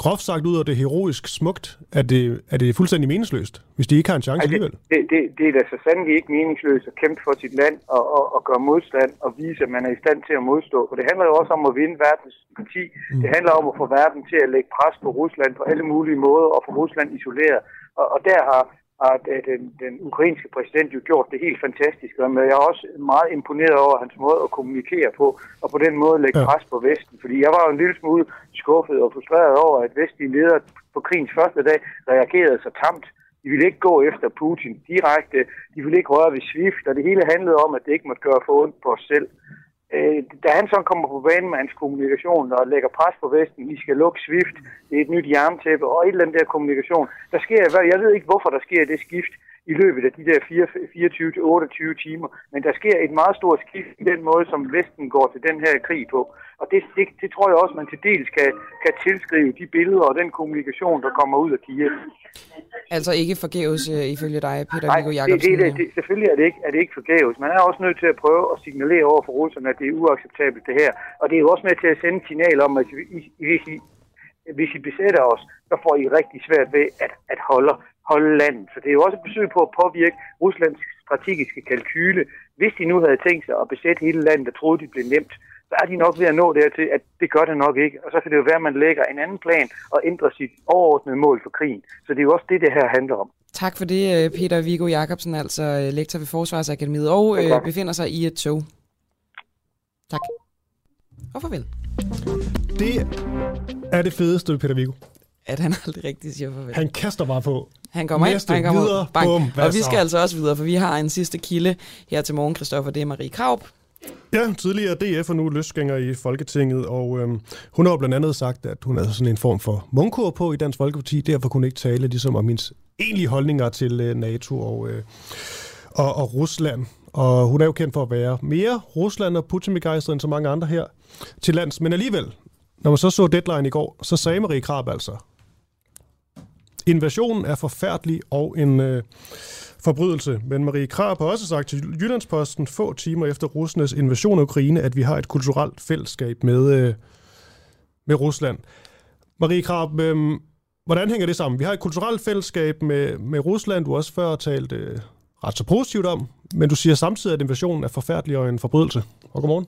groft sagt ud af det heroisk smukt, er det, er det fuldstændig meningsløst, hvis de ikke har en chance alligevel? Det, det, det er da så sandelig ikke meningsløst at kæmpe for sit land og, og, og gøre modstand og vise, at man er i stand til at modstå. For det handler jo også om at vinde verdens parti. Mm. Det handler om at få verden til at lægge pres på Rusland på alle mulige måder og få Rusland isoleret. Og, og der har har den, den ukrainske præsident jo gjort det helt fantastisk. Og jeg er også meget imponeret over hans måde at kommunikere på, og på den måde lægge pres på Vesten. Fordi jeg var jo en lille smule skuffet og frustreret over, at vestlige ledere på krigens første dag reagerede så tamt. De ville ikke gå efter Putin direkte. De ville ikke røre ved SWIFT, og det hele handlede om, at det ikke måtte gøre for ondt på os selv. Øh, da han så kommer på banen med hans kommunikation og lægger pres på Vesten, I skal lukke SWIFT, det er et nyt jerntæppe og et eller andet der kommunikation, der sker, jeg ved ikke hvorfor der sker det skift i løbet af de der 24-28 timer, men der sker et meget stort skift i den måde, som Vesten går til den her krig på. Og det, det, det tror jeg også, man til dels kan, kan tilskrive de billeder og den kommunikation, der kommer ud af Kiev. Altså ikke forgæves uh, ifølge dig, Peter Nej, Viggo Jacobsen? Det, det, det, selvfølgelig er det, ikke, er det ikke forgæves. Man er også nødt til at prøve at signalere over for russerne, at det er uacceptabelt det her. Og det er jo også med til at sende signal om, at hvis I, hvis I besætter os, så får I rigtig svært ved at, at holde, holde landet. Så det er jo også et besøg på at påvirke Ruslands strategiske kalkyle. Hvis de nu havde tænkt sig at besætte hele landet, der troede, det blev nemt, så er de nok ved at nå dertil, at det gør det nok ikke. Og så kan det jo være, at man lægger en anden plan og ændrer sit overordnede mål for krigen. Så det er jo også det, det her handler om. Tak for det, øh, Peter Viggo Jacobsen, altså øh, lektor ved Forsvarsakademiet, og øh, befinder sig i et tog. Tak. Og farvel. Det er det fedeste, Peter Viggo. At han aldrig rigtig siger farvel. Han kaster bare på. Han kommer Næste, ind, han kommer videre, bang. bum, og vi skal altså også videre, for vi har en sidste kilde her til morgen, Christoffer. Det er Marie Kraup. Ja, tidligere DF og nu løsgænger i Folketinget, og øhm, hun har jo blandt andet sagt, at hun havde sådan en form for mundkur på i Dansk Folkeparti, derfor kunne hun ikke tale ligesom om hendes egentlige holdninger til øh, NATO og, øh, og, og Rusland. Og hun er jo kendt for at være mere Rusland og Putin-begejstret end så mange andre her til lands. Men alligevel, når man så så deadline i går, så sagde Marie Krab altså, invasionen er forfærdelig og en øh, forbrydelse. Men Marie Krab har også sagt til Jyllandsposten få timer efter russernes invasion af Ukraine, at vi har et kulturelt fællesskab med, øh, med Rusland. Marie Krab, øh, hvordan hænger det sammen? Vi har et kulturelt fællesskab med, med Rusland, du har også før talt øh, ret så positivt om, men du siger samtidig, at invasionen er forfærdelig og en forbrydelse. Og godmorgen.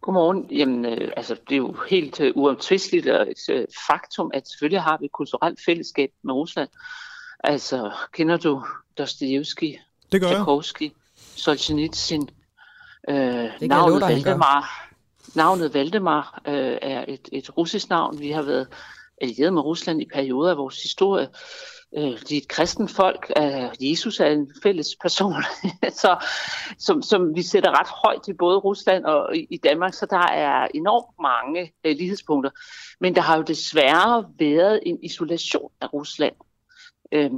Godmorgen. Jamen, øh, altså, det er jo helt øh, uomtvisteligt og et øh, faktum, at selvfølgelig har vi et kulturelt fællesskab med Rusland. Altså, kender du Dostoyevsky, det gør Tchaikovsky, Solzhenitsyn, øh, det navnet love, Valdemar. Navnet Valdemar øh, er et, et russisk navn. Vi har været allieret med Rusland i perioder af vores historie. Øh, de er et kristen folk. Øh, Jesus er en fælles person, <laughs> så, som, som vi sætter ret højt i både Rusland og i, Danmark, så der er enormt mange øh, lighedspunkter. Men der har jo desværre været en isolation af Rusland øh,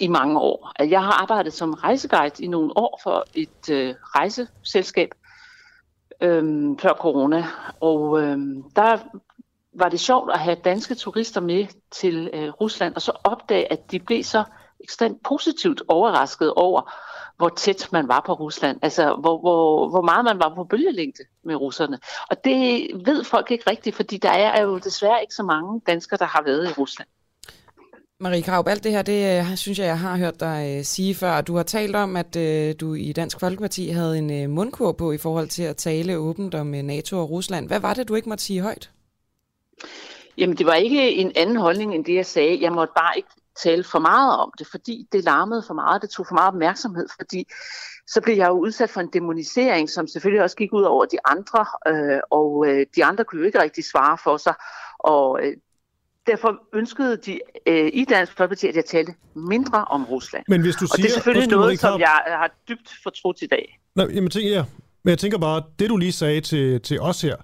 i mange år. Jeg har arbejdet som rejseguide i nogle år for et øh, rejseselskab øhm, før corona, og øhm, der var det sjovt at have danske turister med til øh, Rusland, og så opdage, at de blev så ekstremt positivt overrasket over, hvor tæt man var på Rusland. Altså, hvor, hvor, hvor meget man var på bølgelængde med russerne. Og det ved folk ikke rigtigt, fordi der er jo desværre ikke så mange danskere, der har været i Rusland. Marie Kraup, alt det her, det øh, synes jeg, jeg har hørt dig øh, sige før. Du har talt om, at øh, du i Dansk Folkeparti havde en mundkur på i forhold til at tale åbent om NATO og Rusland. Hvad var det, du ikke måtte sige højt? Jamen, det var ikke en anden holdning end det, jeg sagde. Jeg måtte bare ikke tale for meget om det, fordi det larmede for meget, det tog for meget opmærksomhed, fordi så blev jeg jo udsat for en demonisering, som selvfølgelig også gik ud over de andre, øh, og øh, de andre kunne jo ikke rigtig svare for sig, og øh, derfor ønskede de øh, i Dansk Folkeparti, at jeg talte mindre om Rusland. Men hvis du siger, og det er selvfølgelig noget, som jeg har dybt fortrudt i dag. Nej, jamen, tænker, ja. Men jeg tænker bare, det du lige sagde til, til os her,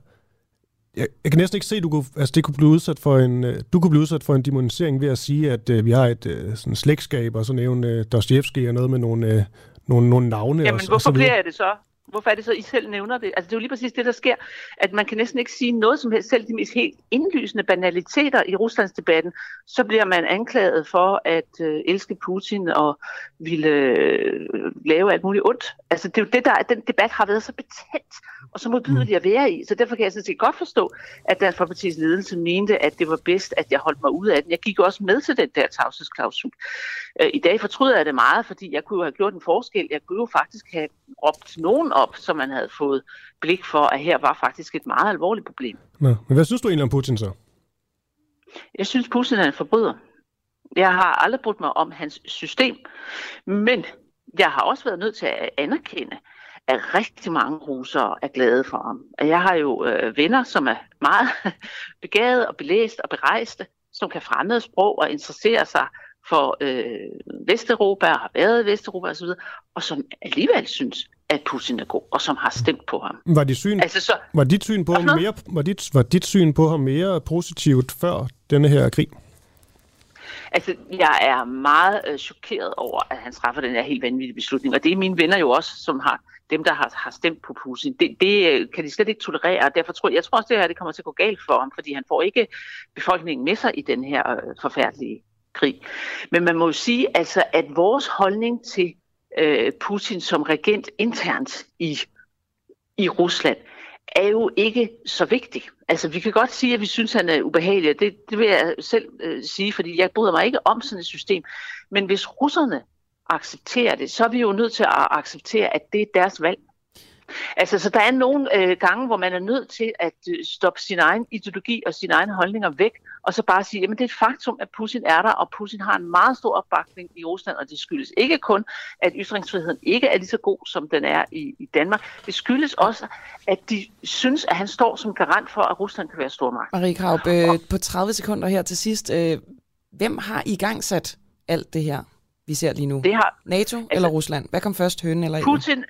jeg, jeg kan næsten ikke se, at du kunne, altså, det kunne blive udsat for en, uh, du kunne blive udsat for en demonisering ved at sige, at uh, vi har et uh, sådan slægtskab, og så nævne uh, Dostoyevsky og noget med nogle, uh, nogle, nogle navne. Jamen, og, hvorfor og bliver jeg det så? Hvorfor er det så, I selv nævner det? Altså, det er jo lige præcis det, der sker, at man kan næsten ikke sige noget som helst, selv de mest helt indlysende banaliteter i Ruslandsdebatten, så bliver man anklaget for at øh, elske Putin og ville øh, lave alt muligt ondt. Altså, det er jo det, der, den debat har været så betændt og så modbydelig at være i. Så derfor kan jeg sådan set godt forstå, at Dansk Folkeparti's ledelse mente, at det var bedst, at jeg holdt mig ud af den. Jeg gik også med til den der tavshedsklausul. Øh, I dag fortryder jeg det meget, fordi jeg kunne jo have gjort en forskel. Jeg kunne jo faktisk have råbt nogen op, så man havde fået blik for, at her var faktisk et meget alvorligt problem. Nå, men hvad synes du egentlig om Putin så? Jeg synes, Putin er en forbryder. Jeg har aldrig brudt mig om hans system, men jeg har også været nødt til at anerkende, at rigtig mange russere er glade for ham. Jeg har jo øh, venner, som er meget <laughs> begavet og belæst og berejste, som kan fremmede sprog og interessere sig for øh, Vesteuropa og har været i Vesteuropa osv., og som alligevel synes, at Putin er god, og som har stemt på ham. Var, dit syn, altså, så, var, dit syn på ham mere, var, dit, var dit syn på ham mere positivt før denne her krig? Altså, jeg er meget øh, chokeret over, at han træffer den her helt vanvittige beslutning, og det er mine venner jo også, som har dem, der har, har stemt på Putin. Det, det øh, kan de slet ikke tolerere, og derfor tror jeg, jeg tror også, det her det kommer til at gå galt for ham, fordi han får ikke befolkningen med sig i den her øh, forfærdelige krig. Men man må jo sige, altså, at vores holdning til øh, Putin som regent internt i, i Rusland, er jo ikke så vigtig. Altså, vi kan godt sige, at vi synes, at han er ubehagelig, det, det vil jeg selv øh, sige, fordi jeg bryder mig ikke om sådan et system. Men hvis russerne accepterer det, så er vi jo nødt til at acceptere, at det er deres valg. Altså, så der er nogle øh, gange, hvor man er nødt til at øh, stoppe sin egen ideologi og sine egne holdninger væk, og så bare sige, at det er et faktum, at Putin er der, og Putin har en meget stor opbakning i Rusland, og det skyldes ikke kun, at ytringsfriheden ikke er lige så god, som den er i, i Danmark. Det skyldes også, at de synes, at han står som garant for, at Rusland kan være stormagt. Marie Kraup, øh, på 30 sekunder her til sidst. Øh, hvem har i gang sat alt det her, vi ser lige nu? Det har, NATO altså, eller Rusland? Hvad kom først, hønen eller Putin,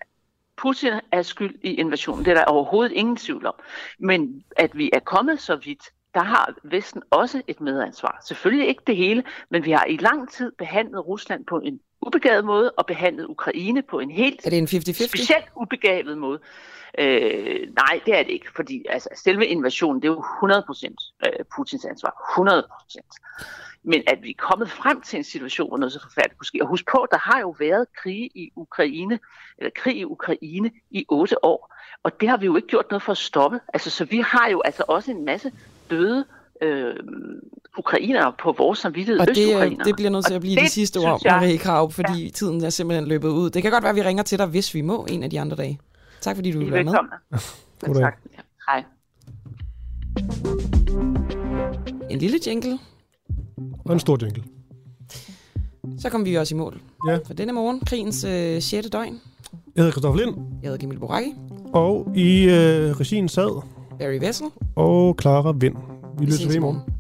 Putin er skyld i invasionen. Det er der overhovedet ingen tvivl om. Men at vi er kommet så vidt, der har Vesten også et medansvar. Selvfølgelig ikke det hele, men vi har i lang tid behandlet Rusland på en ubegavet måde, og behandlet Ukraine på en helt er det en 50-50? specielt ubegavet måde. Øh, nej, det er det ikke, fordi altså, selve invasionen, det er jo 100% øh, Putins ansvar. 100%. Men at vi er kommet frem til en situation, hvor noget så forfærdeligt kunne ske. Og husk på, der har jo været krig i Ukraine, eller krig i Ukraine i otte år. Og det har vi jo ikke gjort noget for at stoppe. Altså, så vi har jo altså også en masse døde øh, ukrainere på vores samvittighed. Og det, øh, det bliver nødt til at blive Og de sidste ord, Marie Krav, fordi ja. tiden er simpelthen løbet ud. Det kan godt være, at vi ringer til dig, hvis vi må, en af de andre dage. Tak fordi du I er vil være med. velkomne. <laughs> Goddag. Tak. Ja. Hej. En lille jingle, Og en stor jingle. så kommer vi også i mål. Ja. For denne morgen, krigens øh, 6. døgn. Jeg hedder Christoffer Lind, Jeg hedder Camille Boracchi, og i øh, regien sad Barry Vessel. og Clara Vind. Vi Vi lytter i morgen. morgen.